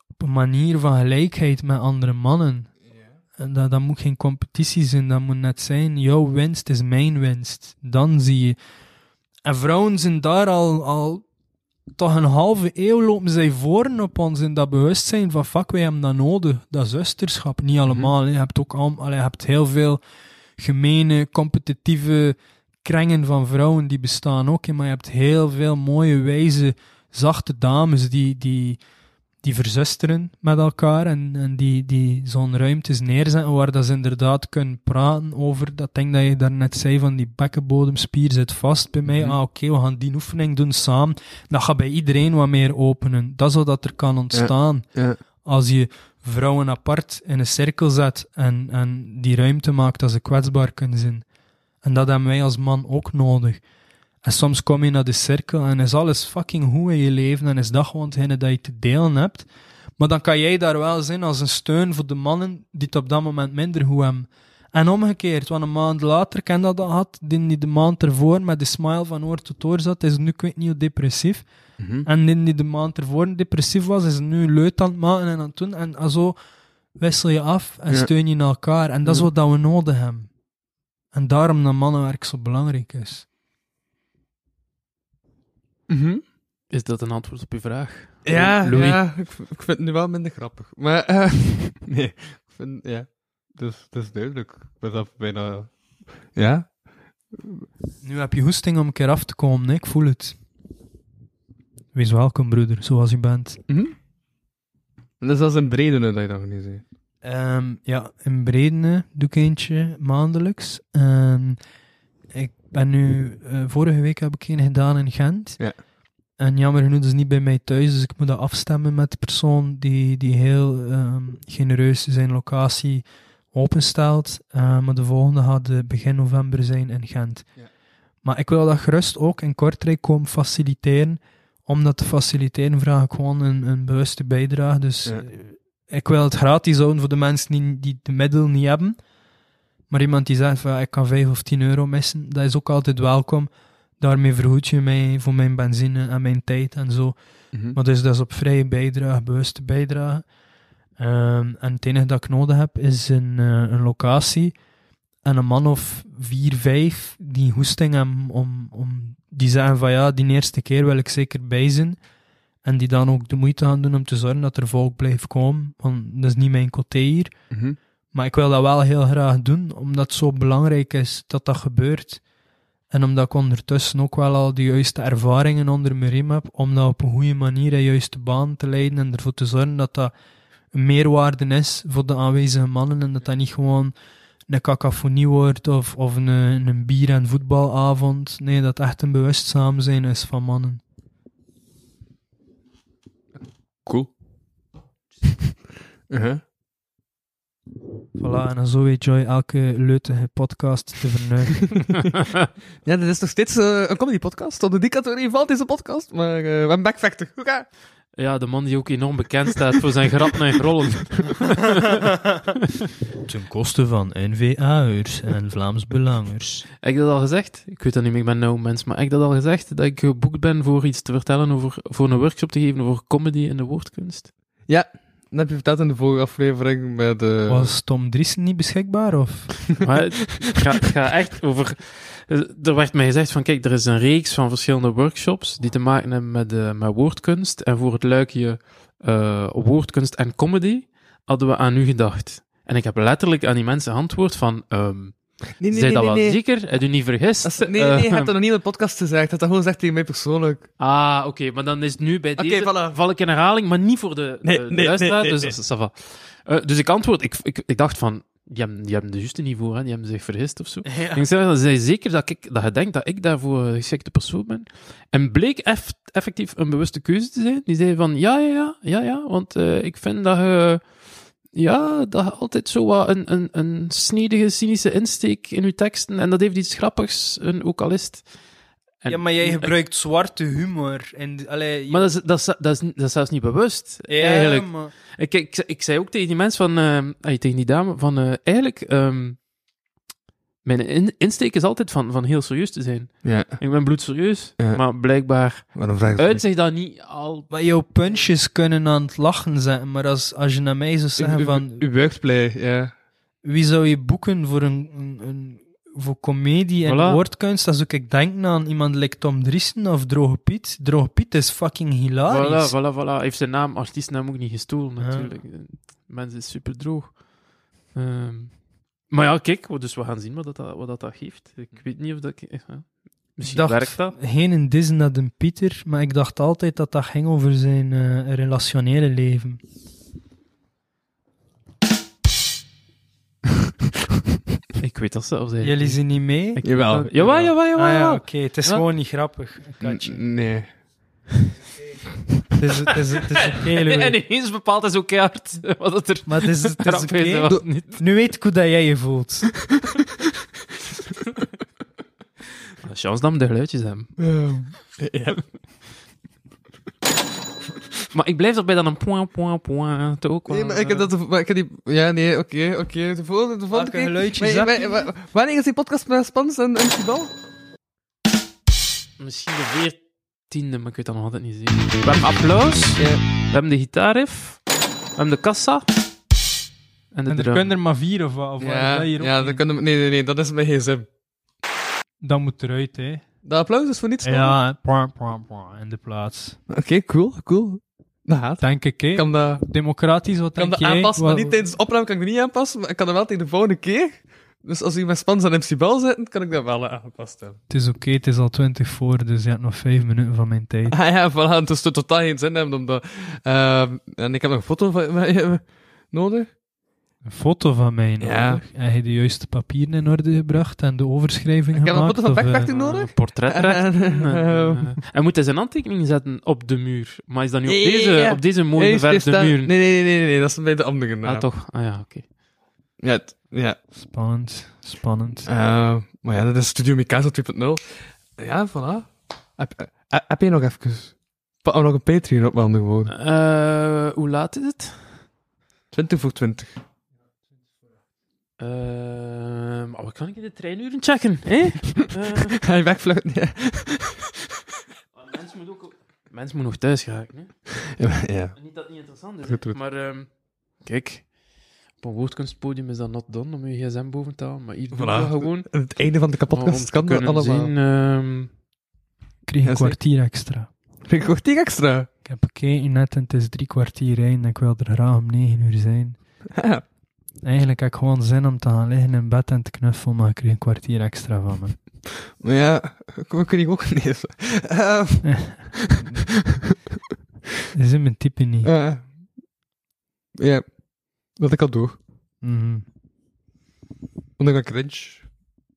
op een manier van gelijkheid met andere mannen. En dat, dat moet geen competitie zijn, dat moet net zijn, jouw winst is mijn winst. Dan zie je. En vrouwen zijn daar al, al toch een halve eeuw lopen zij voor op ons in dat bewustzijn van fuck, wij hebben dat nodig, dat zusterschap. Niet allemaal, hè. je hebt ook al, allee, je hebt heel veel gemene, competitieve krengen van vrouwen die bestaan ook, maar je hebt heel veel mooie, wijze, zachte dames die, die, die verzusteren met elkaar en, en die, die zo'n ruimtes neerzetten waar dat ze inderdaad kunnen praten over dat ding dat je daarnet zei van die bekkenbodemspier zit vast bij mij. Ah, oké, we gaan die oefening doen samen. Dat gaat bij iedereen wat meer openen. Dat is wat dat er kan ontstaan. Ja. Als je vrouwen apart in een cirkel zet en, en die ruimte maakt dat ze kwetsbaar kunnen zijn. En dat hebben wij als man ook nodig. En soms kom je naar de cirkel en is alles fucking goed in je leven en is dat gewoon hetgene dat je te delen hebt. Maar dan kan jij daar wel zijn als een steun voor de mannen die het op dat moment minder goed hebben. En omgekeerd, want een maand later, ken dat al had, die de maand ervoor met de smile van oor tot oor zat, is nu ik weet niet hoe depressief. Mhm. En die de maand ervoor depressief was, is nu leuk aan het maken en aan het doen. En zo wissel je af en Ja. steun je elkaar. En dat is Ja. wat dat we nodig hebben. En daarom dat mannenwerk zo belangrijk is. Mhm. Is dat een antwoord op uw vraag? Ja, Louis? ja ik, ik vind het nu wel minder grappig. Maar, eh, nee, ik vind, ja, dus, dat is duidelijk. Ik ben dat bijna, ja. Nu heb je hoesting om een keer af te komen, hè? ik voel het. Wees welkom, broeder, zoals je bent. En dat is als een bredene dat je dat niet zei. Ehm, ja, in Bredene doe ik eentje maandelijks. Ben nu, eh, vorige week heb ik een gedaan in Gent. Ja. En jammer genoeg, is niet bij mij thuis, dus ik moet dat afstemmen met de persoon die, die heel ehm, genereus zijn locatie openstelt. Eh, maar de volgende gaat begin november zijn in Gent. Ja. Maar ik wil dat gerust ook in Kortrijk komen faciliteren. Om dat te faciliteren vraag ik gewoon een, een bewuste bijdrage. Dus Ja. eh, ik wil het gratis houden voor de mensen die, die de middelen niet hebben. Maar iemand die zegt van ik kan 5 of 10 euro missen, dat is ook altijd welkom. Daarmee vergoed je mij voor mijn benzine en mijn tijd en zo. Mhm. Maar dus dat is op vrije bijdrage, bewuste bijdrage. Ehm, en het enige dat ik nodig heb is een, eh, een locatie en een man of vier, vijf die hoesting hebben om, om die zeggen van ja, die eerste keer wil ik zeker bij zijn. En die dan ook de moeite gaan doen om te zorgen dat er volk blijft komen. Want dat is niet mijn côté hier. Mhm. Maar ik wil dat wel heel graag doen, omdat het zo belangrijk is dat dat gebeurt. En omdat ik ondertussen ook wel al de juiste ervaringen onder mijn riem heb, om dat op een goede manier in de juiste baan te leiden en ervoor te zorgen dat dat een meerwaarde is voor de aanwezige mannen en dat dat niet gewoon een cacophonie wordt of, of een, een bier- en voetbalavond. Nee, dat het echt een bewust samen zijn is van mannen. Cool. Uh-huh. Voilà, en dan zo weet Joy elke leutige podcast te verneuken. ja, dit is nog steeds eh, een comedy podcast. Onder die categorie valt deze podcast. Maar eh, we hebben backfactor. Oké. Ja, de man die ook enorm bekend staat voor zijn grappen en rollen. Ten koste van NVA'ers en Vlaams Belangers. Heb ik dat al gezegd? Ik weet dat niet meer, ik ben nou mens, maar heb ik dat al gezegd? Dat ik geboekt ben voor iets te vertellen over, voor een workshop te geven over comedy in de woordkunst? Ja, dat heb je verteld in de vorige aflevering met... eh Was Tom Driessen niet beschikbaar? Of? Maar het gaat, het gaat echt over... Er werd mij gezegd van, kijk, er is een reeks van verschillende workshops die te maken hebben met, eh, met woordkunst. En voor het luikje eh, woordkunst en comedy hadden we aan u gedacht. En ik heb letterlijk aan die mensen geantwoord van... ehm nee, Zij dat wel zeker? Heb u niet vergist? Dat is- nee, nee, nee, je Eh, hebt dat nog niet in de podcast gezegd. Je hebt dat gewoon gezegd tegen mij persoonlijk. Ah, oké, maar dan is het nu bij Oké, deze... voilà. Val ik in herhaling, maar niet voor de, Nee, de, de nee, luisteraar, nee, nee, dus dat. Eh, dus ik antwoord, ik, ik, ik dacht van, die hebben, die hebben de juiste niveau, hè, die hebben zich vergist of zo. En ik zei, zei zeker dat, ik, dat je denkt dat ik daarvoor de geschikte persoon ben. En bleek eff- effectief een bewuste keuze te zijn. Die zei van, ja, ja, ja, ja, ja, want eh, ik vind dat je ja, dat altijd zo wat een, een, een snedige, cynische insteek in je teksten. En dat heeft iets grappigs, een vocalist. En- ja, maar jij gebruikt zwarte humor. En, allee, Maar dat is, dat, is, dat, is, dat is zelfs niet bewust, ja, eigenlijk. maar- Ik, ik, ik zei ook tegen die mensen van... ay, tegen die dame van... eh, eigenlijk... ehm, mijn in- insteek is altijd van, van heel serieus te zijn. Ja, Ik ben bloedserieus, Ja. maar blijkbaar maar dan vraag ik uit zich dat niet al... Maar jouw punches kunnen aan het lachen zetten, maar als, als je naar mij zou zeggen van... Uw buikplay, ja. Wie zou je boeken voor een, een, een- voor comedie en Voilà. woordkunst? Zou ik denken aan iemand like Tom Driessen of Droge Piet. Droge Piet is fucking Voilà, hilarisch. voilà, voilà. Hij heeft zijn naam, artiestennaam ook niet gestolen, Ja. natuurlijk. Mensen is super droog. Ehm, maar ja, kijk, dus we gaan zien wat dat, wat dat, dat geeft. Ik weet niet of dat... ik- ja. Misschien dacht- werkt dat. Geen een Disney naar de Pieter, maar ik dacht altijd dat dat ging over zijn eh, relationele leven. Ik weet dat zelfs eigenlijk. Jullie zien niet mee? Ik- Jawel. Jawel, jawel, jawel. ah ja, oké. Het is Ja. gewoon niet grappig. Katje. Nee. Het is, het is, het is oké, En Louis. ineens bepaalt hij zo keihard wat het er Maar het is, het is oké. en wat niet. Nu weet ik hoe dat jij je voelt. Chance dat we de geluidjes hebben. Ja. Maar ik blijf erbij dan een point, point, point. Ook wel, Nee, maar ik heb eh, dat... Maar ik heb die... Ja, nee, oké, oké. De volgende, de volgende Welke keer... geluidjes Maar- heb maar- je? maar- Wanneer is die podcast met Spans en, en Sibal? Misschien de veertiende, maar ik weet dat nog altijd niet zien. We hebben applaus. Ja. We hebben de gitaarriff. We hebben de kassa. En de En er drum. kunnen er maar vier of wat? Of wat is Ja, dat hier ook ja niet? dat kunnen we... Nee, nee, nee, dat is mijn gsm. Dat moet eruit, hè. Dat applaus is voor niets. man. Ja, pwa, pwa, pwa, in de plaats. Oké, cool, cool. Dat gaat. Denk ik, hè. Kan dat, Democratisch, wat ik kan denk dat jij? aanpassen, maar Wat- niet tijdens de opname kan ik het niet aanpassen, maar ik kan dat wel tegen de volgende keer. Dus als u met Spans en MC Bal zitten, kan ik dat wel aangepast hebben. Het is oké, het is al 20 voor, dus je hebt nog 5 minuten van mijn tijd. Ah ja, voilà, het is to- totaal geen zin hebben, omdat... ehm, en ik heb nog een foto van je nodig. Een foto van mij nodig. Ja. Heb je de juiste papieren in orde gebracht en de overschrijving Ik heb een gemaakt? foto van of, eh, Backpacking nodig. Een portret En- en- Eh, Hij moet hij zijn handtekening zetten op de muur. Maar is dat nu op deze, ja. op deze mooi Nee, beverfde staat- muur? Nee, nee, nee, nee, nee, dat is bij de andere naam. Ah, toch? Ah ja, oké. Ja, ja. Spannend, spannend. Eh, maar ja, dat is Studio Mikasa 2.0. Ja, voilà. Heb, eh, heb je nog even... Pak nog een Patreon op, woorden. Eh, hoe laat is het? 20 voor 20. Eh, maar wat kan ik in de treinuren checken? hè? Eh, Ga je wegvluchten? Ja. Mensen moeten ook... Mensen moeten nog thuis geraken, hè? Ja, ja. Niet dat het niet interessant is, Goed, maar ehm, kijk, op een woordkunstpodium is dat not done om je gsm boven te halen, maar hier doen we gewoon. En het einde van de kapotkast kan dat kunnen allemaal. zien, ehm, Ik kreeg een kwartier extra. Vind ik kwartier extra. Ik heb gekeken net en het is drie kwartier rijden en ik wil er graag om negen uur zijn. Ja. Eigenlijk heb ik gewoon zin om te gaan liggen in bed en te knuffelen, maar ik kreeg een kwartier extra van me. Maar ja, we kunnen ook lezen. Uh, Dat is in mijn type niet. uh, ja, dat ik al door. Mhm. Want ik cringe.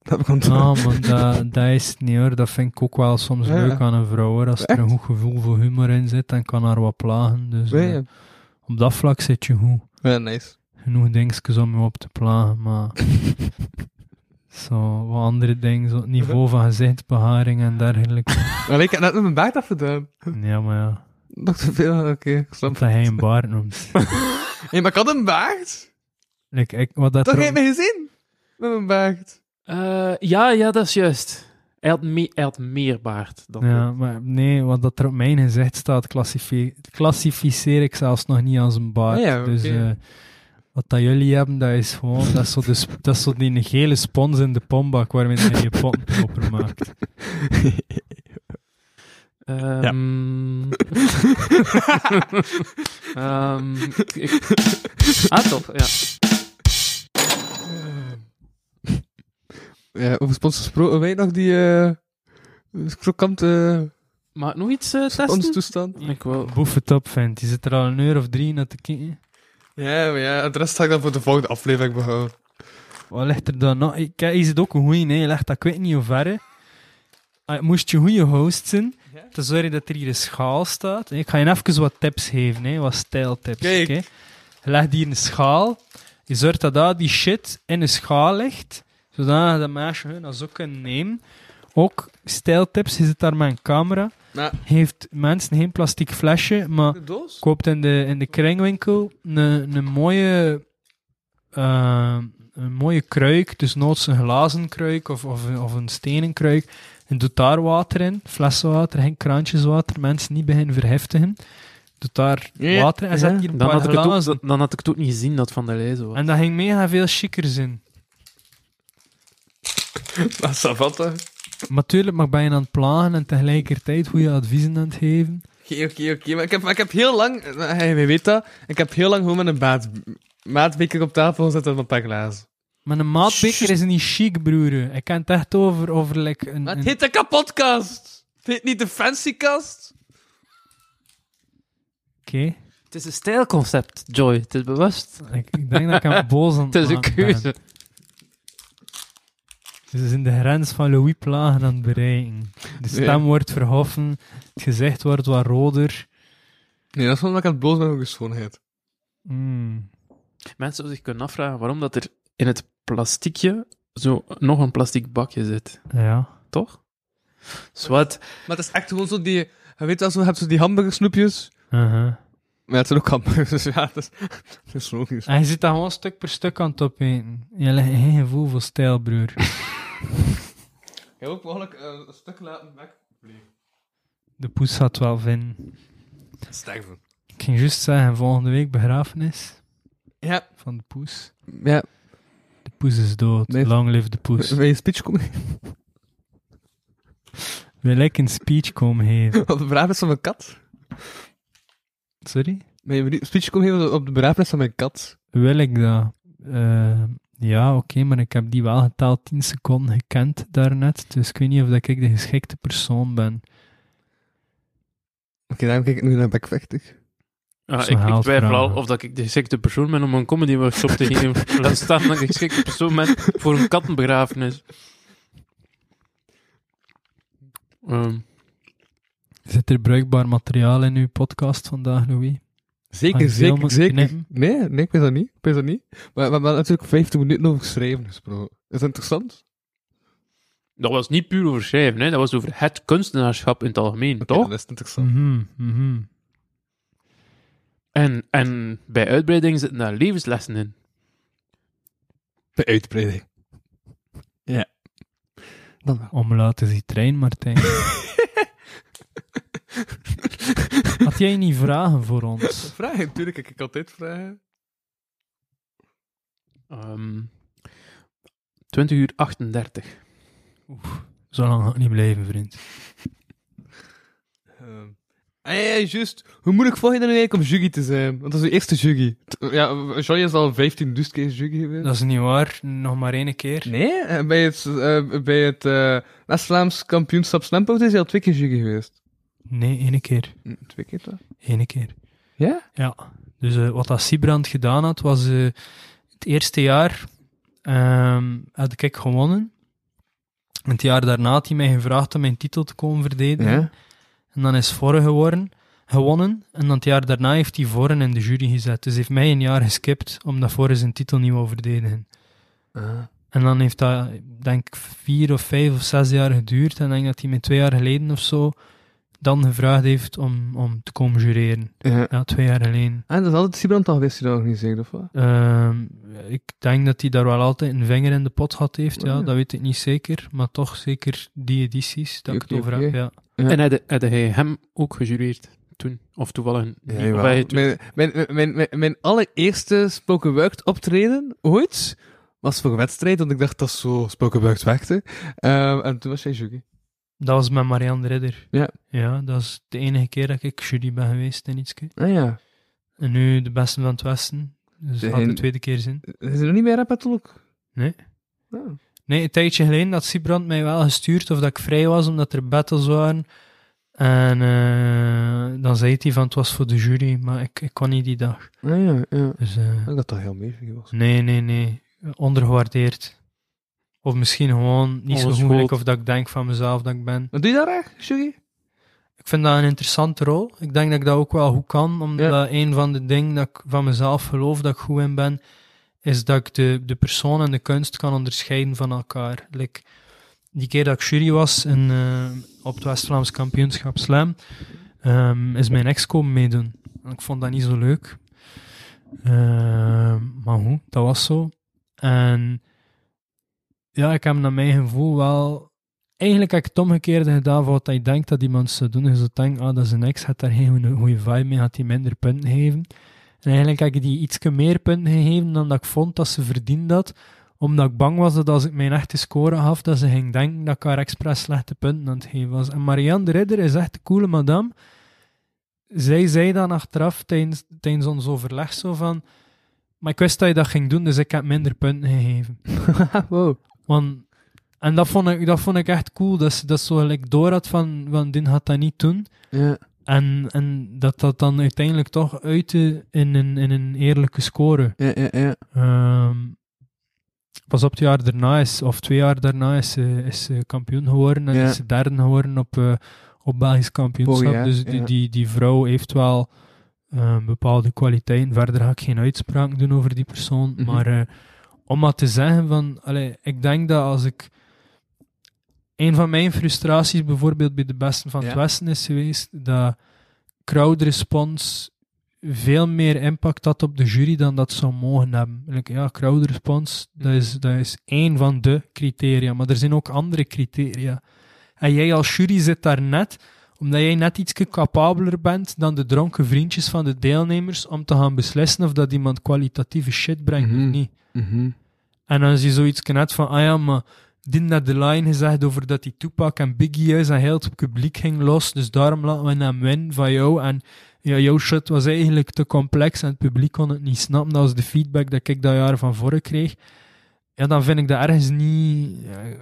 Dat heb ik Nou, man, dat, dat is het niet hoor. Dat vind ik ook wel soms Ja. leuk aan een vrouw hoor. Als er een goed gevoel voor humor in zit, dan kan haar wat plagen. Dus Ja, eh, op dat vlak zit je goed. Ja, nice. Genoeg dingetjes om je op te plagen, maar... zo, wat andere dingen, zo het niveau van gezichtsbeharing en dergelijke. Maar ik heb net met mijn baard afgedaan. ja, maar ja. Nog te veel, oké, snap Dat hij een baard noemt. Hé, maar ik had een baard. Like, ik, wat dat Toch heb je me gezien? Met mijn baard. eh, ja, ja, dat is juist. Hij had, me- hij had meer baard dan Ja, maar nee, wat dat er op mijn gezicht staat, klassifi- klassificeer ik zelfs nog niet als een baard. Ah ja, Dus oké. eh, wat dat jullie hebben, dat is gewoon, dat is zo, de, sp- dat is zo die gele spons in de pombak waarmee je je pot proper maakt. Ehm, ehm, ik- ah, toch, ja. Ja, over sponsors gesproken, weet nog die eh krokante ik nog iets eh, testen? sponsortoestand? Ik wil... Boef het op, vent. Je zit er al een uur of drie naar te kijken. Ja, maar ja, de rest ga ik dan voor de volgende aflevering behouden. Wat ligt er dan nog? Ik, kijk, is het ook een goeie, nee, ligt dat ik weet niet hoe ver. Ah, Moest je goede host zijn, te zorgen dat er hier een schaal staat. Ik ga je even wat tips geven, hè, wat stijltips. Kijk. oké? Je legt hier een schaal. Je zorgt dat daar die shit in een schaal ligt. Zodat dat mensen hun dat zo kunnen nemen. Ook stijltips, je zit daar met een camera. Heeft mensen geen plastic flesje, maar De koopt in de, in de kringwinkel een, een mooie eh, een mooie kruik, dus noods een glazen kruik of, of, of een stenen kruik. En doet daar water in, flessenwater, geen kraantjeswater, mensen niet beginnen verheftigen. Doet daar water in en zet hier een Dan paar had, ik het ook, glazen. dan had ik het ook niet gezien dat Van der Leyen was. En dat ging mega veel chiquer in. Dat is Savatta. Maar tuurlijk mag ben je aan het plagen en tegelijkertijd goede adviezen aan het geven. Oké, oké, oké. Maar ik heb, maar ik heb heel lang... Hij weet dat. Ik heb heel lang gewoon met een baat, maatbeker op tafel gezet en een paar glazen. Maar een maatbeker is niet chic, broer. Ik kan het echt over, over like, een... Maar het een- heet de kapotkast. Het heet niet de fancy kast. Oké. Het is een stijlconcept, Joy. Het is bewust. Ik, ik denk dat ik hem boos aan Het is een keuze. Ze is in de grens van Louis Plagen aan het bereiken. De stem wordt verhoffen, het gezicht wordt wat roder. Nee, dat is omdat ik aan het bloos ben over schoonheid. Mm. Mensen zouden zich kunnen afvragen waarom dat er in het plastiekje zo nog een plastic bakje zit. Ja. Toch? Zwart. Maar het is echt gewoon zo die... Je weet wel, zo, je hebt zo die hamburgersnoepjes. Uh-huh. Maar het zijn ook hamburgers, dus ja, dat is, dat is logisch. En je zit daar gewoon stuk per stuk aan het opeten. Je legt geen gevoel voor stijl, broer. Je ook mogelijk eh, een stuk laten weg. De poes gaat wel vinden. Sterven. Ik ging juist zeggen, volgende week begrafenis Ja, van de poes. ja. Poes is dood. Long live de poes. Wil je een speech komen Wil ik een speech komen geven? op de begrafenis van mijn kat? Sorry? Wil je een speech komen geven op de begrafenis van mijn kat? Wil ik dat? Eh, ja, oké, maar ik heb die wel geteld 10 seconden gekend daarnet. Dus ik weet niet of dat ik de geschikte persoon ben. Oké, daarom kijk ik nu naar bekvechtig. Ja, Zo ik, ik twijfel al of dat ik de geschikte persoon ben om een comedy workshop te geven. Laat staan dat ik de geschikte persoon ben voor een kattenbegrafenis. Ehm, Zit er bruikbaar materiaal in uw podcast vandaag, Louis? Zeker, zeker, zeker. Nee, nee, ik weet dat niet. Ik weet dat niet. Maar we hebben natuurlijk 15 minuten over schrijven gesproken. Is dat interessant? dat was niet puur over schrijven, hè. dat was over het kunstenaarschap in het algemeen, toch? dan is interessant. Mhm. En, en bij uitbreiding zitten daar levenslessen in. De uitbreiding. Ja. Dan wel. Omlaat is die trein, Martijn. Had jij niet vragen voor ons? Vragen, natuurlijk. Ik kan altijd vragen. Ehm 20 uur 38. Zo lang ga ik niet blijven, vriend. Ehm ah, ja, ja, juist. Hoe moeilijk vond je dat nu eigenlijk om juggy te zijn? Want dat is de eerste juggy. Ja, Johnny is al 15 dus keer juggy geweest. Dat is niet waar. Nog maar één keer. Nee, eh, bij het, eh, bij het West-Vlaams kampioenschap Slampout is hij al twee keer juggy geweest. Nee, één keer. Hm, Twee keer toch? Eén keer. Ja? Ja. Dus wat dat Siebrand gedaan had, was het eerste jaar ehm had ik gewonnen. En het jaar daarna had hij mij gevraagd om mijn titel te komen verdedigen. Ja. En dan is Vorre geworden, gewonnen. En dan het jaar daarna heeft hij Vorren in de jury gezet. Dus heeft mij een jaar geskipt, omdat Vorre zijn titel niet wou verdedigen. Ah. En dan heeft dat, denk ik, vier of vijf of zes jaar geduurd. En ik denk dat hij me twee jaar geleden of zo dan gevraagd heeft om, om te komen jureren. Ja. Ja, twee jaar geleden. En dat is altijd Siebrand al geweest die dat organiseert, of wat? Ehm, ik denk dat hij daar wel altijd een vinger in de pot gehad heeft. Ja, Ah. dat weet ik niet zeker. Maar toch zeker die edities dat ik Oké, het over heb. Ja. Ja. En had, had hij hem ook gejureerd toen? Of toevallig niet? Ja, Of hij toen- mijn, mijn, mijn, mijn, mijn allereerste spoken word optreden ooit was voor een wedstrijd, want ik dacht dat is zo spoken word werkte. Ehm, en toen was jij juggy. Dat was met Marianne de Ridder. Ja. Ja, dat is de enige keer dat ik jury ben geweest in ietske. Ah ja. En nu de beste van het Westen. Dus dat gaat de tweede keer zijn. Is er nog niet meer rap ook? Nee. Ah. Nee, een tijdje geleden had Siebrand mij wel gestuurd of dat ik vrij was, omdat er battles waren. En eh, dan zei hij van het was voor de jury, maar ik, ik kon niet die dag. Ah ja, ja. Dus Ik dacht dat heel was. nee, nee, nee. Ondergewaardeerd. Of misschien gewoon niet zo Ongeschoold. moeilijk of dat ik denk van mezelf dat ik ben. Wat doe je daar echt, juggy? Ik vind dat een interessante rol. Ik denk dat ik dat ook wel goed kan, omdat Ja. een van de dingen dat ik van mezelf geloof dat ik goed in ben, is dat ik de, de persoon en de kunst kan onderscheiden van elkaar. Like, die keer dat ik jury was in, eh, op het West-Vlaams kampioenschap Slam, ehm, is mijn ex komen meedoen. En ik vond dat niet zo leuk. Ehm, maar goed, dat was zo. En ja, ik heb naar mijn gevoel wel eigenlijk heb ik het omgekeerde gedaan van wat ik denk dat iemand zou doen. Je zou denken, ah, dat is een ex, had daar geen goede- vibe mee, had hij minder punten geven. En eigenlijk heb ik die iets meer punten gegeven dan dat ik vond dat ze verdiende dat. Omdat ik bang was dat als ik mijn echte score gaf, dat ze ging denken dat ik haar expres slechte punten aan het geven was. En Marianne de Ridder is echt een coole madame. Zij zei dan achteraf tijdens, tijdens ons overleg zo van... Maar ik wist dat je dat ging doen, dus ik heb minder punten gegeven. wow. Want, en dat vond, ik, dat vond ik echt cool, dat ze dat zo gelijk door had van, van dit gaat dat niet doen. Ja. En, en dat dat dan uiteindelijk toch uitte in een, in een eerlijke score. Ja, ja, ja. Ehm, pas op het jaar daarna is, of twee jaar daarna is ze, is kampioen geworden en Ja. is ze derde geworden op, eh, op Belgisch kampioenschap. Oh ja, dus die, ja. die, die vrouw heeft wel eh, bepaalde kwaliteiten. Verder ga ik geen uitspraak doen over die persoon. Mhm. Maar eh, om maar te zeggen van, allee, ik denk dat als ik een van mijn frustraties bijvoorbeeld bij de besten van het. Westen is geweest, dat crowd response veel meer impact had op de jury dan dat zou mogen hebben. Like, ja, crowd response, dat is, dat is één van de criteria, maar er zijn ook andere criteria. En jij als jury zit daar net, omdat jij net iets capabeler bent dan de dronken vriendjes van de deelnemers om te gaan beslissen of dat iemand kwalitatieve shit brengt Mhm. of niet. Mhm. En als je zoiets net van, ah ja, maar die net de line gezegd over dat hij Tupac en Biggie is en heel het publiek ging los, dus daarom laten we hem winnen van jou. En ja, jouw shit was eigenlijk te complex en het publiek kon het niet snappen. Dat was de feedback dat ik dat jaar van voren kreeg. Ja, dan vind ik dat ergens niet,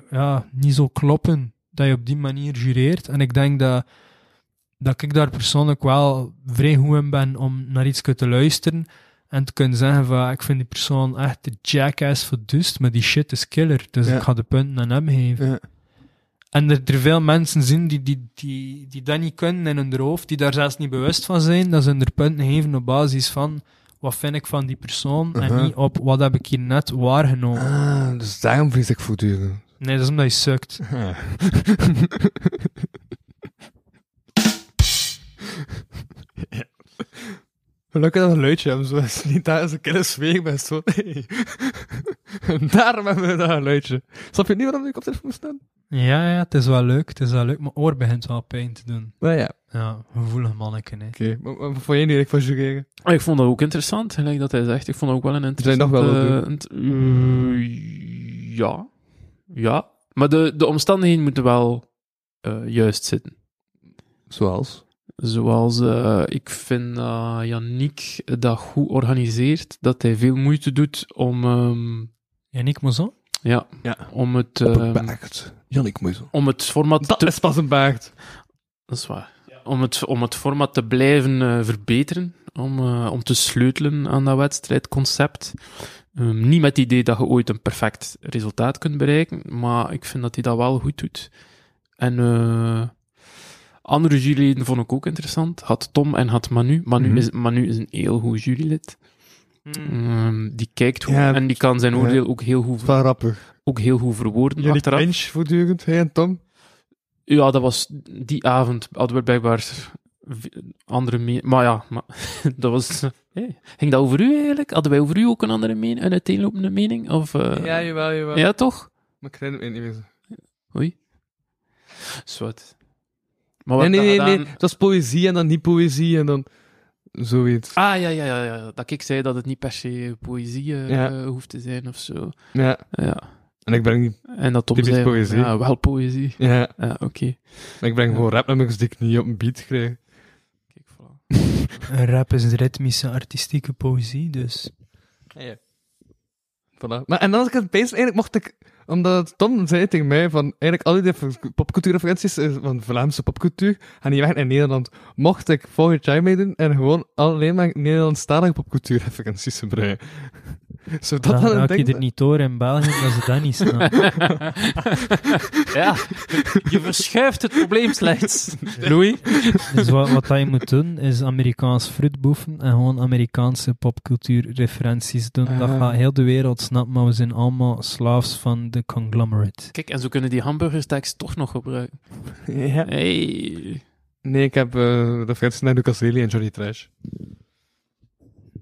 ja, niet zo kloppen dat je op die manier jureert. En ik denk dat, dat ik daar persoonlijk wel vrij goed in ben om naar iets te luisteren en te kunnen zeggen van, ik vind die persoon echt de jackass verdust, maar die shit is killer, dus Ja. ik ga de punten aan hem geven. Ja. En er, er veel mensen zien die, die, die, die dat niet kunnen in hun hoofd, die daar zelfs niet bewust van zijn, dat ze hun er punten geven op basis van, wat vind ik van die persoon, en niet op, wat heb ik hier net waargenomen. Ah, dus daarom vries ik voortdurend. Nee, dat is omdat je sukt. Gelukkig dat een luidje hebben, zo is niet dat is een keer zweeg ben, zo. Nee. En Daarom hebben we dat een luidje. Snap je niet waarom ik op telefoon moet staan? Ja, ja, het is wel leuk, het is wel leuk, mijn oor begint wel pijn te doen. Nou ja, Ja, gevoelig manneke, hè. oké. Maar, wat vond jij nu ik van jureren? Ah, Ik vond dat ook interessant, gelijk dat hij zegt. Ik vond dat ook wel een zijn nog interessant... wel int- eh, ja. Ja. Maar de, de omstandigheden moeten wel eh, juist zitten. Zoals? Zoals, eh, ik vind dat Yannick dat goed organiseert, dat hij veel moeite doet om, ehm, Yannick Mouzon? ja, Ja. om het, baard. Jannik Moezel. om het format Dat te is pas een baard. Dat is waar. Om het, om het format te blijven eh, verbeteren, om, eh, om te sleutelen aan dat wedstrijdconcept. Ehm, niet met het idee dat je ooit een perfect resultaat kunt bereiken, maar ik vind dat hij dat wel goed doet. En eh, andere juryleden vond ik ook interessant. Had Tom en had Manu. Manu, Mhm. is, Manu is een heel goed jurylid. Ehm, die kijkt goed Ja, en die kan zijn ja. oordeel ook, heel goed, rappig. ook heel goed verwoorden Jullie achteraf. bench voortdurend, hij en Tom. Ja, dat was die avond. Hadden we blijkbaar andere mening. Maar ja, maar, dat was. hey, ging dat over u eigenlijk? Hadden wij over u ook een andere mening, een uiteenlopende mening? Of, eh, Ja, jawel, jawel. ja, toch? Maar ik herinner me niet meer. Oei. Zwart. Maar Nee, nee, dat nee, gedaan- nee. Dat is poëzie en dan niet poëzie en dan zoiets. Ah, ja, ja, ja, ja. Dat ik zei dat het niet per se poëzie eh, Ja. eh, hoeft te zijn of zo. Ja. Ja. En ik breng niet... En dat Tom Typisch zei, poëzie. ja, wel poëzie. Ja. Ja, oké. Maar ik breng gewoon rapnummers die ik niet op een beat krijg. Kijk, voilà. Een rap is een ritmische, artistieke poëzie, dus... Ja. Voilà. Maar en dan als ik het bezig, eigenlijk mocht ik, omdat Tom zei tegen mij van, eigenlijk al die popcultuurreferenties eh, van Vlaamse popcultuur gaan niet weg in Nederland. Mocht ik volgend jaar meedoen en gewoon alleen maar Nederlandstalige popcultuurreferenties gebruiken. Zou dat Dan dan je er niet door in België dat ze dat niet snappen. ja, je verschuift het probleem slechts. Louis? Dus wat, wat je moet doen, is Amerikaans fruitboeven en gewoon Amerikaanse popcultuurreferenties doen. Dat Ah. gaat heel de wereld snappen, maar we zijn allemaal slaafs van de conglomerate. Kijk, en zo kunnen die hamburgerstekst toch nog gebruiken. Ja. Hey. Nee, ik heb uh, referenties naar Lucas Lely en Johnny Trash.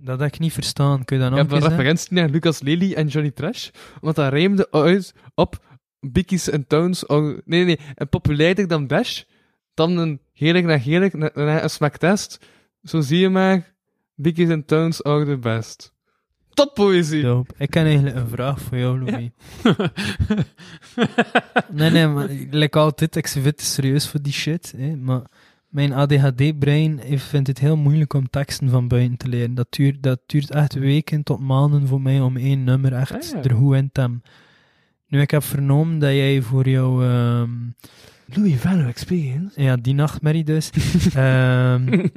Dat heb ik niet verstaan. Kun je dat Ik nog heb een referentie naar Lucas Lely en Johnny Trash, want dat rijmde uit op Bickies en Towns. Nee, nee, nee. En populairder dan Bash, dan een heerlijk naar heerlijk, na- na een smacktest. Zo zie je maar, Bickies en Towns are the best. Top poëzie! Dope. Ik heb eigenlijk een vraag voor jou, Louis. Nee, nee, maar like altijd, ik zit serieus voor die shit. Hè, maar mijn ADHD-brein vindt het heel moeilijk om teksten van buiten te leren. Dat duurt, dat duurt echt weken tot maanden voor mij om één nummer echt Ah, ja. er goed in te hebben. Nu, ik heb vernomen dat jij voor jouw... ehm, Louis Vano Experience. ja, die nachtmerrie dus. ehm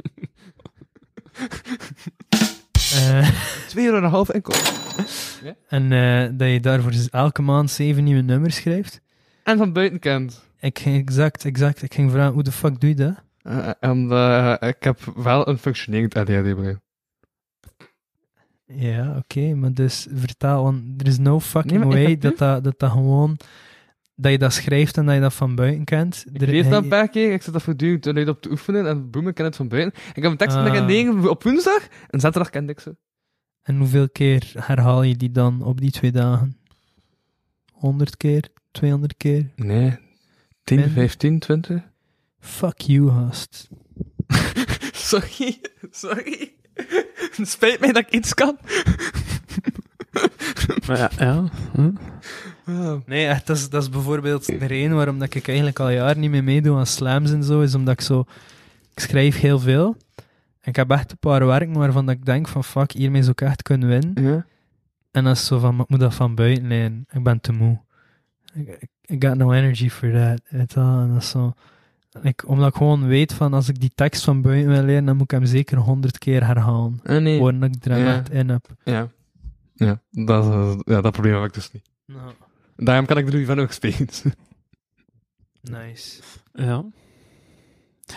eh, Twee euro en een half enkel. en eh, dat je daarvoor elke maand zeven nieuwe nummers schrijft. En van buiten kent. Ik exact, exact. Ik ging vragen, hoe de fuck doe je dat? Uh, en eh, ik heb wel een functionerend ADHD-brein. Ja, oké, maar dus vertaal, want er is no fucking Nee, way dat dat, dat dat gewoon, dat je dat schrijft en dat je dat van buiten kent. Ik Er- lees dat een paar keer, ik zit dat voortdurend te luid op te oefenen en boem, ik ken het van buiten. Ik heb een tekst Ah. met negen op woensdag en zaterdag kende ik ze. En hoeveel keer herhaal je die dan op die twee dagen? 100 keer? 200 keer? Nee, 10, Minder? 15, 20. Fuck you, gast. Sorry, sorry. Het spijt mij dat ik iets kan. Maar ja, ja. Hm? Nee, echt, dat is, dat is bijvoorbeeld de reden waarom dat ik eigenlijk al jaren niet meer meedoe aan slams en zo, is omdat ik zo... Ik schrijf heel veel. En ik heb echt een paar werken waarvan dat ik denk van fuck, hiermee zou ik echt kunnen winnen. Ja. En dat is zo van, ik moet dat van buiten leren. Ik ben te moe. Ik, ik- I got no energy for that. En dat is zo... Ik, omdat ik gewoon weet van, als ik die tekst van buiten wil leren, dan moet ik hem zeker honderd keer herhalen. Ah, nee. Worden dat ik er Ja. echt in heb. Ja. Ja, dat, is- ja, dat probleem heb ik dus niet. Daarom kan ik de Louis van ook spelen. Nice. Ja.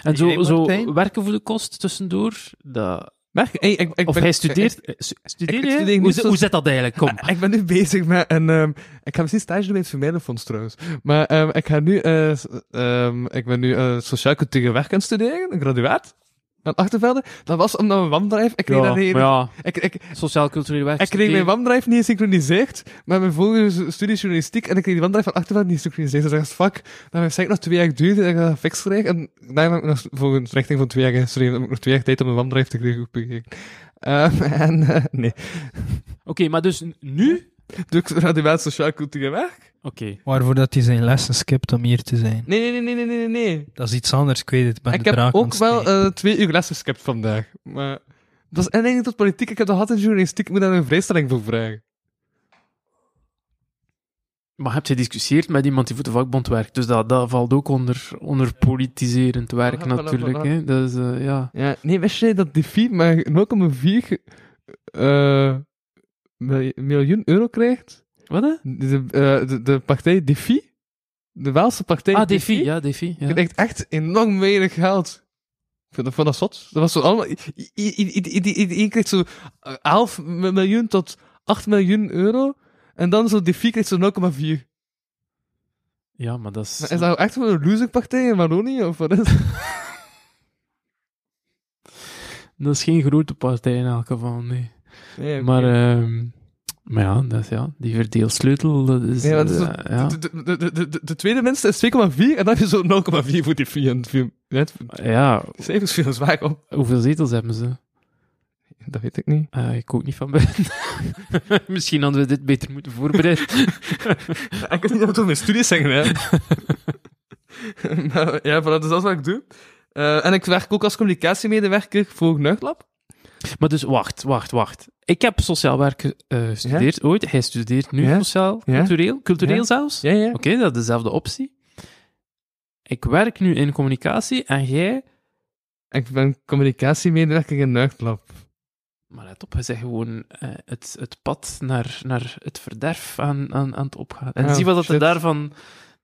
En zo, zo werken voor de kost tussendoor, dat... Maar, hey, ik, ik of ben- hij studeert... stu- Studeer hoe, zo- hoe zit dat eigenlijk? Kom. Ik, ik ben nu bezig met een... ehm, ik ga misschien stage doen bij het Vermijdenfonds trouwens. Maar ehm, ik ga nu... ehm, ik ben nu eh sociaal-cultureel werk aan studeren, een graduaat. Aan Achtervelde. Dat was omdat mijn WAM-drive... Ik kreeg Ja, dat niet... ja, Ik, ik, sociaal-cultureel werk. ik kreeg mijn. WAM-drive niet gesynchroniseerd met mijn vorige studie journalistiek en ik kreeg die WAM-drive van Achtervelde niet gesynchroniseerd. Dus ik dacht, fuck, dan heb ik nog twee jaar duurde en ik dat fix kreeg. En daarom heb ik nog voor een richting van twee jaar gestudeerd. Dan heb ik nog twee jaar tijd om mijn WAM-drive te krijgen. Ehm, en eh, nee. Oké, maar dus nu... Doe ik graduaat sociaal-cultureel werk? Oké. Waarvoor dat hij zijn lessen skipt om hier te zijn. Nee, nee, nee, nee, nee, nee, nee. Dat is iets anders, ik weet het. Ik ben Ik heb ook wel eh, twee uur lessen geskipt vandaag. Maar dat is en eigenlijk tot politiek. Ik heb dat gehad in journalistiek. Ik moet daar een vrijstelling voor vragen. Maar heb je gediscussieerd met iemand die voor de vakbond werkt? Dus dat, dat valt ook onder, onder politiserend werk Voilà, natuurlijk. voilà. Hè? Dus eh, ja. Ja, nee, wist jij dat die FI maar 0,4 eh, mil- miljoen euro krijgt? Wat hè? De, eh, de, de partij Defi, de Waalse partij Ah, Defi. Ja, Defi. Ja. krijgt echt enorm weinig geld. Ik vind dat, vond dat zot. Dat was zo allemaal... i- i- i- i- i- i- i- Je krijgt zo eh, 11 miljoen tot 8 miljoen euro. En dan zo Defi krijgt zo 0,4. ja, maar dat is... Maar Is dat echt wel een loserpartij in? Of wat is het? Dat is geen grote partij in elk geval, nee. Nee, oké. Maar, ehm, maar ja, dat is, ja, die verdeelsleutel, dat is... Ja, maar dat is ja. De, de, de, de, de, de tweede minste is 2,4 en dan heb je zo 0,4 voor die 4. En het viel- net, ja, cijfers vielen zwaar op. hoeveel zetels hebben ze? Dat weet ik niet. Eh, ik ook niet van buiten. Misschien hadden we dit beter moeten voorbereiden. ik weet niet of het mijn studies zeggen, hè. maar, ja, voilà, dus dat is wat ik doe. Eh, en ik werk ook als communicatiemedewerker voor Nuchtlab. Maar dus, wacht, wacht, wacht. Ik heb sociaal werk eh, gestudeerd ooit. Hij studeert nu Ja? sociaal, Ja? cultureel. Cultureel Ja? zelfs. Ja, ja. Oké, dat is dezelfde optie. Ik werk nu in communicatie en jij... Ik ben communicatiemedewerker in Nuchtlab. Maar let op, je zegt gewoon eh, het, het pad naar, naar het verderf aan, aan, aan het opgaan. En Ja, zie wat dat er daarvan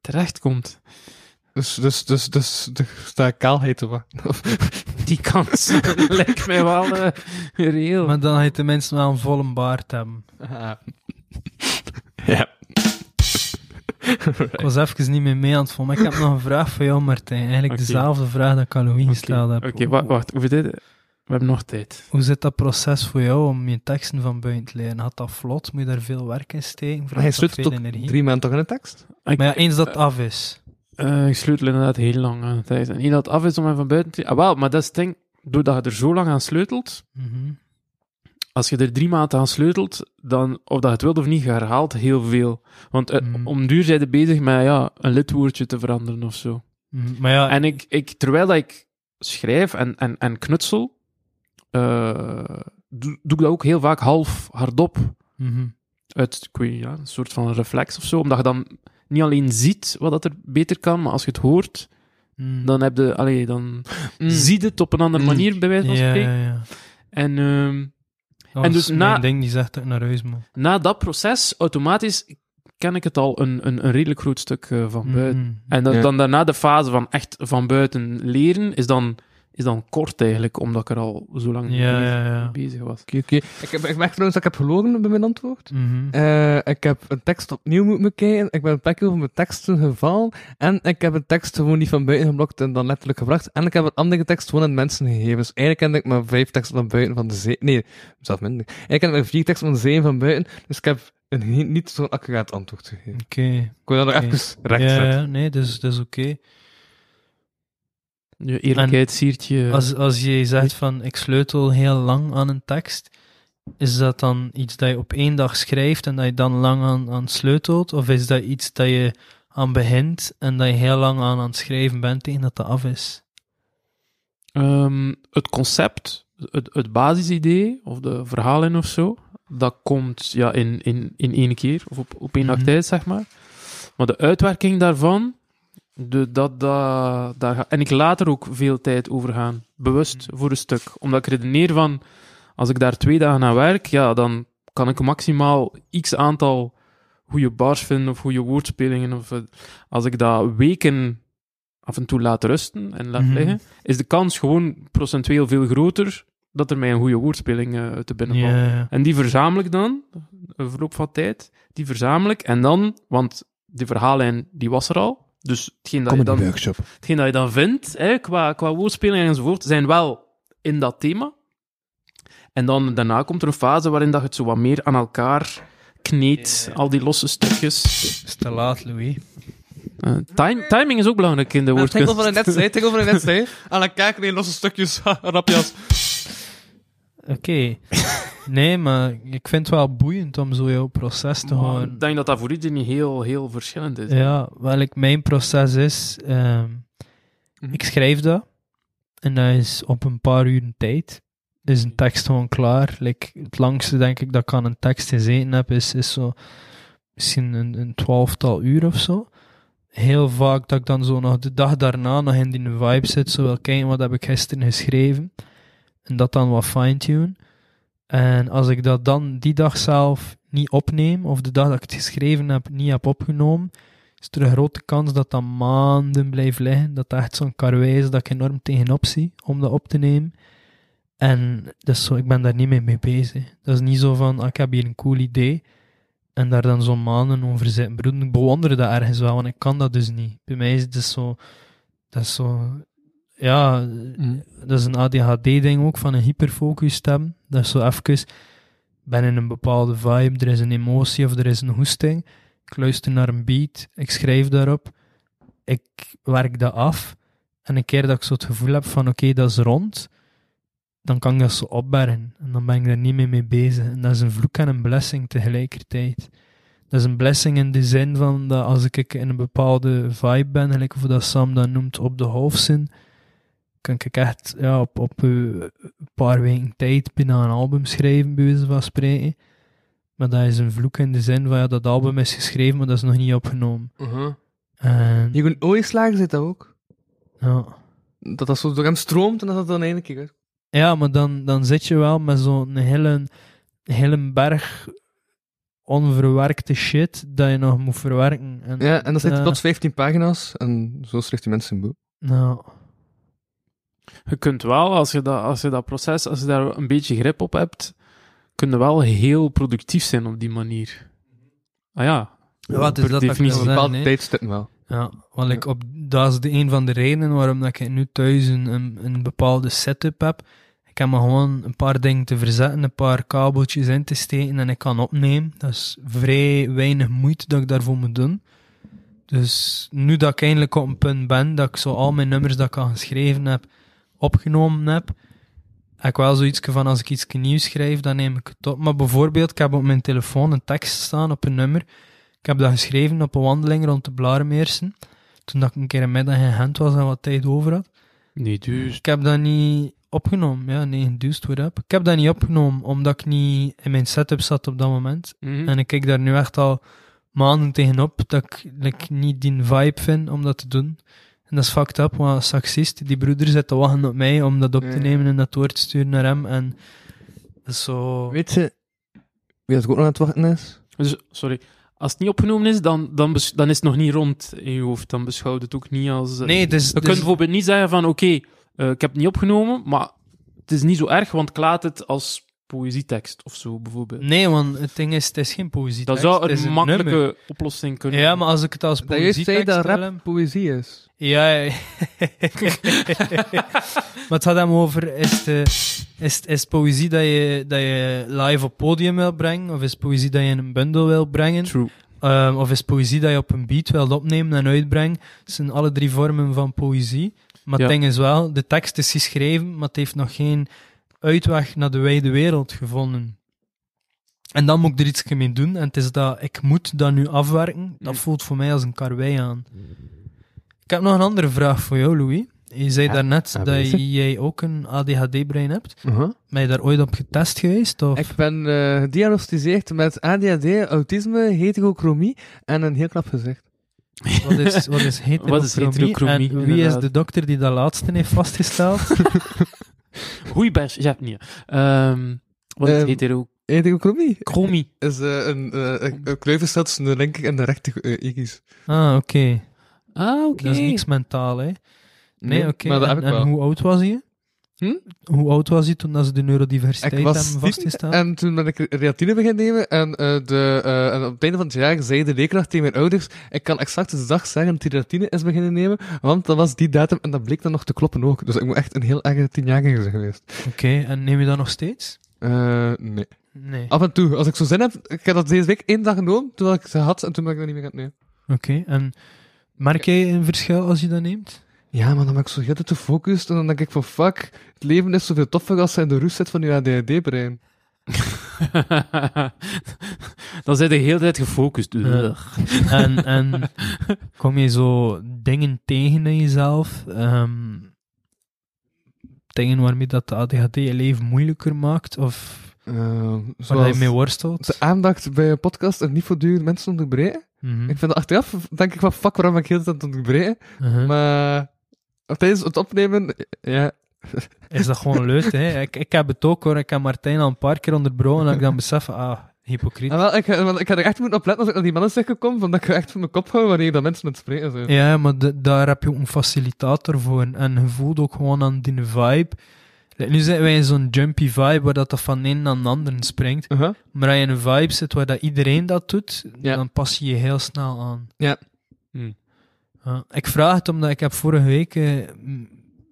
terechtkomt. Dus, dus, dus, dus, dus, sta kaalheid te wachten. Die kans lijkt mij wel eh, reëel. Maar dan ga je tenminste wel een volle baard hebben. ja. Ik was even niet meer mee aan het volgen, maar ik heb nog een vraag voor jou, Martijn. Eigenlijk dezelfde vraag dat ik aan Louis gesteld heb. Oké, wa- wacht. Hoe dit? We hebben nog tijd. Hoe zit dat proces voor jou om je teksten van buiten te leren? Gaat dat vlot? Moet je daar veel werk in steken? Maar Vraagt hij veel tot energie? drie maanden toch in de tekst? Maar ja, eens dat het af is. Eh, ik sleutel inderdaad heel lang aan tijd. En niet dat het af is om hem van buiten te... Ah, wel, maar dat is het ding. Doordat je er zo lang aan sleutelt, Mhm. als je er drie maanden aan sleutelt, dan, of dat je het wilt of niet, je herhaalt heel veel. Want eh, Mm. om duur zijn je bezig met ja, een lidwoordje te veranderen of zo. Mhm. Maar ja, En ik, ik, terwijl dat ik schrijf en, en, en knutsel, eh, doe, doe ik dat ook heel vaak half hardop. mhm. Uit ik weet, niet, ja, een soort van reflex of zo. Omdat je dan niet alleen ziet wat dat er beter kan, maar als je het hoort, Mhm. dan, heb je, allee, dan Mm. zie je het op een andere Mm. manier, bij wijze van ja, spreken. ja, ja. En ehm, Dat En dus na- ding die zegt naar huis moet. na dat proces, automatisch, ken ik het al een, een, een redelijk groot stuk eh, van buiten. En Ja. dan daarna de fase van echt van buiten leren, is dan, is dan kort eigenlijk, omdat ik er al zo lang mee Ja, bezig, ja, ja. bezig was. Oké, oké. Ik, heb, ik merk trouwens dat ik heb gelogen bij mijn antwoord. Mhm. Eh, ik heb een tekst opnieuw moeten bekijken. Ik ben een plekje over mijn teksten gevallen. En ik heb een tekst gewoon niet van buiten geblokt en dan letterlijk gebracht. En ik heb een andere tekst gewoon aan mensen gegeven. Dus eigenlijk heb ik maar vijf teksten van buiten van de zee. Nee, zelfs minder. Eigenlijk heb ik maar vier teksten van de zee van buiten. Dus ik heb een niet zo'n accuraat antwoord gegeven. Oké. Ik wil dat nog even recht ja, nee, dus dat is oké. Je eerlijkheid siert je... Als, als je zegt van ik sleutel heel lang aan een tekst, is dat dan iets dat je op één dag schrijft en dat je dan lang aan, aan sleutelt? Of is dat iets dat je aan begint en dat je heel lang aan aan het schrijven bent tegen dat dat af is? Ehm, het concept, het, het basisidee, of de verhalen of zo, dat komt ja, in, in, in één keer, of op, op één dag Mhm. tijd, zeg maar. Maar de uitwerking daarvan, de, dat, dat, en ik laat er ook veel tijd over gaan, bewust voor een stuk. Omdat ik redeneer van, als ik daar twee dagen aan werk, ja, dan kan ik maximaal x aantal goede bars vinden, of goede woordspelingen. Of, eh, als ik dat weken af en toe laat rusten en laat Mhm. liggen, is de kans gewoon procentueel veel groter dat er mij een goede woordspeling eh, te binnen valt. En die verzamel ik dan, een verloop van tijd, die verzamel ik. En dan, want die verhaallijn die was er al, dus hetgeen dat, je dan, workshop. hetgeen dat je dan vindt, hè, qua, qua woordspeling enzovoort, zijn wel in dat thema. En dan daarna komt er een fase waarin dat je het zo wat meer aan elkaar kneedt, al die losse stukjes. Het is te laat, Louis. Eh, time, timing is ook belangrijk in de woordkunst. over een net, zei. Over een net, zei. Aan in losse stukjes. Rapjas. Oké. Nee, maar ik vind het wel boeiend om zo jouw proces te Maar horen. Ik denk dat dat voor iedereen heel, heel verschillend is. Ja, welk mijn proces is, ehm, Mhm. ik schrijf dat en dat is op een paar uur tijd. Is een tekst gewoon klaar. Like, het langste denk ik dat ik aan een tekst gezeten heb, is, is zo misschien een, een twaalftal uur of zo. Heel vaak dat ik dan zo nog de dag daarna nog in die vibe zit, zo wel kijken wat heb ik gisteren geschreven. En dat dan wat fine-tune. En als ik dat dan die dag zelf niet opneem, of de dag dat ik het geschreven heb niet heb opgenomen, is er een grote kans dat dat maanden blijft liggen. Dat dat echt zo'n karwei is dat ik enorm tegenop zie om dat op te nemen. En dus zo, ik ben daar niet mee, mee bezig. Dat is niet zo van, ah, ik heb hier een cool idee en daar dan zo maanden over zitten broeden. Ik bewonder dat ergens wel, want ik kan dat dus niet. Bij mij is het dus zo, dat is zo, ja, dat is een ADHD-ding ook, van een hyperfocus hebben. Dat is zo even, ben in een bepaalde vibe, er is een emotie of er is een hoesting. Ik luister naar een beat, ik schrijf daarop, ik werk dat af. En een keer dat ik zo het gevoel heb van oké, dat is rond, dan kan ik dat zo opbergen. En dan ben ik daar niet meer mee bezig. En dat is een vloek en een blessing tegelijkertijd. Dat is een blessing in de zin van dat als ik in een bepaalde vibe ben, gelijk of dat Sam dat noemt, op de hoofdzin, kan ik echt ja, op, op een paar weken tijd binnen een album schrijven, bij wijze van spreken. Maar dat is een vloek in de zin van ja, dat album is geschreven, maar dat is nog niet opgenomen. En, Je kunt ooieslagen zit dat ook. ja. Dat dat zo door hem stroomt en dat dat dan eindelijk keer. Ja, maar dan, dan zit je wel met zo'n hele, hele berg onverwerkte shit dat je nog moet verwerken. En, Ja, en dan zit eh, tot 15 pagina's en zo schrijft die mensen een boek. Nou, Je kunt wel, als je, dat, als je dat proces, als je daar een beetje grip op hebt, kun je wel heel productief zijn op die manier. Ah ja. Ja, het is dat definitie. bepaalde tijdstippen wel. Ja, want ik op, dat is de, een van de redenen waarom dat ik nu thuis een, een, een bepaalde setup heb. Ik heb maar gewoon een paar dingen te verzetten, een paar kabeltjes in te steken en ik kan opnemen. Dat is vrij weinig moeite dat ik daarvoor moet doen. Dus nu dat ik eindelijk op een punt ben, dat ik zo al mijn nummers dat ik al geschreven heb, opgenomen heb, heb ik wel zoiets van als ik iets nieuws schrijf, dan neem ik het op. Maar bijvoorbeeld, ik heb op mijn telefoon een tekst staan op een nummer. Ik heb dat geschreven op een wandeling rond de Blaremeersen. Toen dat ik een keer een middag in Gent was en wat tijd over had. Nee, dus. Ik heb dat niet opgenomen. Ja, nee, geduwd, what up. Ik heb dat niet opgenomen, omdat ik niet in mijn setup zat op dat moment. Mhm. En ik kijk daar nu echt al maanden tegenop dat ik like, niet die vibe vind om dat te doen. En dat is fucked up, want Saxist, die broeder zit te wachten op mij om dat op te nemen en dat door te sturen naar hem. En dat is zo... Weet je wie dat ook nog aan het wachten is? Dus, sorry. Als het niet opgenomen is, dan, dan, dan is het nog niet rond in je hoofd. Dan beschouw je het ook niet als... eh, Nee, is... Je kunt bijvoorbeeld niet zeggen van, oké, eh, ik heb het niet opgenomen, maar het is niet zo erg, want ik laat het als poëzietekst of zo, bijvoorbeeld. Nee, want het ding is, het is geen poëzie. Dat zou een makkelijke oplossing kunnen Ja, maar als ik het als Dat juist zei dat rap poëzie is. Ja, ja. maar het gaat hem over, is, het, eh, is, is poëzie dat je, dat je live op podium wil brengen, of is poëzie dat je in een bundel wil brengen, True. Ehm, of is het poëzie dat je op een beat wilt opnemen en uitbrengen. Het zijn alle drie vormen van poëzie. Maar het ding is wel, de tekst is geschreven, maar het heeft nog geen uitweg naar de wijde wereld gevonden. En dan moet ik er iets mee doen. En het is dat, ik moet dat nu afwerken. Dat Mm. voelt voor mij als een karwei aan. Ik heb nog een andere vraag voor jou, Louis. Je zei Ja, daarnet dat jij ook een ADHD-brein hebt. Uh-huh. Ben je daar ooit op getest geweest? Of? Ik ben eh gediagnosticeerd met ADHD, autisme, heterochromie en een heel knap gezicht. Wat is, wat is heterochromie? Wat is heterochromie, En wie is de dokter die dat laatste heeft vastgesteld? Goeie bers, je hebt niet. Ehm wat is Ehm, heterochromie? Heterochromie is eh, een, eh, een, een kluiverstad tussen de linker en de rechter uh, ah, oké. Ah, oké. Dat is niks mentaal, hè? Nee, oké. Maar dat En, heb ik en wel. hoe oud was hij? Hm? Hoe oud was hij toen dat ze de neurodiversiteit Ik was hebben tien vastgesteld? en toen ben ik reatine beginnen nemen en, eh, de, eh, en op het einde van het jaar zei de leerkracht tegen mijn ouders ik kan exact de dag zeggen dat hij reatine is beginnen nemen, want dat was die datum en dat bleek dan nog te kloppen ook. Dus ik moet echt een heel erge tienjarige zijn geweest. Oké, en neem je dat nog steeds? Eh, nee. Nee. Af en toe, als ik zo zin heb, ik heb dat deze week één dag genomen, toen ik ze had en toen ben ik dat niet meer aan het nemen. Oké, en merk jij een verschil als je dat neemt? Ja, maar dan ben ik zo heel te gefocust en dan denk ik van fuck, het leven is zoveel toffer als je in de rust zit van je ADHD-brein. dan zijn de hele tijd gefocust. Ja. en, en kom je zo dingen tegen in jezelf? ehm, dingen waarmee dat de ADHD je leven moeilijker maakt? Of Eh, waar je mee worstelt? de aandacht bij een podcast en niet voortdurend mensen onderbreken. Mhm. Ik vind dat achteraf, denk ik van fuck, waarom ben ik heel de tijd aan het onderbreken? Uh-huh. Maar tijdens het opnemen, ja, Is dat gewoon leuk, hè? Ik, ik heb het ook hoor. Ik heb Martijn al een paar keer onderbroken en dat ik dan besef, ah, hypocriet. En wel, ik, want ik had er echt moeten op letten als ik naar die mannen zeg gekomen, van dat ik echt van mijn kop hou wanneer dat mensen het spreken zijn. Ja, maar de- daar heb je ook een facilitator voor. En je voelt ook gewoon aan die vibe. Nu zijn wij in zo'n jumpy vibe waar dat, dat van een naar een ander springt. Uh-huh. Maar als je in een vibe zit waar dat iedereen dat doet, Ja. dan pas je je heel snel aan. Ja. Hm. Ja, ik vraag het omdat ik heb vorige week... eh,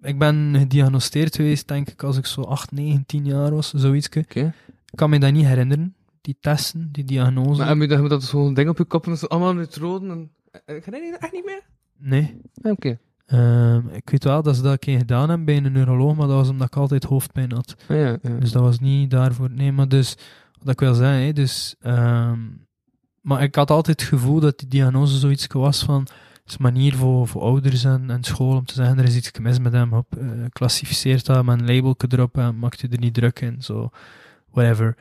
ik ben gediagnosteerd geweest, denk ik, als ik zo 8, 9, 10 jaar was, zoiets. Ik kan me dat niet herinneren, die testen, die diagnose. Maar moet je moet dat zo'n ding op je kop en zo allemaal neutronen en... Eh, Ga je dat echt niet meer? Nee. Ah, Oké. Ehm, ik weet wel dat ze dat een keer gedaan hebben bij een neuroloog, maar dat was omdat ik altijd hoofdpijn had. Ah, ja, ja. Dus dat was niet daarvoor. Nee, maar dus, wat ik wil zeggen, hè, dus, ehm, maar ik had altijd het gevoel dat die diagnose zoiets was van, is een manier voor, voor ouders en, en school om te zeggen, er is iets mis met hem, op, eh, klassificeert dat met een labelje erop en maakt je er niet druk in, zo, whatever.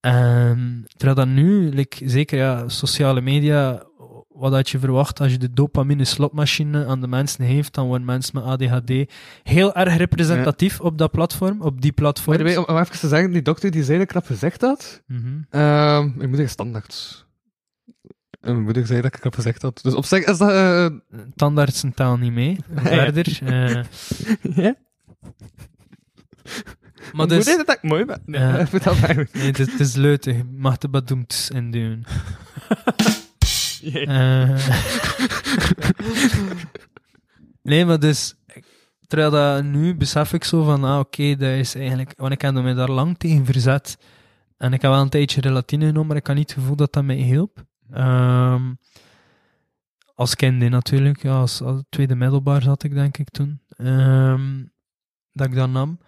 En terwijl dat nu, like, zeker ja, sociale media wat had je verwacht als je de dopamine slotmachine aan de mensen heeft, dan worden mensen met ADHD heel erg representatief op dat platform, op die platform. om, om even te zeggen, die dokter die ik rap gezegd had, Mhm. Ehm ik moet zeggen standaard. En mijn moeder zei dat ik rap gezegd had. Dus op zich is dat... Tandartsen taal niet mee. Verder. eh, ja? maar dus, moeder dat ik mooi ben. Nee, Ja. dat eigenlijk. nee, het is, het is leutig. Mag de badoemts in doen. Eh, nee, maar dus... Terwijl dat nu besef ik zo van, ah oké, dat is eigenlijk... Want ik heb me daar lang tegen verzet. En ik heb wel een tijdje relatine genomen, maar ik had niet het gevoel dat dat mij hielp. Ehm, als kind natuurlijk, ja, als, als tweede middelbaar zat ik denk ik toen. Ehm, dat ik dat nam.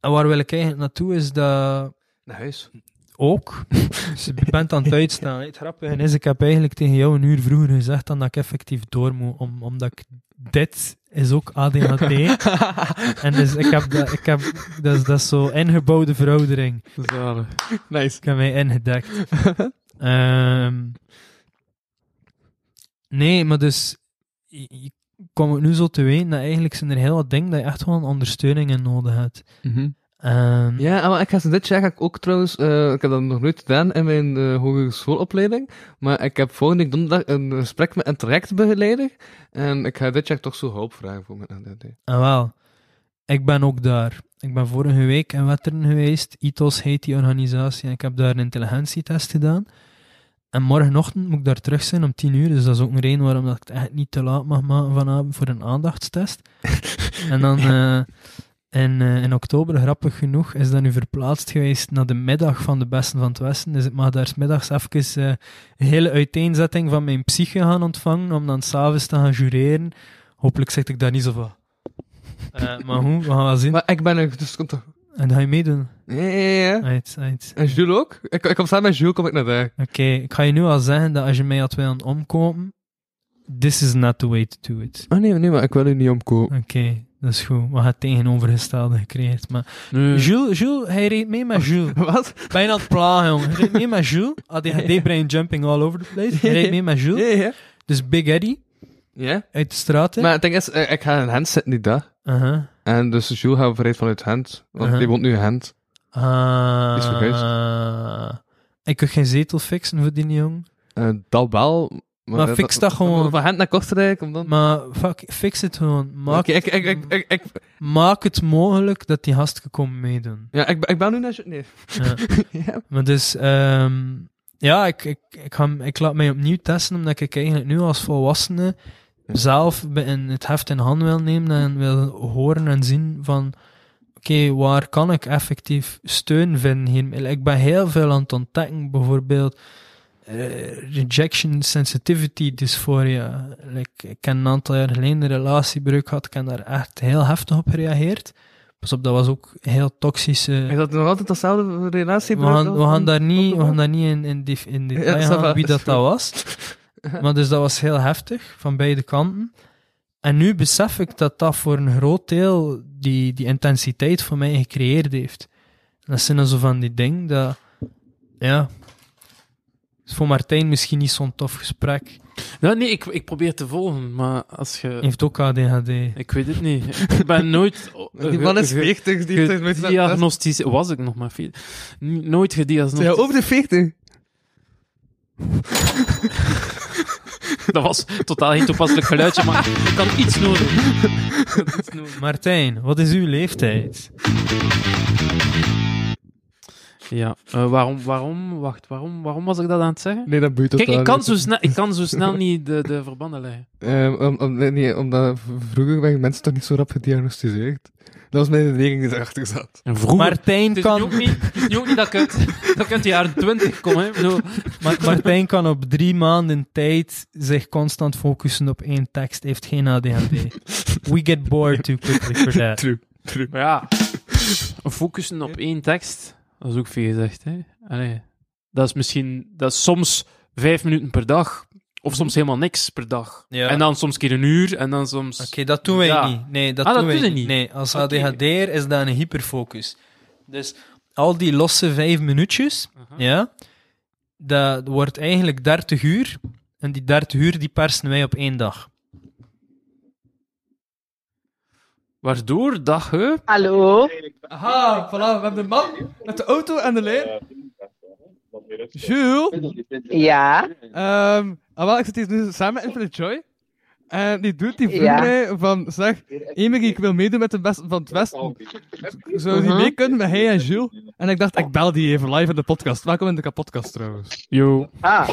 En waar wil ik eigenlijk naartoe is dat Naar huis. ook. Dus je bent aan het uitstaan. Het grappige is, ik heb eigenlijk tegen jou een uur vroeger gezegd dan dat ik effectief door moet, om, omdat ik dit is ook ADHD. en dus ik heb dat, ik heb, dat, is, dat is zo ingebouwde veroudering. Zalig. Nice. Ik heb mij ingedekt. Ehm, nee, maar dus je, komt het nu zo te weten dat eigenlijk zijn er heel wat dingen dat je echt gewoon ondersteuning in nodig hebt. Ehm, Ja, maar ik ga dit jaar ga ik ook trouwens... eh, ik heb dat nog nooit gedaan in mijn eh hogere schoolopleiding. Maar ik heb volgende week donderdag een gesprek met een trajectbegeleider. En ik ga dit jaar toch zo hulp vragen voor mijn ADHD. En wel, ik ben ook daar. Ik ben vorige week in Wetteren geweest. ITOS heet die organisatie. En ik heb daar een intelligentietest gedaan. En morgenochtend moet ik daar terug zijn om 10 uur. Dus dat is ook een reden waarom dat ik het echt niet te laat mag maken vanavond voor een aandachtstest. en dan eh, in, eh, in oktober, grappig genoeg, is dat nu verplaatst geweest naar de middag van de Besten van het Westen. Dus ik mag daar 's middags even eh, een hele uiteenzetting van mijn psyche gaan ontvangen. Om dan s'avonds te gaan jureren. Hopelijk zeg ik daar niet zo van. Eh, maar hoe? We gaan wel zien. Maar ik ben er, dus komt toch... En ga je meedoen? Ja, ja, ja. Uit, uit. En Jules ook? Ik, ik kom samen met Jules, kom ik naar daar. Oké, ik ga je nu al zeggen dat als je mij had willen omkopen, this is not the way to do it. Oh nee, nee, maar ik wil u niet omkopen. Oké, dat is goed. We het tegenovergestelde gecreëerd. Maar Nee. Jules, Jules, hij reed mee met Jules. Wat? Bijna aan het plagen, jongen. Hij reed mee met Jules. ADHD brain jumping all over the place. Hij reed mee met Jules. Ja, ja. Dus Big Eddie Ja? uit de straat. hè. Maar het ding is, eh, ik ga in Gent zitten die dag. Aha. En dus Jules gaat vooruit vanuit Gent. Want Uh-huh. die woont nu in Gent. Ah. Is verhuisd. Ik kan geen zetel fixen voor die jongen. Eh, dat wel. Maar fix dat gewoon. Van Gent naar Kortrijk, om dan... Maar fuck, fix het gewoon. Maak, ik, ik, ik, ik, maak het mogelijk dat die gasten komen meedoen. ja, ik, ik ben nu naar... Nee. Ja. ja. Maar dus, ehm, ja, ik, ik, ik, ga, ik laat mij opnieuw testen, omdat ik eigenlijk nu als volwassene zelf in het heft in hand wil nemen en wil horen en zien van, oké, waar kan ik effectief steun vinden hier? Ik ben heel veel aan het ontdekken, bijvoorbeeld rejection sensitivity dysphoria. Like, ik heb een aantal jaar geleden een relatiebreuk gehad, ik heb daar echt heel heftig op gereageerd. Pas op, dat was ook heel toxische... Is dat nog altijd dezelfde relatie? We gaan, we gaan daar niet, we gaan daar niet in, in, def- in detail Ja, gaan wie dat, dat was. Maar dus dat was heel heftig, van beide kanten. En nu besef ik dat dat voor een groot deel die, die intensiteit voor mij gecreëerd heeft. En dat zijn dan zo van die dingen dat... Ja... is voor Martijn misschien niet zo'n tof gesprek. Ja, nee, ik, ik probeer te volgen, maar als je... Heeft ook ADHD. Ik weet het niet. Ik ben nooit... Die man is ge- 40, die heeft met Gediagnosticeerd... Was ik nog maar veel? Nooit Ja, gediagnosticeerd. over de 40. Dat was totaal geen toepasselijk geluidje, maar ik kan iets nodig. Kan iets nodig. Martijn, wat is uw leeftijd? Ja, eh, waarom, waarom, wacht, waarom, waarom was ik dat aan het zeggen? Nee, dat boeit Kijk, totaal ik kan, niet. zo snel, ik kan zo snel niet de, de verbanden leggen. Ehm, om, om, nee, nee, omdat vroeger werden mensen toch niet zo rap gediagnosticeerd. Dat was mijn rekening die erachter zat. En vroeger... Martijn Het is, nu kan, niet, het is nu ook niet dat ik uit, dat ik uit de jaren twintig kom, hè. Ik bedoel, Ma- Martijn kan op drie maanden tijd zich constant focussen op één tekst. Heeft geen ADHD. We get bored too quickly for that. True. True. Maar ja, focussen op één tekst, dat is ook veel gezegd. Hè? Allee, dat is misschien, dat is soms vijf minuten per dag, of soms helemaal niks per dag. Ja. En dan soms keer een uur, en dan soms... Oké, dat doen wij Ja. niet. Nee, dat Ah, doen dat wij doen niet. Nee, als. ADHD'er is dat een hyperfocus. Dus al die losse vijf minuutjes, ja, dat wordt eigenlijk 30 uur. En die 30 uur die persen wij op één dag. Waardoor dat je... Hallo? Aha, voilà, we hebben de man met de auto en de lijn. Jules, Ja? ehm, ah, wel, ik zit hier nu samen met Infinite Joy. En die doet die vroeg Ja. mij van, zeg, Emily, ik wil meedoen met de beste van het Westen. Zou die mee kunnen met hij en Jules? En ik dacht, ik bel die even live in de podcast. Welkom in de podcast trouwens. Yo. Ah.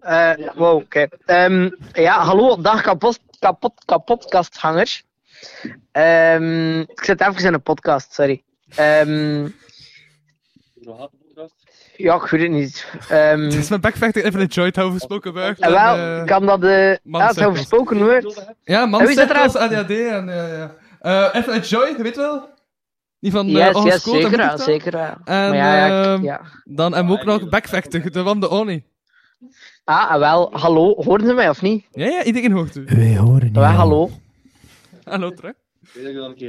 Eh, wow, oké. Ehm, ja, hallo, dag kapot, kapot, kapotkasthangers. Ehm, ik zit even in een podcast, sorry. Ehm, ja, ik weet het niet. Ehm, Het is mijn backfactor Infinite Joy, het over gesproken werd. en wel, kan dat... eh man ja, het over gesproken woord. Ja, man En er als aan- ADHD en ja, ja. Eh, Infinite Joy, je weet wel? Die van uh, Yes, yes, zeker wel, zeker. En Maar ja, ja, ik- ehm, ja. dan hebben we ook nog Backfactor, de van de Oni. Ah, en wel, hallo, hoorden ze mij of niet? Ja, ja, iedereen hoort u. Wij horen niet. Wel, hallo. Hallo terug.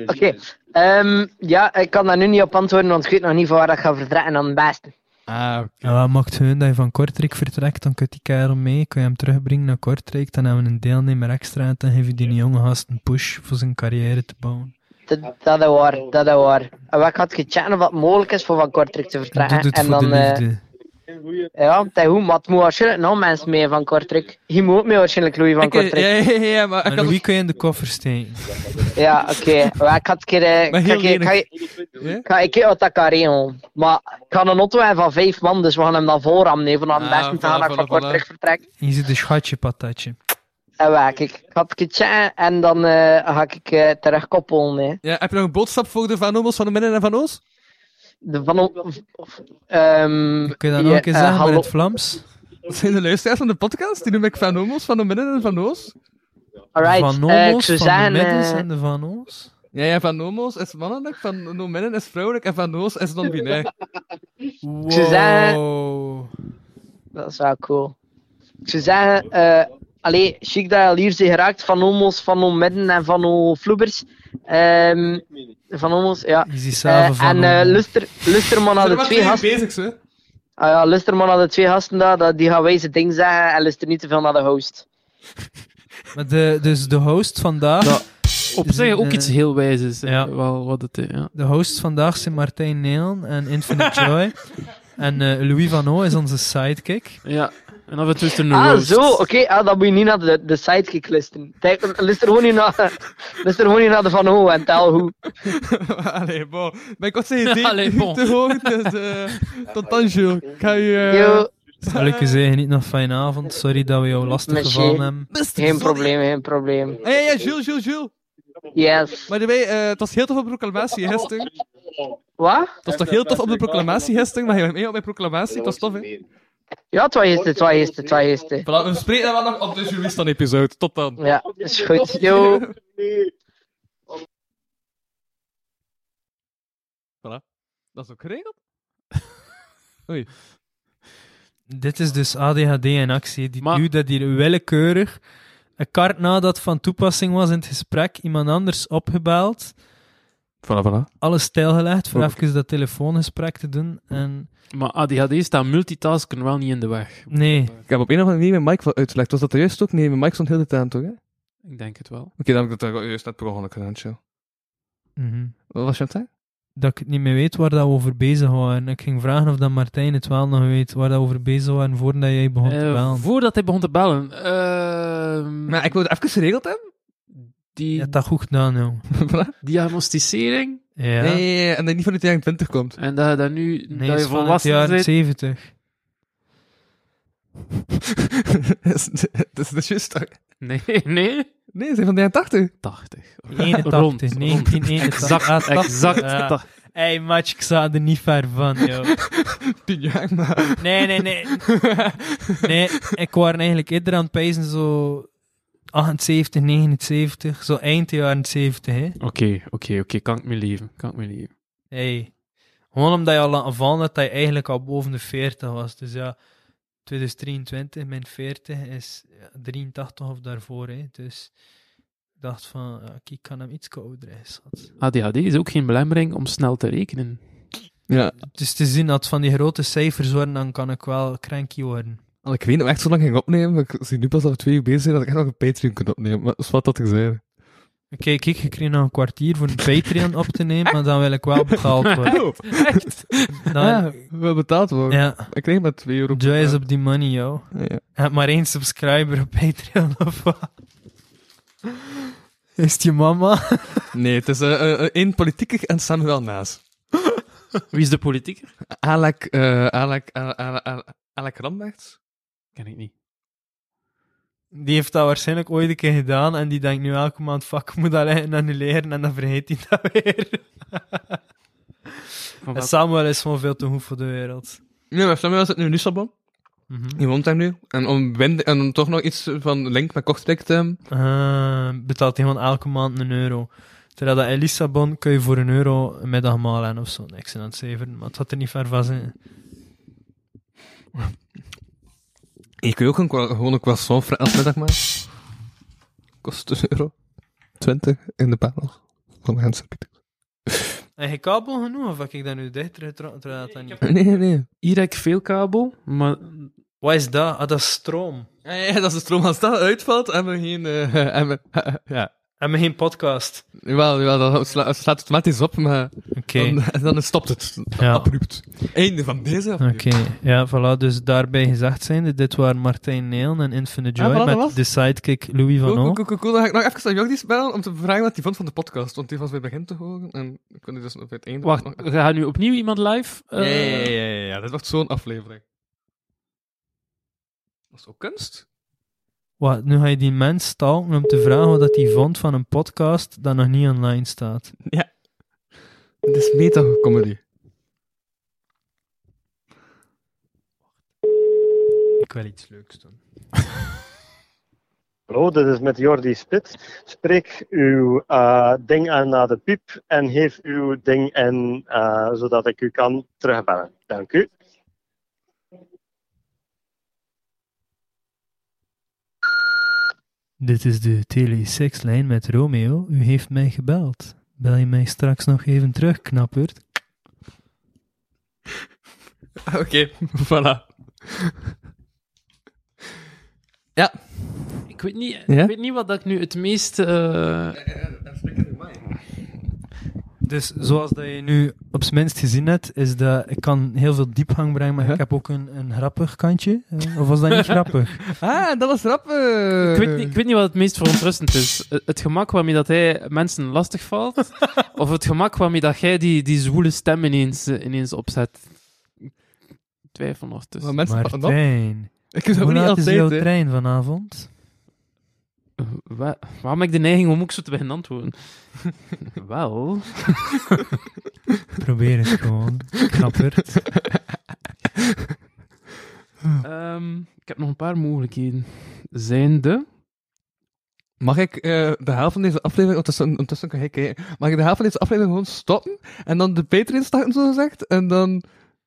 Oké. Ehm, ja, ik kan daar nu niet op antwoorden, want ik weet nog niet van waar ik ga vertrekken aan het beste. Ah, oké. Ja, wat maakt hun dat je van Kortrijk vertrekt, dan kunt die kerel mee, kun je hem terugbrengen naar Kortrijk, dan hebben we een deelnemer extra en dan geef je die jonge gast een push voor zijn carrière te bouwen. Dat, dat is waar, dat is waar. En wat ik had gechecken of het mogelijk is voor van Kortrijk te En vertrekken. doe het en voor dan, de ja, dat is goed, maar het moet waarschijnlijk nog mensen mee van Kortrijk. Je moet ook mee waarschijnlijk, Louis van Kortrijk. ja, ja, ja, maar ik En had wie kun je in de koffer steken? Ja, oké. Maar ik had een keer... eh, Maar ik heel ga- ik ga- lenig. Ja? ik ga ik kijken wat dat kan regelen. Maar ik ga een auto hebben van vijf man, dus we gaan hem dan voorrammen. Nee, van het Ah, beste te gaan voilà, dat ik van voilà, Kortrijk voilà. vertrek. Hier zit een schatje patatje. En waar, kijk. Ik had een checken en dan eh, ga ik eh terugkoppelen. Hè. Ja, heb je nog een boodschap voor de Van Omels van de Minnen en Van Oos? De van... ehm Kun je dat die, nog een keer eh, zeggen in hallo- het Vlaams? Dat zijn de luisteraars van de podcast, die noem ik Van Omels van de Minnen en Van Oos. Alright, van eh, Nomos, zou van de Middens eh, en de Van Oos? Ja, ja, Van Omels is mannelijk, Van no Minnen is vrouwelijk en Van Oos is non-binair. zou zeggen- Wow. Dat is wel cool. Ik zou zeggen, eh allee, chic dat je al hier geraakt van Homos, van no Midden en van Vloebers. Ehm van Homos, ja. Eh, en eh Homo. luister, luister maar naar Zijn de er twee gasten. bezig, hè? Ah ja, naar de twee gasten daar, dat, die gaan wijze dingen zeggen en luister niet te veel naar de host. Maar de, dus de host vandaag... Ja. Op zich ook eh, iets heel wijzes. ja. Wel wat het ja. De hosts vandaag zijn Martijn Neelen en Infinite Joy. en eh, Louis Van O is onze sidekick. Ja. En af en toe is er een Ah, roast. zo, oké, ah, dan moet je niet naar de, de sidekick. Kijk, Luister gewoon niet naar, luister gewoon niet naar de Van Ho en tel hoe. Allee, bon. Ben ik wat zijn idee Allee, bon. te hoog, dus eh, tot dan, Jules. Ik ga je... eh, Yo, Zal ik je zeggen, niet nog fijne avond. Sorry dat we jou lastig gevallen hebben. geen probleem, geen probleem. Ah, ja, ja, Jules, Jules, Jules. Yes. Maar wij, eh het was heel tof op de proclamatie, gisteren. Wat? Het was toch heel tof op de proclamatie, gisteren? Maar je bent mee op mijn proclamatie, het was tof, hè? Ja, was gisteren, het was gisteren. Voilà, we spreken dan wel nog op de Jules dan episode. Tot dan. Ja, is goed. Yo. Dat is ook geregeld? Dit is dus ADHD in actie. Die Maar- dat hier willekeurig. Een kart nadat van toepassing was in het gesprek, iemand anders opgebeld. Voilà, voilà. Alles stilgelegd voor Ook. even dat telefoongesprek te doen. En Maar ADHD staat multitasken wel niet in de weg. nee, Ik heb op een of andere manier mijn mic wel uitgelegd. Was dat er juist ook? Nee, mijn mic stond heel de tijd aan, toch, hè? Oké, Ik denk het wel. dan heb ik dat juist net per ongeluk gedaan, chill. Mhm. Wat was je aan het zeggen? dat ik het niet meer weet waar dat we over bezig waren. Ik ging vragen of dat Martijn het wel nog weet waar dat we over bezig waren voordat jij begon te Eh, bellen. voordat hij begon te bellen. ehm, Maar ik wilde even geregeld hebben. Die Je hebt dat goed gedaan, joh. diagnosticering. Ja. Nee, nee, nee, en dat niet van het jaar 20 komt. En dat je dat nu, Nee, dat je van het volwassen jaar bent. 70. dat is dat is dat juist toch? Nee, nee. Nee, ze zijn van de jaren 80. 80. 81, Rond, 1981. Exact, Ah, 80. exact. Ja. match, ik zat er niet ver van, joh. 10 jaar, maar... Nee, nee, nee. Nee, ik was eigenlijk eerder aan het pijzen zo 78, 79, zo eind jaren 70, hè. Oké, oké, oké. Kan ik me leven. Kan ik me leven. Hey. Gewoon omdat je al vallen dat hij eigenlijk al boven de 40 was. Dus ja, 2023, mijn 40 is ja, 83 of daarvoor, hè. Dus ik dacht van, ja, ik kan hem iets ouder, hè, schat. ADHD is ook geen belemmering om snel te rekenen. Ja, Het is te zien dat van die grote cijfers worden, dan kan ik wel cranky worden. Al ik weet nog echt zo lang ging opnemen, maar ik zie nu pas dat we twee uur bezig zijn, dat ik echt nog een Patreon kan opnemen. Maar dat is wat dat ik zei. Oké, kijk, ik kreeg nog een kwartier voor een Patreon op te nemen, maar dan wil ik wel betaald worden. Echt? Dan, ja, we betaald worden. ja, Ik kreeg maar 2 euro. Joy is op die money, yo. Ja, hebt maar één subscriber op Patreon, of wat? Is het je mama? Nee, het is eh, eh, eh, één politieker en Samuel Naas. Wie is de politieker? Alec, eh Alec, Alec, Alec? Ken ik niet. Die heeft dat waarschijnlijk ooit een keer gedaan en die denkt nu elke maand, fuck, ik moet dat annuleren en dan vergeet hij dat weer. En Samuel is gewoon veel te goed voor de wereld. Nee, maar Samuel zit nu in Lissabon. Mhm. Die woont daar nu. En om, en om toch nog iets van link met Kortrijk te hebben. Ah, betaalt hij gewoon elke maand een euro. Terwijl dat in Lissabon kun je voor een euro een middagmaal aan of zo. Ben aan het zeveren, maar het had er niet ver van zijn. Je kun je ook een, gewoon een croissant voor elke middag maken. Kost een euro. 20 in de panel. Van Hans. Heb je kabel genoeg of heb ik dat nu dicht? Terwijl terwijl dat niet... Nee, nee, nee. Hier heb ik veel kabel, maar Wat is dat? Ah, dat is stroom. Ja, ja, dat is de stroom als dat uitvalt en we geen... eh en we, ja. En we geen podcast. Jawel, jawel, dat sla, het slaat automatisch op, maar Oké. dan, dan stopt het. Ja. Abrupt. Einde van deze Oké, ja, voilà. Dus daarbij gezegd zijnde, dit waren Martijn Nelen en Infinite Ja, Joy voilà, dat met was- de sidekick Louis van Cool, cool, O. cool, cool, cool. Dan ga ik nog even aan Jordi bellen om te vragen wat hij vond van de podcast. Want die was bij het begin te horen. En ik kon dus op het einde... wacht, nog- ga nu opnieuw iemand live? Ja, eh, ja, ja, ja, ja, dit wordt zo'n aflevering. Dat is ook kunst. Wat, nu ga je die mens stalken om te vragen wat dat hij vond van een podcast dat nog niet online staat. Het is meta-comedy. Ik wil iets leuks doen. Hallo, dit is met Jordi Spit. Spreek uw eh, ding aan naar de piep en geef uw ding in, eh, zodat ik u kan terugbellen. Dank u. Dit is de tele-6-lijn met Romeo. U heeft mij gebeld. Bel je mij straks nog even terug, knapperd? Oké, voilà. Ik weet niet, Ja? ik weet niet wat dat ik nu het meest... eh, Dus zoals dat je nu op zijn minst gezien hebt, is dat ik kan heel veel diepgang brengen, maar Ja. ik heb ook een, een grappig kantje. eh, Of was dat niet grappig? Ah, dat was grappig. ik, weet niet, ik weet niet wat het meest verontrustend is. Het- Het gemak waarmee dat hij mensen lastig valt, of het gemak waarmee dat jij die, die zwoele stem ineens, eh, ineens opzet. Ik twijfel nog tussen. Maar mensen. Martijn, Ik ook niet is jouw altijd, hè. trein vanavond? Eh, wa- waarom heb ik de neiging om ook zo te beginnen antwoorden? Wel... Probeer het gewoon, knapperd. ehm, ik heb nog een paar mogelijkheden. Zijn de... Mag ik eh, de helft van deze aflevering, ondertussen, ondertussen kan ik kijken, mag ik de helft van deze aflevering gewoon stoppen en dan de Patreon starten, zo gezegd, en dan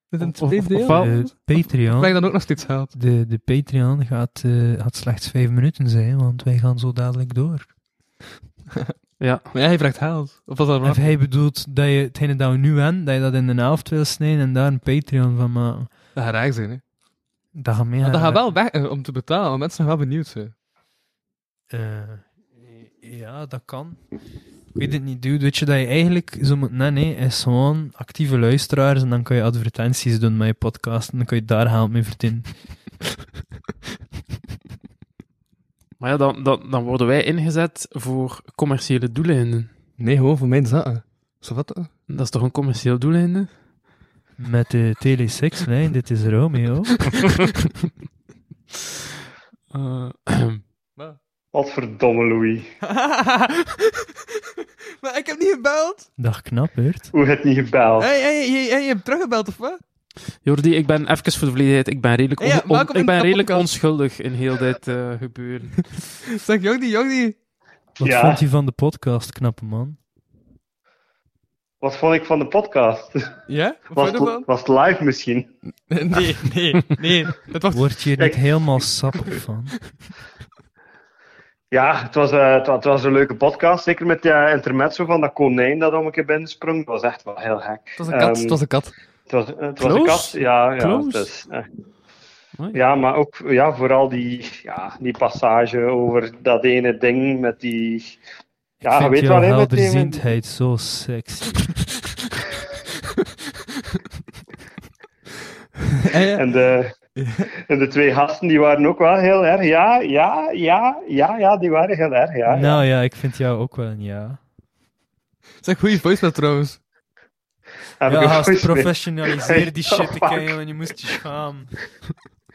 met een Of- of- twee of- deel? De Krijg Patreon, dan ook nog steeds geld? de, de Patreon gaat, eh, gaat slechts vijf minuten zijn, want wij gaan zo dadelijk door. Ja. Maar ja, hij vraagt geld. Of was dat Of hij bedoelt dat je hetgene dat we nu hebben, dat je dat in de helft wil snijden en daar een Patreon van maken. Dat gaat raar zijn, hè. Dat gaat meer... Dat gaat wel weg eh, om te betalen, want mensen gaan wel benieuwd zijn. Eh, ja, dat kan. Ik weet het niet, dude. Weet je dat je eigenlijk zo moet nee, nee, is gewoon actieve luisteraars en dan kan je advertenties doen met je podcast en dan kan je daar geld mee verdienen. Maar ja, dan, dan, dan worden wij ingezet voor commerciële doeleinden. Nee, gewoon voor mijn zaken. Zo wat? Dat is toch een commercieel doeleinde? Met de Tele6-lijn, dit is Romeo. Eh, Wat verdomme, Louis. maar ik heb niet gebeld. Dag knapperd. Hoe het niet gebeld? Hey, hey, hey, hey, je hebt teruggebeld, of wat? Jordi, ik ben even voor de volledigheid, ik ben redelijk, on- Ja, on- maak op ik een ben redelijk podcast. onschuldig in heel dit eh, gebeuren. Zeg, Jordi, Jordi. Wat Ja. vond je van de podcast, knappe man? Wat vond ik van de podcast? Ja? Wat Was vond je het, was het live misschien? Nee, nee, nee. Het was... Word je hier Kijk. niet helemaal sappig van? Ja, het was, eh, het, wa- het was een leuke podcast. Zeker met die intermezzo van dat konijn dat om een keer binnensprong. Dat was echt wel heel gek. Het was een kat. Ehm, het was een kat. Het was, het was een kat, ja. ja Close? eh, ja, maar ook ja, vooral die, ja, die passage over dat ene ding met die... Ja, je ik weet vind wel, met die... zo sexy. En ja, En de, en de twee gasten die waren ook wel heel erg. Ja, ja, ja, ja, ja, die waren heel erg. Ja. Nou ja, ik vind jou ook wel een ja. het is een goede voicemail trouwens. Heb Ja, voicemail- professionaliseer die shit, ik jongen, je moest je schamen.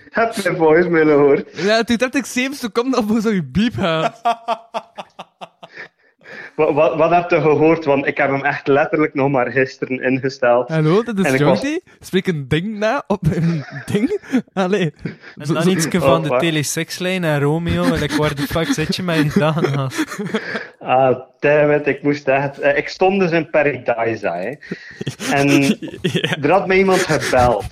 Heb je voicemail gehoord? Ja, toen dacht ik 7 seconden of hoe zou je biep gaan. Wat, wat, wat heb je gehoord? Want ik heb hem echt letterlijk nog maar gisteren ingesteld. Hallo, dit En is was- Jordi. Spreek een ding na op een ding. Allee. En dan iets oh, van de wacht. telesexlijn en Romeo. En ik waar de fuck zit je mij gedaan? Ah, damn it, ik moest echt... eh, Ik stond dus in Paradise, hè. En er had mij iemand gebeld.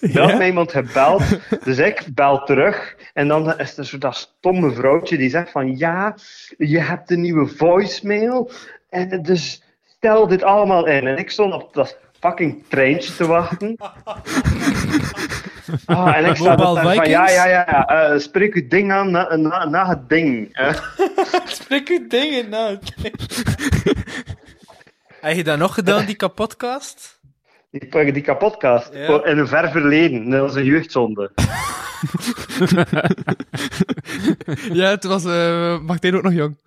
Had mij iemand gebeld, dus ik bel terug. En dan is er zo dat stomme vrouwtje die zegt van... Ja, je hebt een nieuwe voicemail. En dus stel dit allemaal in. En ik stond op dat fucking treintje te wachten. Ah, en ik sta Mobile daar van, ja, ja, ja, eh, spreek uw ding aan na, na, na het ding. Spreek je dingen nou. Heb je dat nog gedaan, die kapotkast? Die, die kapotkast. Ja. In een ver verleden. Dat was een jeugdzonde. Ja, het was eh Martijn ook nog jong.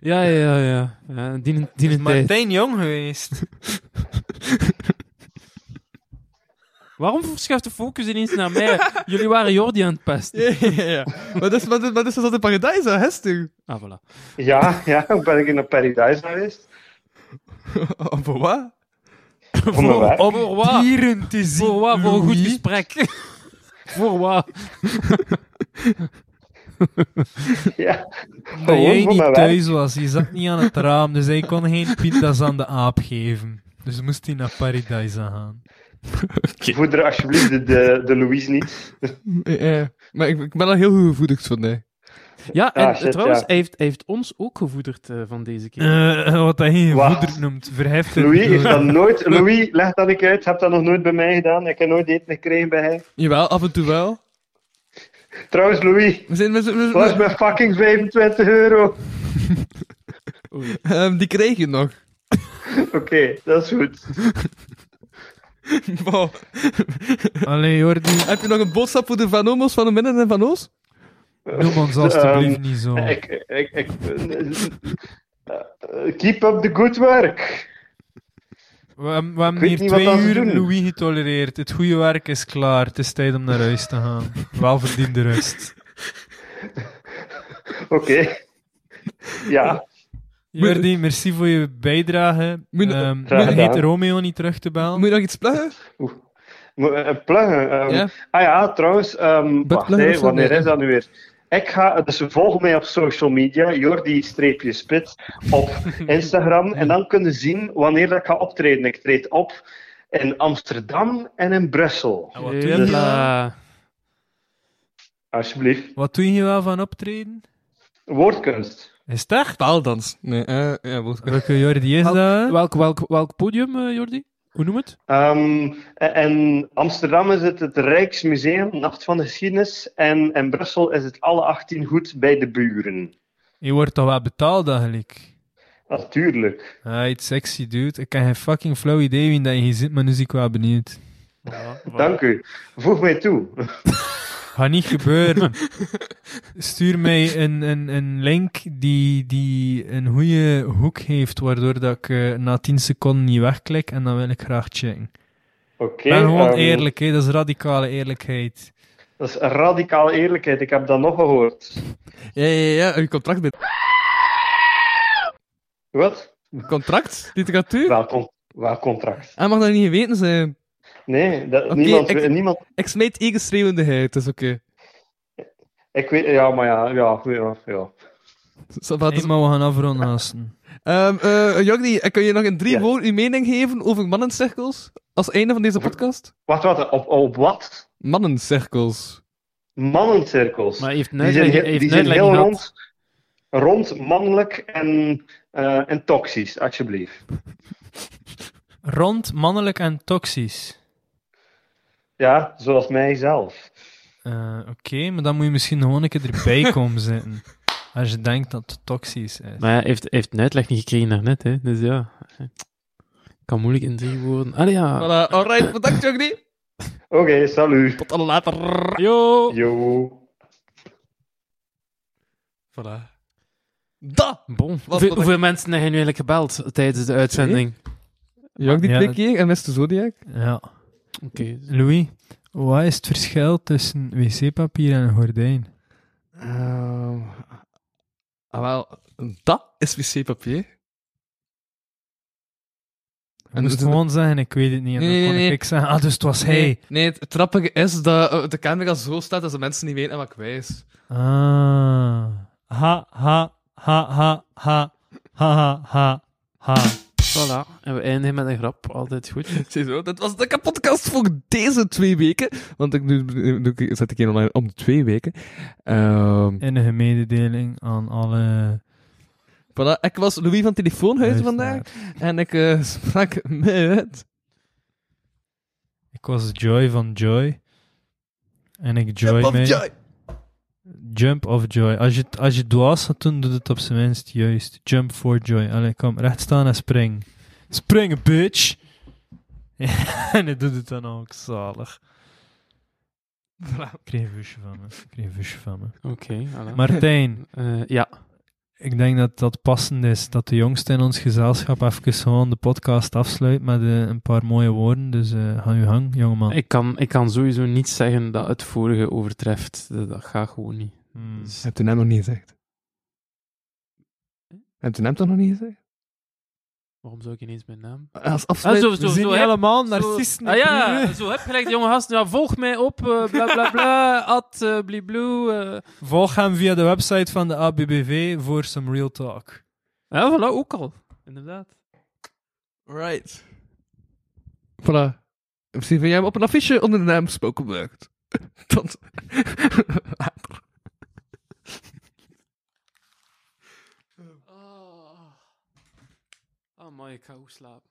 Ja, ja, ja. ja. ja die, die Is tijd. Martijn jong geweest? Waarom verschuift de focus ineens naar mij? Jullie waren Jordi aan het pesten. Ja, ja, ja. Maar dat is, maar dat, maar dat is paradijs, hè, Hester? Ah, voilà. Ja, ja, ook ben ik in een Paradise geweest. Voor wat? Voor mijn werk. Om voor wat? Dieren te zien. Voor wat? Voor een goed gesprek. voor wat? Ja. Dat jij voor niet mijn werk. thuis was, je zat niet aan het raam, dus hij kon geen pindas aan de aap geven. Dus moest hij naar Paradise gaan. Voeder alsjeblieft de, de, de Louise niet. Ja, ja. maar ik, ik ben al heel goed gevoedigd vandaag. Ja, en Ah, shit, trouwens, ja. hij, heeft, hij heeft ons ook gevoederd eh, van deze keer. Eh, wat hij geen voeder noemt, verheftig. Louis heeft dat nooit... Louis, leg dat ik uit. Heb dat nog nooit bij mij gedaan. Ik heb nooit eten gekregen bij hij. Jawel, af en toe wel. Trouwens, Louis. We zijn met z'n- we- Wat is mijn fucking 25 euro? Ehm, die krijg je nog. Oké, dat is goed. Wow. Allee, Jordi, Heb je nog een boodschap voor de Van Omos, Van de Minnen en Van Oos? Noem ons alstublieft Ehm, niet zo. Ik, ik, ik, keep up the good work. We, hebben- we hebben weet hier twee uur. Louis getolereerd. Het goede werk is klaar. Het is tijd om naar huis te gaan. Welverdiende rust. Oké. Ja, Jordi, merci voor je bijdrage. Moet vergeet gedaan. Romeo niet terug te bellen. Moet je nog iets pluggen? Mo- eh, pluggen. ehm, Ja. Ah ja, trouwens, ehm, wacht, wanneer Nee. is dat nu weer? Ik ga, dus volg mij op social media, Jordi-spit op Instagram. En dan kunnen zien wanneer dat ik ga optreden. Ik treed op in Amsterdam en in Brussel. En wat, doe je wel, Jepla. Alsjeblieft. wat doe je wel van optreden? Woordkunst. Is het echt? Taaldans. Nee, eh, ja, woord. Welke Jordi is Welk, dat? welk, welk, welk podium, eh, Jordi? Hoe noem het? Ehm, en in Amsterdam is het het Rijksmuseum, Nacht van de Geschiedenis. En in Brussel is het alle 18 goed bij de buren. Je wordt toch wel betaald eigenlijk? Natuurlijk. Ah, iets sexy, dude. Ik heb geen fucking flauw idee wie dat je hier zit, maar nu zie ik wel benieuwd. Dank u. Voeg mij toe. Gaat niet gebeuren. Stuur mij een, een, een link die, die een goede hoek heeft, waardoor dat ik eh, na 10 seconden niet wegklik en dan wil ik graag checken. Oké. Ik ben gewoon ehm, eerlijk, hè. dat is radicale eerlijkheid. Dat is radicale eerlijkheid. Ik heb dat nog gehoord. Ja, ja, ja, een contract met... Wat? Contract? Literatuur? Welk, con- welk contract? Hij mag dat niet geweten zijn. Nee, dat, niemand, ik- niemand... Ik smijt ingeschrevendigheid, dat is oké. Ik weet... Ja, maar ja, ja, ja, ja. Zo, wat is- maar we gaan afronden. Ehm, eh, Jordi, eh, kun je nog in drie Ja. woorden uw mening geven over mannencirkels? Als einde van deze podcast? Wacht, wat? Op, op wat? Mannencirkels. Mannencirkels. Maar heeft die zijn, heeft die zijn uitleg heel rond. Rond mannelijk en, eh, en toxisch, alsjeblieft. Rond, mannelijk en toxisch. Ja, zoals mijzelf. Eh, Oké, maar dan moet je misschien gewoon een keer erbij komen zitten. Als je denkt dat het toxisch is. Maar ja, hij heeft, heeft een uitleg niet gekregen daarnet, hè. Dus ja. Kan moeilijk in drie woorden. Allee, ja. Voilà, alright, bedankt Jogni. Oké, salut. Tot alle later. Yo! Yo. Voilà. Da! Bon. Wat- Hoeveel, wat- hoeveel mensen heb je nu eigenlijk gebeld tijdens de uitzending? Ja, twee keer en Mr. Zodiac. Ja. Oké. Dus- Louis, wat is het verschil tussen wc-papier en een gordijn? Ehm, ah, wel, dat is wc-papier. En moest dus- gewoon zeggen, ik weet het niet. En ik zeggen, ah, dus het was hij. Nee, het trappige is dat eh, de camera zo staat dat de mensen niet weten wat ik wijs. Ah. Ha, ha, ha, ha, ha, ha. ha. Voilà. En we eindigen met een grap. Altijd goed. Ziezo, dit was de kapotkast voor deze twee weken. Want ik, nu, zet ik hier online om de twee weken. Ehm Enige mededeling aan alle... voilà, ik was Louis van Telefoonhuizen vandaag. En ik eh, sprak met... Ik was Joy van Joy. En ik joy mee. Jump of Joy. Als je, als je dwaas gaat doen, doe het op zijn minst juist. Jump for Joy. Allee, kom, recht staan en spring. Springen, bitch! en hij doet het dan ook zalig. Ik kreeg een wisje van me. Ik kreeg een van me. Oké. Martijn, Eh, ja. ik denk dat dat passend is dat de jongste in ons gezelschap even gewoon de podcast afsluit met eh, een paar mooie woorden. Dus eh ga je gang, jongeman. Ik kan, ik kan sowieso niet zeggen dat het vorige overtreft. Dat, dat gaat gewoon niet. Hmm. Dus- Heb je hem nog niet gezegd? Heb je hem toch nog niet gezegd? waarom zou ik ineens mijn naam... Als Ah, afsluit... zo, We zo, zijn zo, Zo- narcisten. Ah ja, zo heb gelijk de jonge gasten. Ja, volg mij op, eh, bla bla bla, at uh, bliblu. eh. Volg hem via de website van de ABBV voor some real talk. Ja, voilà, ook al. Inderdaad. Right. Voilà. Misschien vind jij hem op een affiche onder de naam Spoken Word. Tot later. Oh. Oh man, ik ga goed slapen.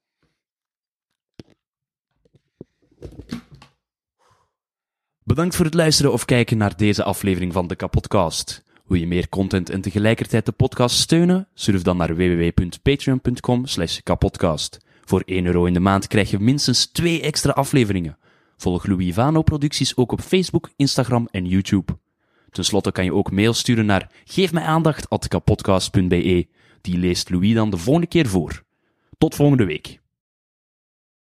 Bedankt voor het luisteren of kijken naar deze aflevering van de Kapodcast. Wil je meer content en tegelijkertijd de podcast steunen? Surf dan naar www.patreon.com kapodcast. Voor 1 euro in de maand krijg je minstens 2 extra afleveringen. Volg Louis Vano producties ook op Facebook, Instagram en YouTube. Ten slotte kan je ook mail sturen naar geefmijaandacht.kapodcast.be. Die leest Louis dan de volgende keer voor. Tot volgende week.